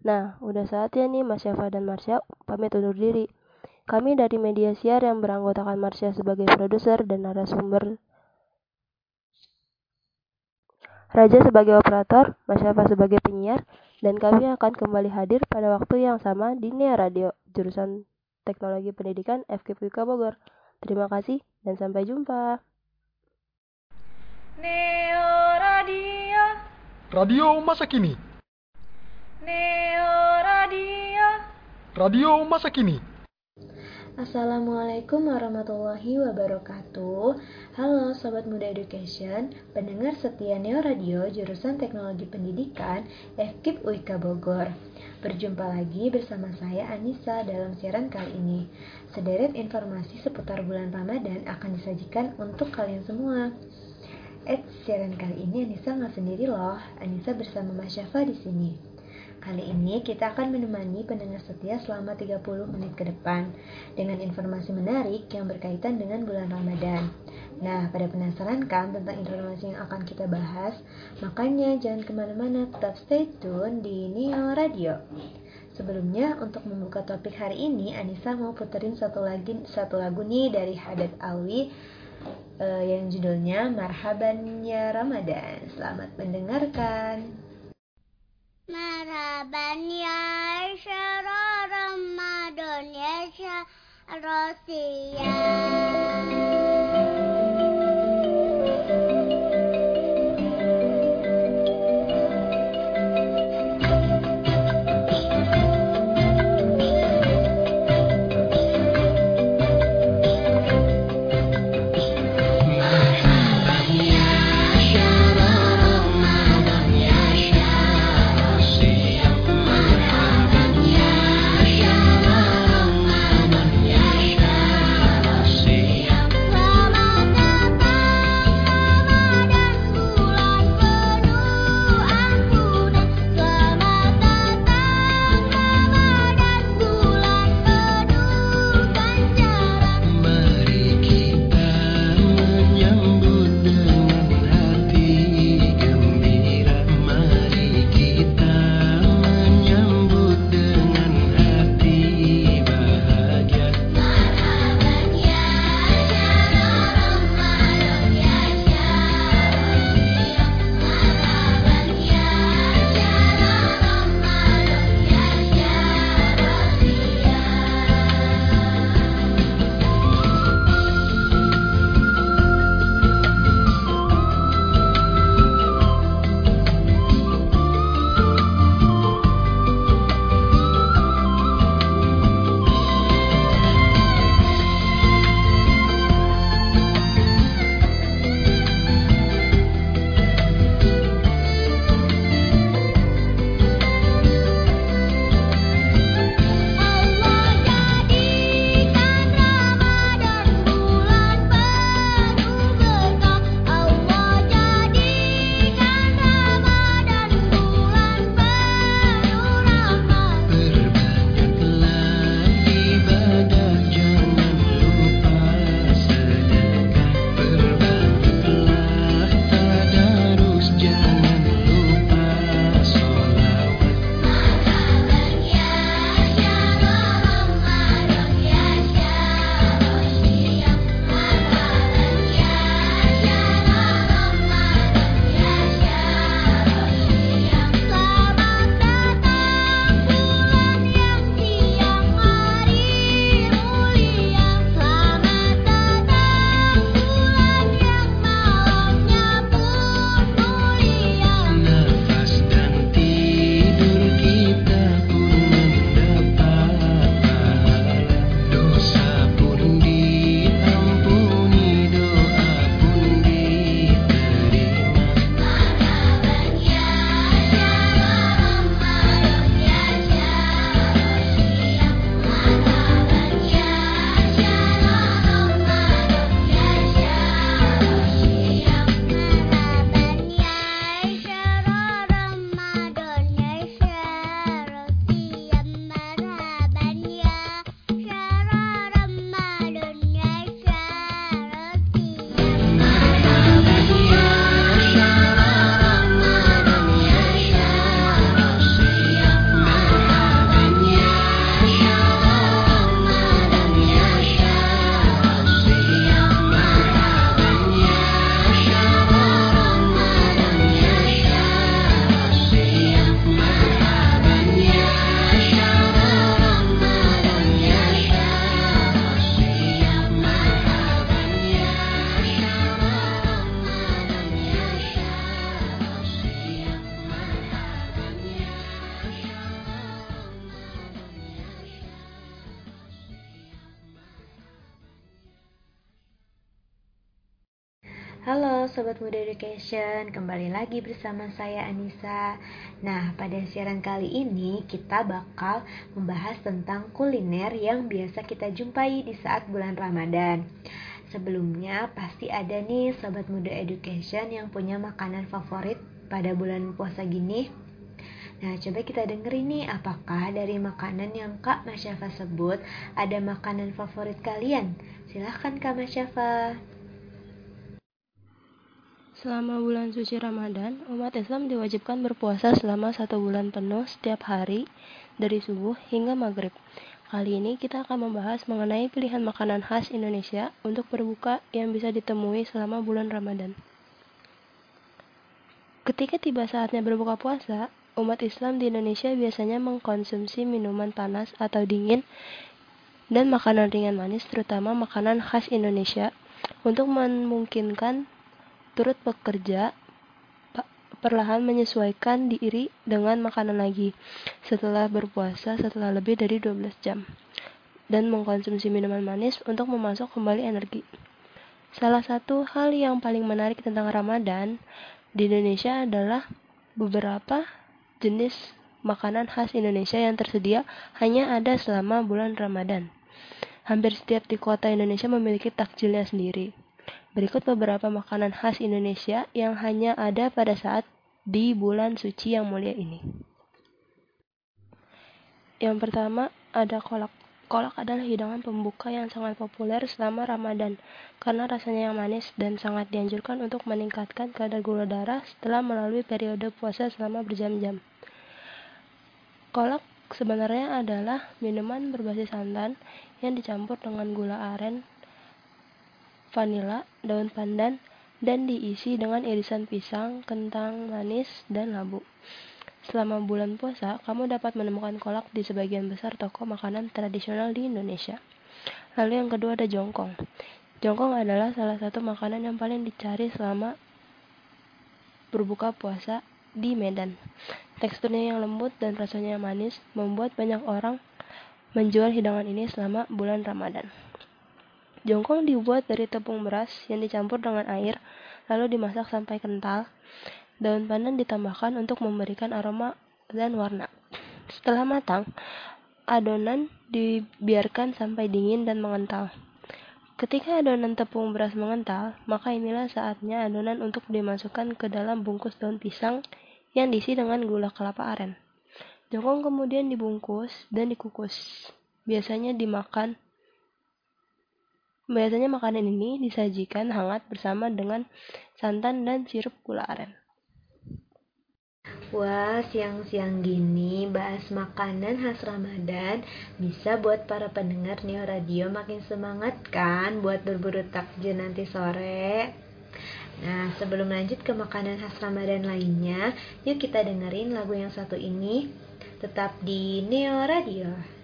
Nah, udah saatnya nih Mas Syafa dan Marsha pamit undur diri. Kami dari media siar yang beranggotakan Marsha sebagai produser dan narasumber. Raja sebagai operator, Mas Syafa sebagai penyiar, dan kami akan kembali hadir pada waktu yang sama di Nia Radio, jurusan Teknologi Pendidikan FKPK Bogor. Terima kasih dan sampai jumpa. Neo Radio, Radio masa kini. Neo Radio. Radio masa kini. Assalamualaikum warahmatullahi wabarakatuh. Halo Sobat Muda Education. Pendengar setia Neo Radio Jurusan Teknologi Pendidikan FKIP UIK Bogor. Berjumpa lagi bersama saya Anissa dalam siaran kali ini. Sederet informasi seputar bulan Ramadan akan disajikan untuk kalian semua. Eh, siaran kali ini Anissa nggak sendiri loh. Anissa bersama Mas Syafa di sini. Kali ini kita akan menemani pendengar setia selama 30 menit ke depan dengan informasi menarik yang berkaitan dengan bulan Ramadan. Nah, pada penasaran kan tentang informasi yang akan kita bahas? Makanya jangan ke mana-mana, tetap stay tune di Neo Radio. Sebelumnya, untuk membuka topik hari ini, Anissa mau puterin satu lagi satu lagu nih dari Haddad Alwi eh, yang judulnya Marhaban Ya Ramadan. Selamat mendengarkan. Marhaban ya Ramadan ya syara Education, kembali lagi bersama saya Anissa Nah, pada siaran kali ini kita bakal membahas tentang kuliner yang biasa kita jumpai di saat bulan Ramadan Sebelumnya pasti ada nih sobat muda education yang punya makanan favorit pada bulan puasa gini. Nah, coba kita dengerin nih apakah dari makanan yang Kak Masyafa sebut ada makanan favorit kalian? Silahkan Kak Masyafa. Selama bulan suci Ramadan, umat Islam diwajibkan berpuasa selama satu bulan penuh setiap hari dari subuh hingga maghrib. Kali ini kita akan membahas mengenai pilihan makanan khas Indonesia untuk berbuka yang bisa ditemui selama bulan Ramadan. Ketika tiba saatnya berbuka puasa, umat Islam di Indonesia biasanya mengkonsumsi minuman panas atau dingin dan makanan ringan manis, terutama makanan khas Indonesia, untuk memungkinkan turut bekerja perlahan menyesuaikan diri dengan makanan lagi setelah berpuasa setelah lebih dari 12 jam dan mengkonsumsi minuman manis untuk memasok kembali energi. Salah satu hal yang paling menarik tentang Ramadan di Indonesia adalah beberapa jenis makanan khas Indonesia yang tersedia hanya ada selama bulan Ramadan. Hampir setiap di kota Indonesia memiliki takjilnya sendiri. Berikut beberapa makanan khas Indonesia yang hanya ada pada saat di bulan suci yang mulia ini. Yang pertama ada kolak. Kolak adalah hidangan pembuka yang sangat populer selama Ramadan karena rasanya yang manis dan sangat dianjurkan untuk meningkatkan kadar gula darah setelah melalui periode puasa selama berjam-jam. Kolak sebenarnya adalah minuman berbasis santan yang dicampur dengan gula aren, vanila, daun pandan, dan diisi dengan irisan pisang, kentang manis, dan labu. Selama bulan puasa, kamu dapat menemukan kolak di sebagian besar toko makanan tradisional di Indonesia. Lalu yang kedua ada jongkong. Jongkong adalah salah satu makanan yang paling dicari selama berbuka puasa di Medan. Teksturnya yang lembut dan rasanya yang manis membuat banyak orang menjual hidangan ini selama bulan Ramadan. Jongkong dibuat dari tepung beras yang dicampur dengan air, lalu dimasak sampai kental Daun pandan ditambahkan untuk memberikan aroma dan warna. Setelah matang, adonan dibiarkan sampai dingin dan mengental. Ketika adonan tepung beras mengental, maka inilah saatnya adonan untuk dimasukkan ke dalam bungkus daun pisang yang diisi dengan gula kelapa aren. Jongkong kemudian dibungkus dan dikukus. Biasanya dimakan Biasanya makanan ini disajikan hangat bersama dengan santan dan sirup gula aren. Wah, siang-siang gini bahas makanan khas Ramadan bisa buat para pendengar Neo Radio makin semangat kan buat berburu takjil nanti sore. Nah, sebelum lanjut ke makanan khas Ramadan lainnya, yuk kita dengerin lagu yang satu ini tetap di Neo Radio.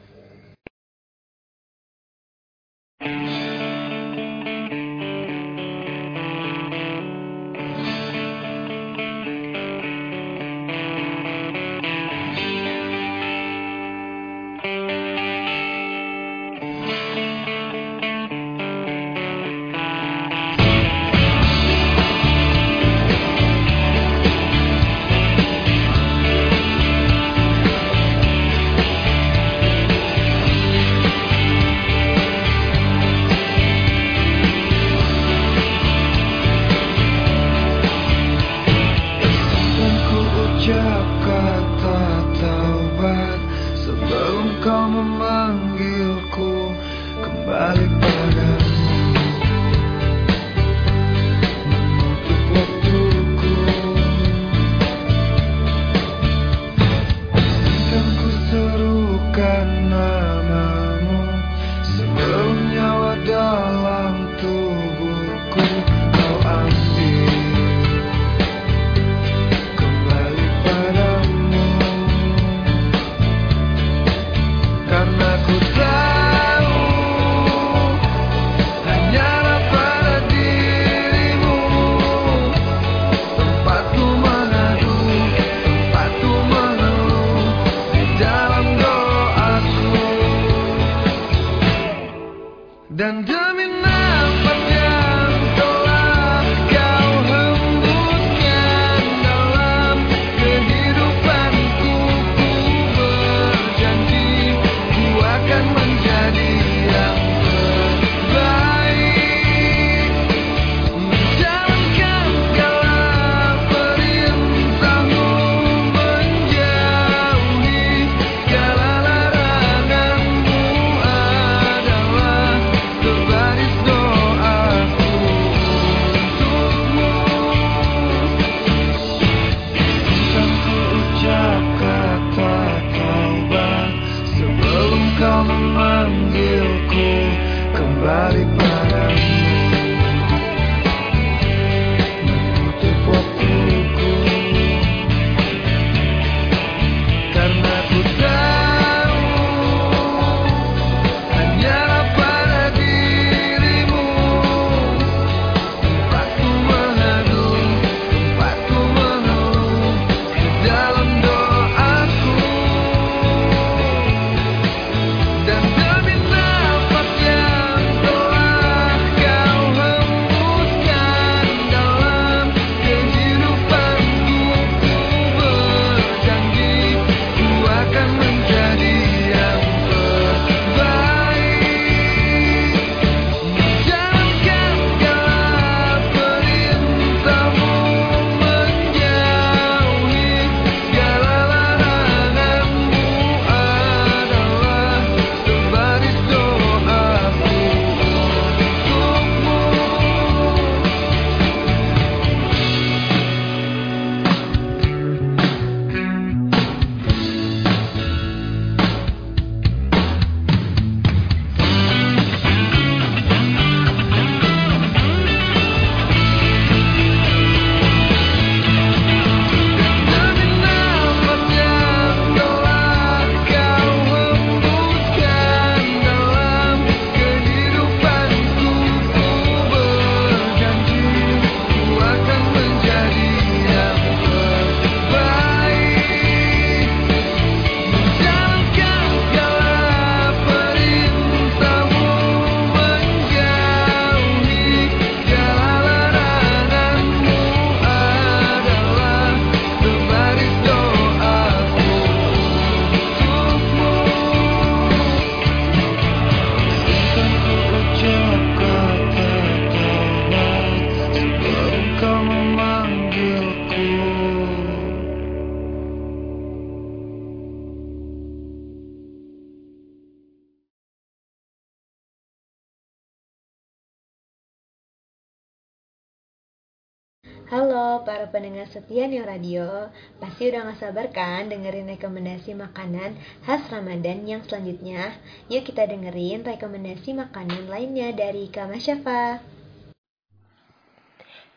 Para pendengar setia Neo Radio, pasti udah gak sabar kan dengerin rekomendasi makanan khas Ramadan yang selanjutnya? Yuk kita dengerin rekomendasi makanan lainnya dari Kak Masyafa.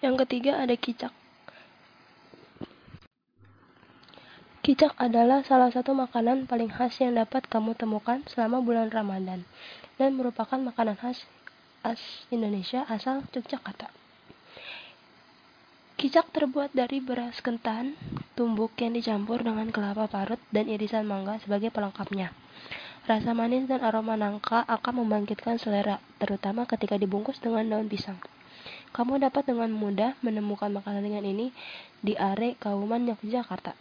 Yang ketiga ada kicak. Kicak adalah salah satu makanan paling khas yang dapat kamu temukan selama bulan Ramadan dan merupakan makanan khas khas Indonesia asal Yogyakarta. Kicak terbuat dari beras kentan, tumbuk yang dicampur dengan kelapa parut dan irisan mangga sebagai pelengkapnya. Rasa manis dan aroma nangka akan membangkitkan selera, terutama ketika dibungkus dengan daun pisang. Kamu dapat dengan mudah menemukan makanan ringan ini di Are, Kauman, Yogyakarta.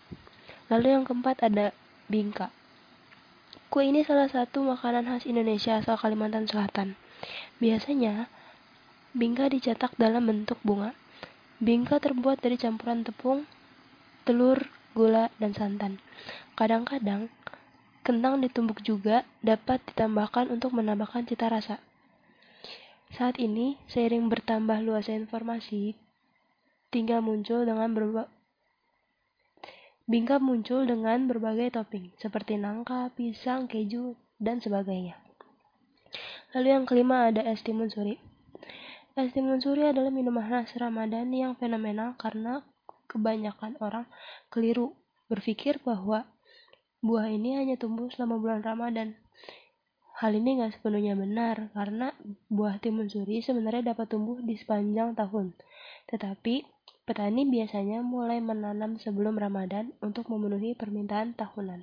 Lalu yang keempat ada bingka. Kue ini salah satu makanan khas Indonesia asal Kalimantan Selatan. Biasanya, bingka dicetak dalam bentuk bunga Bingka terbuat dari campuran tepung, telur, gula, dan santan. Kadang-kadang, kentang ditumbuk juga dapat ditambahkan untuk menambahkan cita rasa. Saat ini, seiring bertambah luasnya informasi, tinggal muncul dengan berbagai Bingka muncul dengan berbagai topping, seperti nangka, pisang, keju, dan sebagainya. Lalu yang kelima ada es timun suri. Es timun suri adalah minuman khas Ramadan yang fenomenal karena kebanyakan orang keliru berpikir bahwa buah ini hanya tumbuh selama bulan Ramadan. Hal ini nggak sepenuhnya benar karena buah timun suri sebenarnya dapat tumbuh di sepanjang tahun. Tetapi petani biasanya mulai menanam sebelum Ramadan untuk memenuhi permintaan tahunan.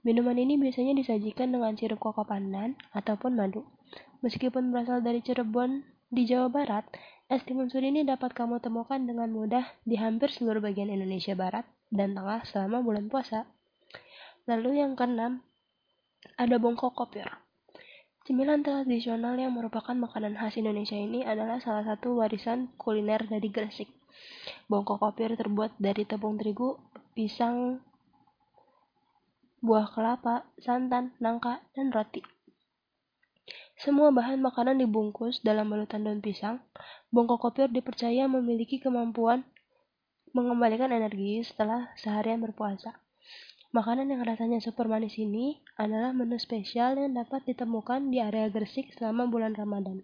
Minuman ini biasanya disajikan dengan sirup koko pandan ataupun madu. Meskipun berasal dari Cirebon, di Jawa Barat, es timun suri ini dapat kamu temukan dengan mudah di hampir seluruh bagian Indonesia Barat dan Tengah selama bulan puasa. Lalu yang keenam, ada bongkok kopior. Cemilan tradisional yang merupakan makanan khas Indonesia ini adalah salah satu warisan kuliner dari Gresik. Bongkok kopior terbuat dari tepung terigu, pisang, buah kelapa, santan, nangka, dan roti. Semua bahan makanan dibungkus dalam balutan daun pisang. Bongkok kopior dipercaya memiliki kemampuan mengembalikan energi setelah seharian berpuasa. Makanan yang rasanya super manis ini adalah menu spesial yang dapat ditemukan di area Gresik selama bulan Ramadan.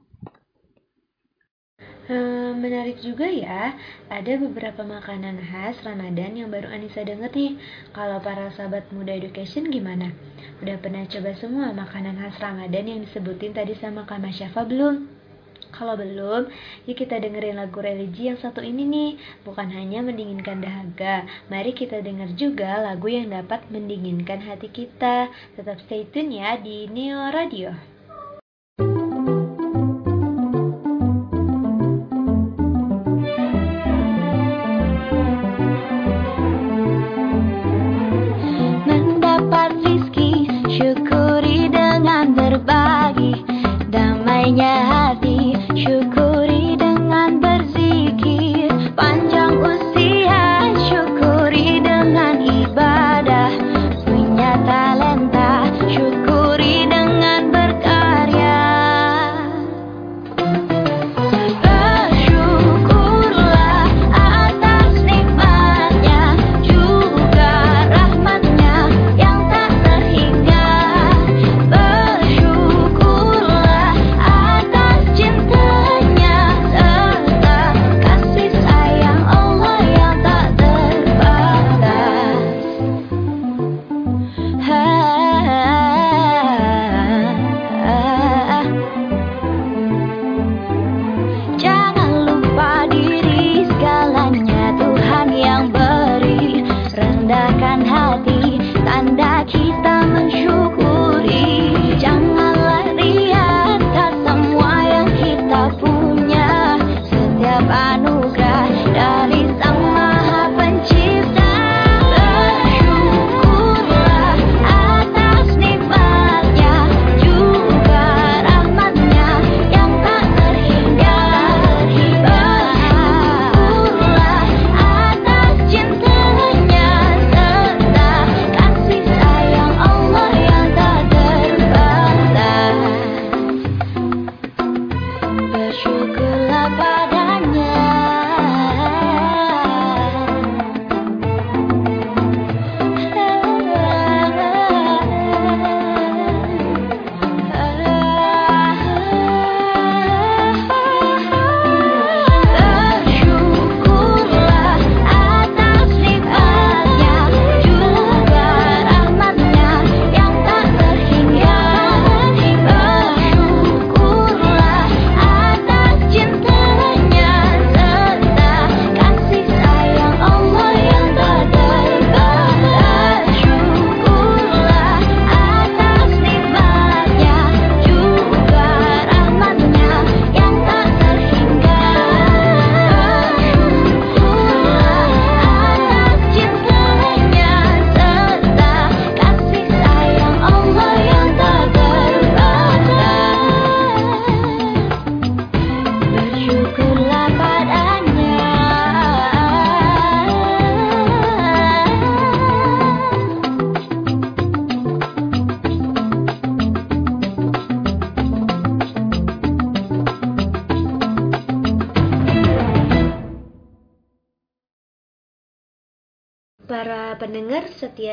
Hmm, menarik juga ya, ada beberapa makanan khas Ramadan yang baru Anissa denger nih. Kalau para sahabat muda education gimana? Udah pernah coba semua makanan khas Ramadan yang disebutin tadi sama Kak Masyafa belum? Kalau belum, yuk kita dengerin lagu religi yang satu ini nih. Bukan hanya mendinginkan dahaga, mari kita denger juga lagu yang dapat mendinginkan hati kita. Tetap stay tune ya di Neo Radio.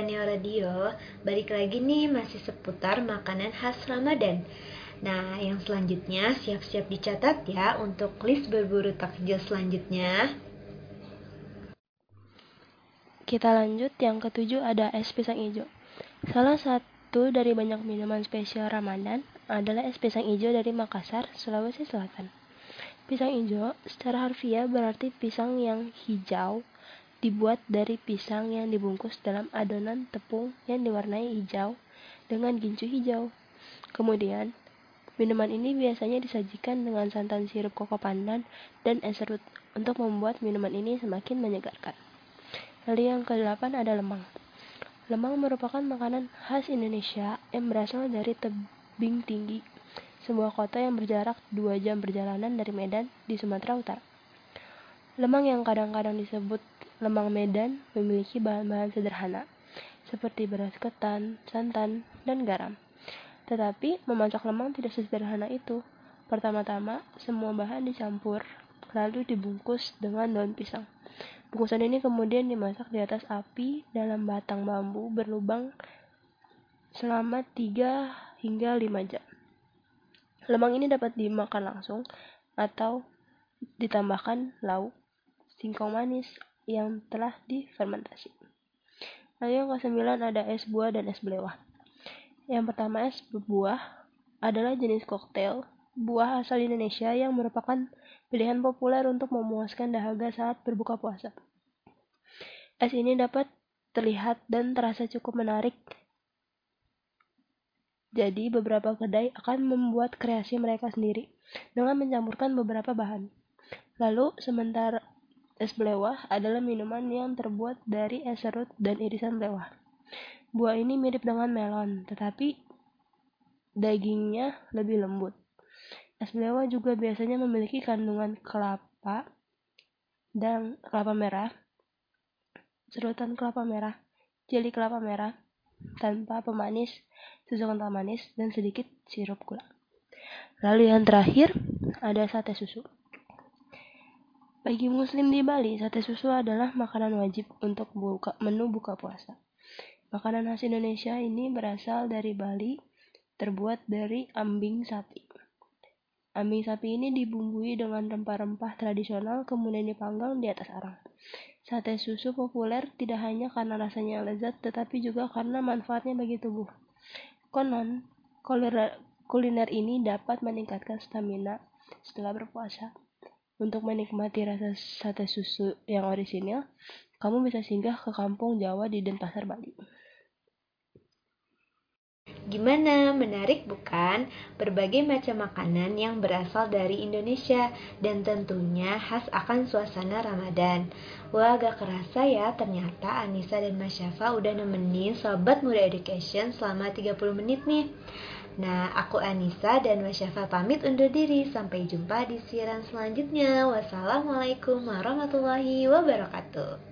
Neo Radio, balik lagi nih masih seputar makanan khas Ramadan. Nah, yang selanjutnya siap-siap dicatat ya untuk list berburu takjil selanjutnya. Kita lanjut yang ketujuh ada es pisang hijau. Salah satu dari banyak minuman spesial Ramadan adalah es pisang hijau dari Makassar, Sulawesi Selatan. Pisang hijau secara harfiah berarti pisang yang hijau dibuat dari pisang yang dibungkus dalam adonan tepung yang diwarnai hijau dengan gincu hijau. Kemudian, Minuman ini biasanya disajikan dengan santan sirup koko pandan dan es serut untuk membuat minuman ini semakin menyegarkan. Lalu yang ke-8 ada lemang. Lemang merupakan makanan khas Indonesia yang berasal dari tebing tinggi, sebuah kota yang berjarak 2 jam perjalanan dari Medan di Sumatera Utara. Lemang yang kadang-kadang disebut lemang Medan memiliki bahan-bahan sederhana, seperti beras ketan, santan, dan garam. Tetapi memasak lemang tidak sesederhana itu. Pertama-tama, semua bahan dicampur, lalu dibungkus dengan daun pisang. Bungkusan ini kemudian dimasak di atas api dalam batang bambu berlubang selama 3 hingga 5 jam. Lemang ini dapat dimakan langsung atau ditambahkan lauk singkong manis yang telah difermentasi. Lalu yang ke-9 ada es buah dan es belewah. Yang pertama es buah adalah jenis koktail buah asal Indonesia yang merupakan pilihan populer untuk memuaskan dahaga saat berbuka puasa. Es ini dapat terlihat dan terasa cukup menarik. Jadi beberapa kedai akan membuat kreasi mereka sendiri dengan mencampurkan beberapa bahan. Lalu sementara es belewah adalah minuman yang terbuat dari es serut dan irisan belewah. Buah ini mirip dengan melon, tetapi dagingnya lebih lembut. Es belewah juga biasanya memiliki kandungan kelapa dan kelapa merah, serutan kelapa merah, jeli kelapa merah, tanpa pemanis, susu kental manis, dan sedikit sirup gula. Lalu yang terakhir ada sate susu. Bagi muslim di Bali, sate susu adalah makanan wajib untuk buka, menu buka puasa. Makanan khas Indonesia ini berasal dari Bali, terbuat dari ambing sapi. Ambing sapi ini dibumbui dengan rempah-rempah tradisional kemudian dipanggang di atas arang. Sate susu populer tidak hanya karena rasanya lezat tetapi juga karena manfaatnya bagi tubuh. Konon, kuliner ini dapat meningkatkan stamina setelah berpuasa. Untuk menikmati rasa sate susu yang orisinil, kamu bisa singgah ke kampung Jawa di Denpasar, Bali. Gimana? Menarik bukan? Berbagai macam makanan yang berasal dari Indonesia dan tentunya khas akan suasana Ramadan. Wah, gak kerasa ya, ternyata Anissa dan Mas Syafa udah nemenin Sobat Muda Education selama 30 menit nih. Nah, aku Anissa dan Mas Syafa pamit undur diri. Sampai jumpa di siaran selanjutnya. Wassalamualaikum warahmatullahi wabarakatuh.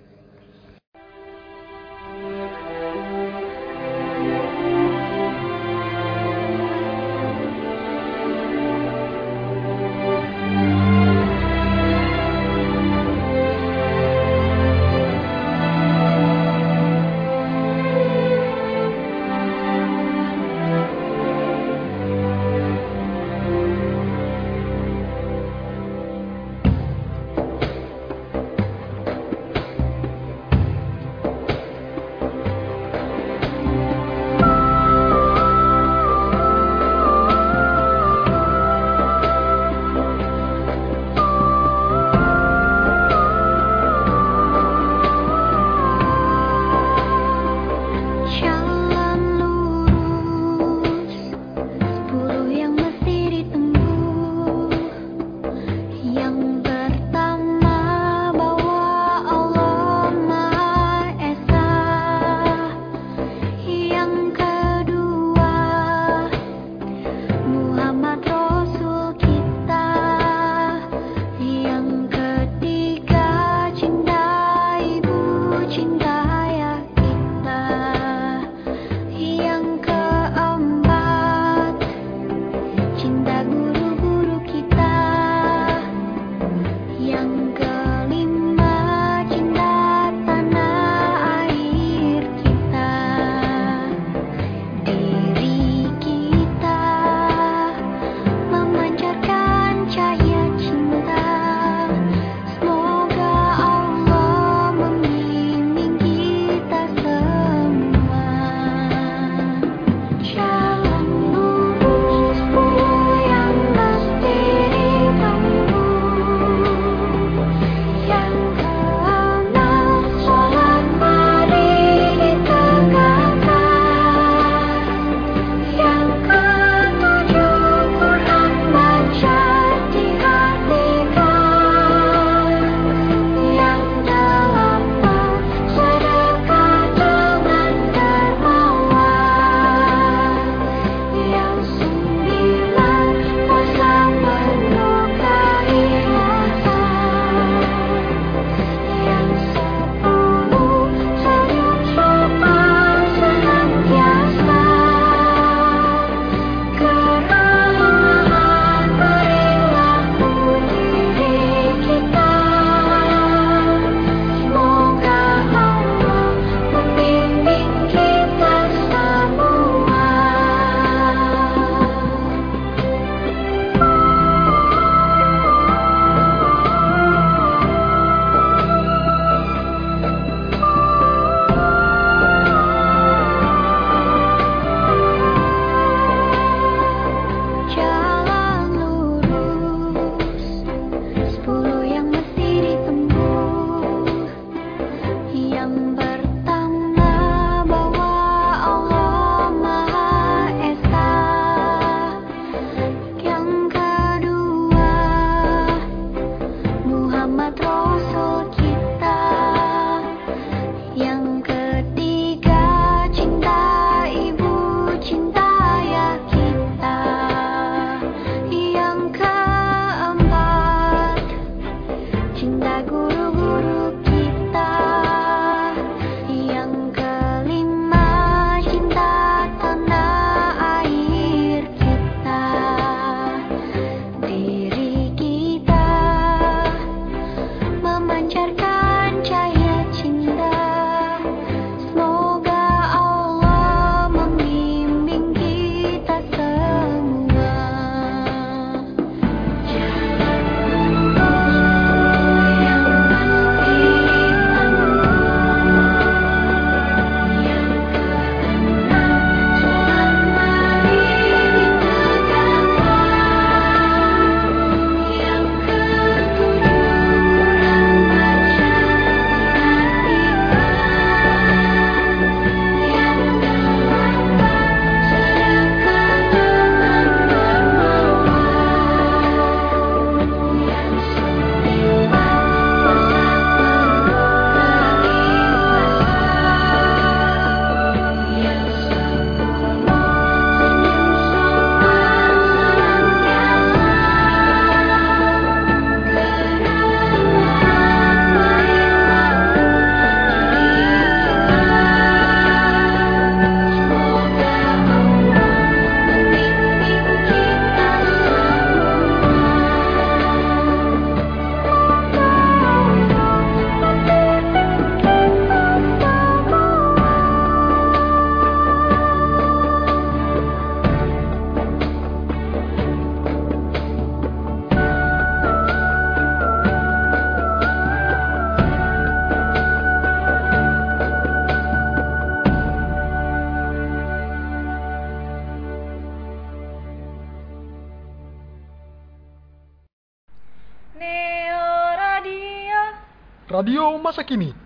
Radio Masa Kini